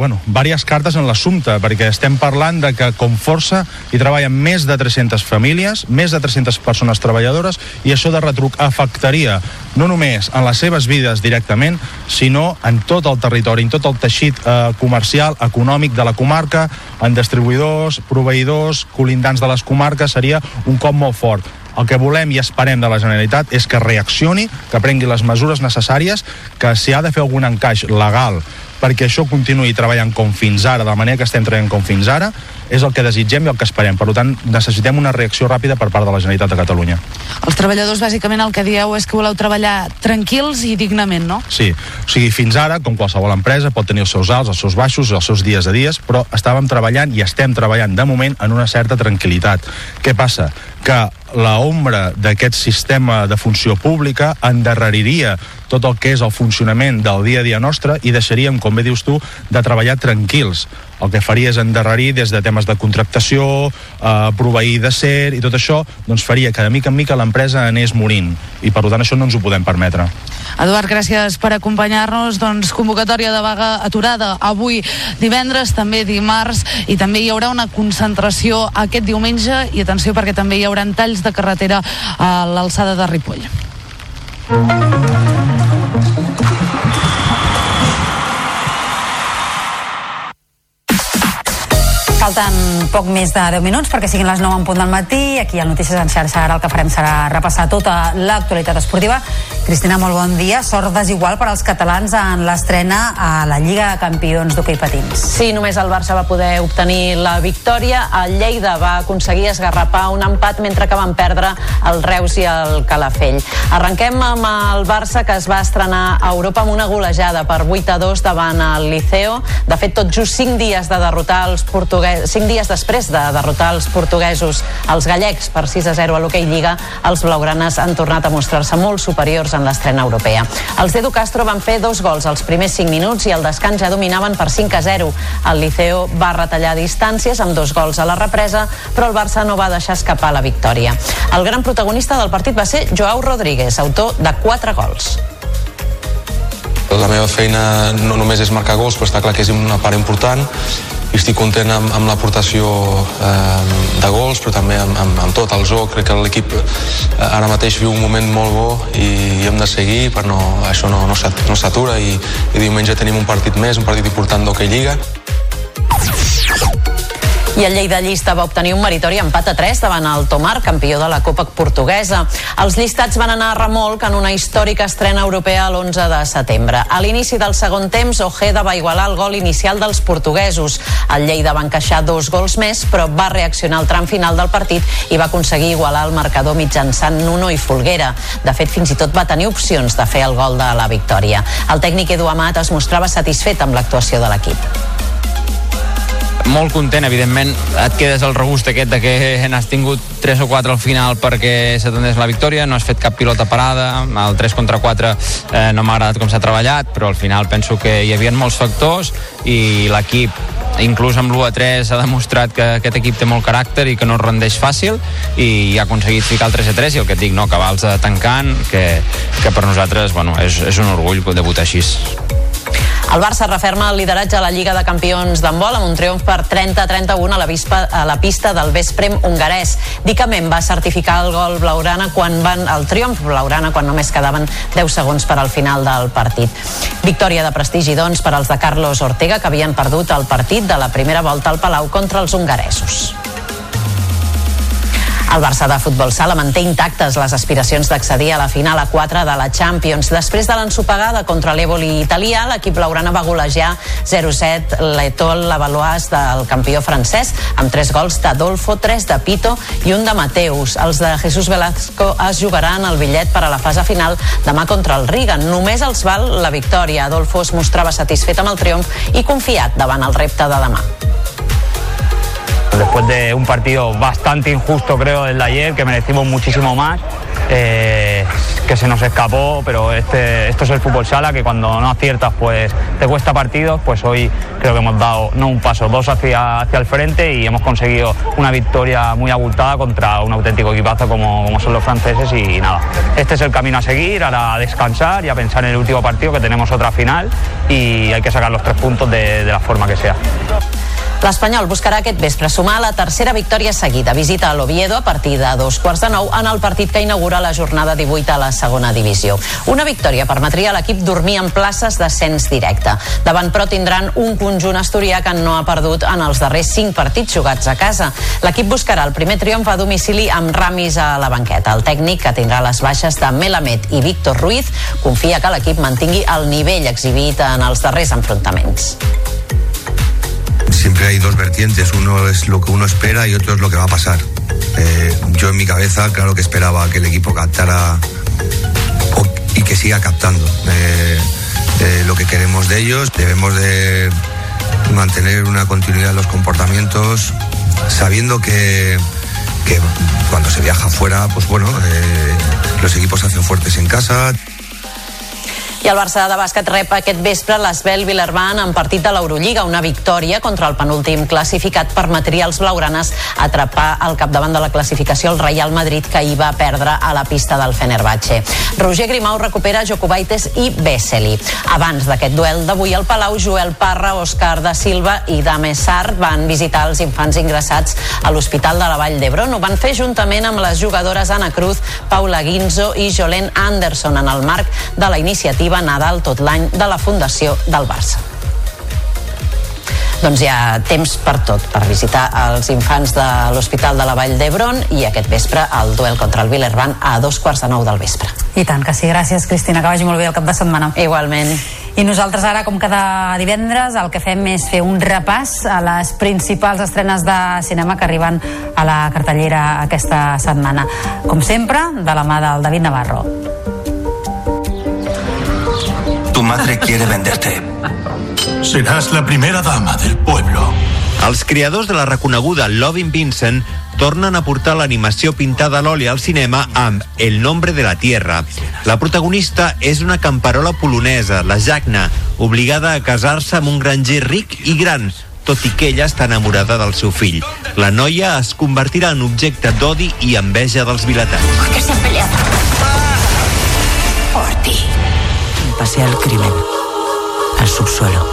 bueno, diverses cartes en l'assumpte, perquè estem parlant de que com força hi treballen més de 300 famílies, més de 300 persones treballadores, i això de retruc afectaria no només en les seves vides directament, sinó en tot el territori, en tot el teixit eh, comercial, econòmic de la comarca, en distribuïdors, proveïdors, colindants de les comarques, seria un cop molt fort. El que volem i esperem de la Generalitat és que reaccioni, que prengui les mesures necessàries, que si ha de fer algun encaix legal perquè això continuï treballant com fins ara, de la manera que estem treballant com fins ara, és el que desitgem i el que esperem. Per tant, necessitem una reacció ràpida per part de la Generalitat de Catalunya. Els treballadors, bàsicament, el que dieu és que voleu treballar tranquils i dignament, no? Sí. O sigui, fins ara, com qualsevol empresa, pot tenir els seus alts, els seus baixos, els seus dies a dies, però estàvem treballant i estem treballant, de moment, en una certa tranquil·litat. Què passa? Que la ombra d'aquest sistema de funció pública endarreriria tot el que és el funcionament del dia a dia nostre i deixaríem, com bé dius tu, de treballar tranquils el que faria és endarrerir des de temes de contractació, eh, proveir de ser i tot això, doncs faria que de mica en mica l'empresa anés morint i per tant això no ens ho podem permetre. Eduard, gràcies per acompanyar-nos. Doncs convocatòria de vaga aturada avui divendres, també dimarts i també hi haurà una concentració aquest diumenge i atenció perquè també hi haurà talls de carretera a l'alçada de Ripoll. Falten poc més de 10 minuts perquè siguin les 9 en punt del matí. Aquí al Notícies en xarxa ara el que farem serà repassar tota l'actualitat esportiva. Cristina, molt bon dia. Sort desigual per als catalans en l'estrena a la Lliga de Campions d'hoquei patins. Sí, només el Barça va poder obtenir la victòria. El Lleida va aconseguir esgarrapar un empat mentre que van perdre el Reus i el Calafell. Arrenquem amb el Barça que es va estrenar a Europa amb una golejada per 8 a 2 davant el Liceo. De fet, tot just 5 dies de derrotar els portuguesos cinc dies després de derrotar els portuguesos, els gallecs, per 6 a 0 a l'Hockey Lliga, els blaugranes han tornat a mostrar-se molt superiors en l'estrena europea. Els d'Edu Castro van fer dos gols als primers 5 minuts i al descans ja dominaven per 5 a 0. El Liceo va retallar distàncies amb dos gols a la represa, però el Barça no va deixar escapar la victòria. El gran protagonista del partit va ser Joao Rodríguez, autor de 4 gols. La meva feina no només és marcar gols, però està clar que és una part important i estic content amb, amb l'aportació eh, de gols, però també amb, amb, amb tot el joc. Crec que l'equip eh, ara mateix viu un moment molt bo i, hem de seguir, per no, això no, no s'atura i, i diumenge tenim un partit més, un partit important d'Hockey Lliga. I el Lleida Llista va obtenir un meritori empat a 3 davant el Tomar, campió de la Copa Portuguesa. Els llistats van anar a remolc en una històrica estrena europea l'11 de setembre. A l'inici del segon temps, Ojeda va igualar el gol inicial dels portuguesos. El Lleida va encaixar dos gols més, però va reaccionar al tram final del partit i va aconseguir igualar el marcador mitjançant Nuno i Folguera. De fet, fins i tot va tenir opcions de fer el gol de la victòria. El tècnic Edu Amat es mostrava satisfet amb l'actuació de l'equip molt content, evidentment et quedes el regust aquest de que n'has tingut 3 o 4 al final perquè s'atendés la victòria, no has fet cap pilota parada el 3 contra 4 eh, no m'ha agradat com s'ha treballat, però al final penso que hi havia molts factors i l'equip inclús amb l'1 a 3 ha demostrat que aquest equip té molt caràcter i que no es rendeix fàcil i ha aconseguit ficar el 3 a 3 i el que et dic, no, cabals de tancant que, que per nosaltres bueno, és, és un orgull debutar així El Barça referma el lideratge a la Lliga de Campions d'handbol amb un triomf per 30-31 a la, vispa, a la pista del Vesprem hongarès. Dicament va certificar el gol blaurana quan van el triomf blaurana quan només quedaven 10 segons per al final del partit. Victòria de prestigi, doncs, per als de Carlos Ortega, que havien perdut el partit de la primera volta al Palau contra els hongaresos. El Barça de futbol sala manté intactes les aspiracions d'accedir a la final a 4 de la Champions. Després de l'ensopegada contra l'Evoli italià, l'equip laurana va golejar 0-7 l'Etol Lavalois del campió francès amb 3 gols d'Adolfo, 3 de Pito i un de Mateus. Els de Jesús Velasco es jugaran el bitllet per a la fase final demà contra el Riga. Només els val la victòria. Adolfo es mostrava satisfet amb el triomf i confiat davant el repte de demà. Después de un partido bastante injusto, creo, el de ayer, que merecimos muchísimo más, eh, que se nos escapó, pero este, esto es el fútbol sala, que cuando no aciertas, pues te cuesta partidos, pues hoy creo que hemos dado no un paso, dos hacia, hacia el frente y hemos conseguido una victoria muy abultada contra un auténtico equipazo como, como son los franceses y, nada, este es el camino a seguir, ahora a descansar y a pensar en el último partido, que tenemos otra final y hay que sacar los tres puntos de la forma que sea. L'Espanyol buscarà aquest vespre sumar la tercera victòria seguida. Visita a l'Oviedo a partir de dos quarts de nou en el partit que inaugura la jornada 18 a la segona divisió. Una victòria permetria a l'equip dormir en places d'ascens directe. Davant, però, tindran un conjunt asturià que no ha perdut en els darrers cinc partits jugats a casa. L'equip buscarà el primer triomf a domicili amb Ramis a la banqueta. El tècnic, que tindrà les baixes de Melamed i Víctor Ruiz, confia que l'equip mantingui el nivell exhibit en els darrers enfrontaments. Siempre hay dos vertientes, uno es lo que uno espera y otro es lo que va a pasar. Eh, yo en mi cabeza, claro que esperaba que el equipo captara y que siga captando eh, eh, lo que queremos de ellos. Debemos de mantener una continuidad en los comportamientos, sabiendo que, que cuando se viaja fuera, pues bueno, los equipos se hacen fuertes en casa, I el Barça de bàsquet rep aquest vespre l'Esbel Vilarban en partit de l'Eurolliga, una victòria contra el penúltim classificat permetria als blaugranes atrapar al capdavant de la classificació el Real Madrid que hi va perdre a la pista del Fenerbahce. Roger Grimau recupera Jokubaites i Vesely. Abans d'aquest duel d'avui al Palau, Joel Parra, Òscar da Silva i Dame Sart van visitar els infants ingressats a l'Hospital de la Vall d'Hebron. Ho van fer juntament amb les jugadores Anna Cruz, Paula Guinzo i Jolene Anderson en el marc de la iniciativa Nadal tot l'any de la Fundació del Barça. Doncs hi ha temps per tot, per visitar els infants de l'Hospital de la Vall d'Hebron i aquest vespre el duel contra el Villerban a dos quarts de nou del vespre. I tant que sí, gràcies Cristina, que vagi molt bé el cap de setmana. Igualment. I nosaltres ara, com cada divendres, el que fem és fer un repàs a les principals estrenes de cinema que arriben a la cartellera aquesta setmana. Com sempre, de la mà del David Navarro. Tu madre quiere venderte. Serás la primera dama del pueblo. Els creadors de la reconeguda Loving Vincent tornen a portar l'animació pintada a l'oli al cinema amb El nombre de la tierra. La protagonista és una camperola polonesa, la Jagna, obligada a casar-se amb un granger ric i gran, tot i que ella està enamorada del seu fill. La noia es convertirà en objecte d'odi i enveja dels vilatans. que se han peleado. Por ti. Pasé al crimen, al subsuelo.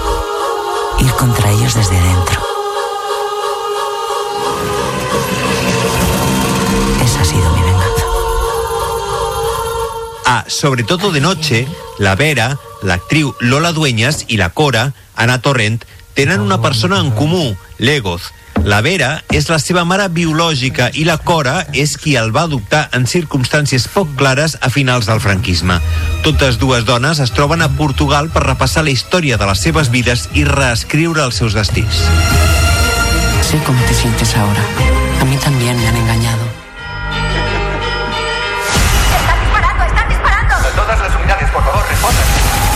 Ir contra ellos desde dentro. Esa ha sido mi venganza. A Sobre todo de noche, la Vera, l'actriu Lola Dueñas i la Cora, Anna Torrent, tenen una persona en comú, l'Egoz. La Vera és la seva mare biològica i la Cora és qui el va adoptar en circumstàncies poc clares a finals del franquisme. Totes dues dones es troben a Portugal per repassar la història de les seves vides i reescriure els seus destins. Sé cómo te sientes ahora. A mí también me han engañado. Todas las unidades, por favor, respondan.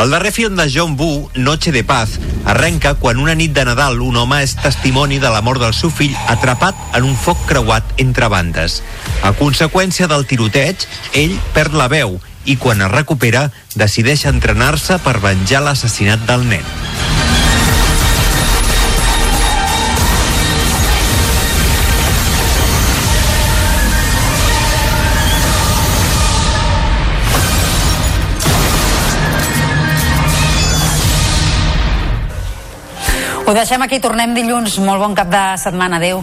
El darrer film de John Woo, Noche de Paz, arrenca quan una nit de Nadal un home és testimoni de la mort del seu fill atrapat en un foc creuat entre bandes. A conseqüència del tiroteig, ell perd la veu i quan es recupera decideix entrenar-se per venjar l'assassinat del nen. Ho deixem aquí, tornem dilluns. Molt bon cap de setmana. Adéu.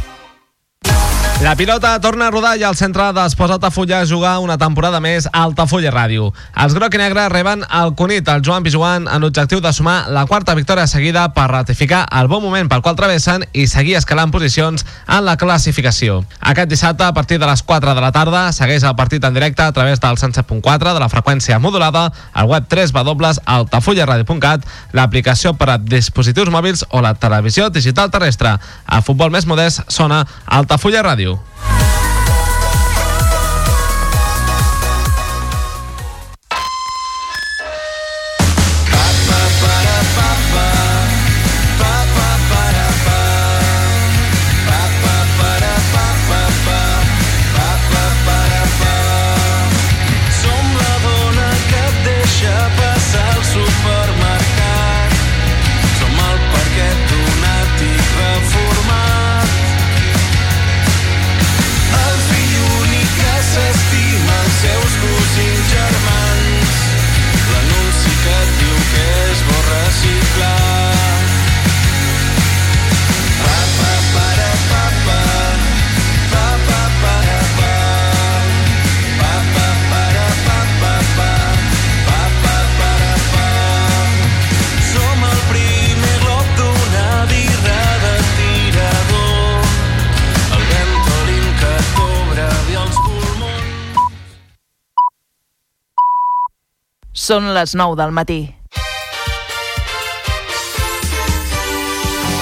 La pilota torna a rodar i el centre d'Esports Altafulla a jugar una temporada més a Altafulla Ràdio. Els groc i negre reben el Cunit, el Joan Pijuan, en l'objectiu de sumar la quarta victòria seguida per ratificar el bon moment pel qual travessen i seguir escalant posicions en la classificació. Aquest dissabte, a partir de les 4 de la tarda, segueix el partit en directe a través del 107.4 de la freqüència modulada, al web 3 www.altafullaradio.cat, l'aplicació per a dispositius mòbils o la televisió digital terrestre. A futbol més modest sona Altafulla Ràdio. Som Són les 9 del matí.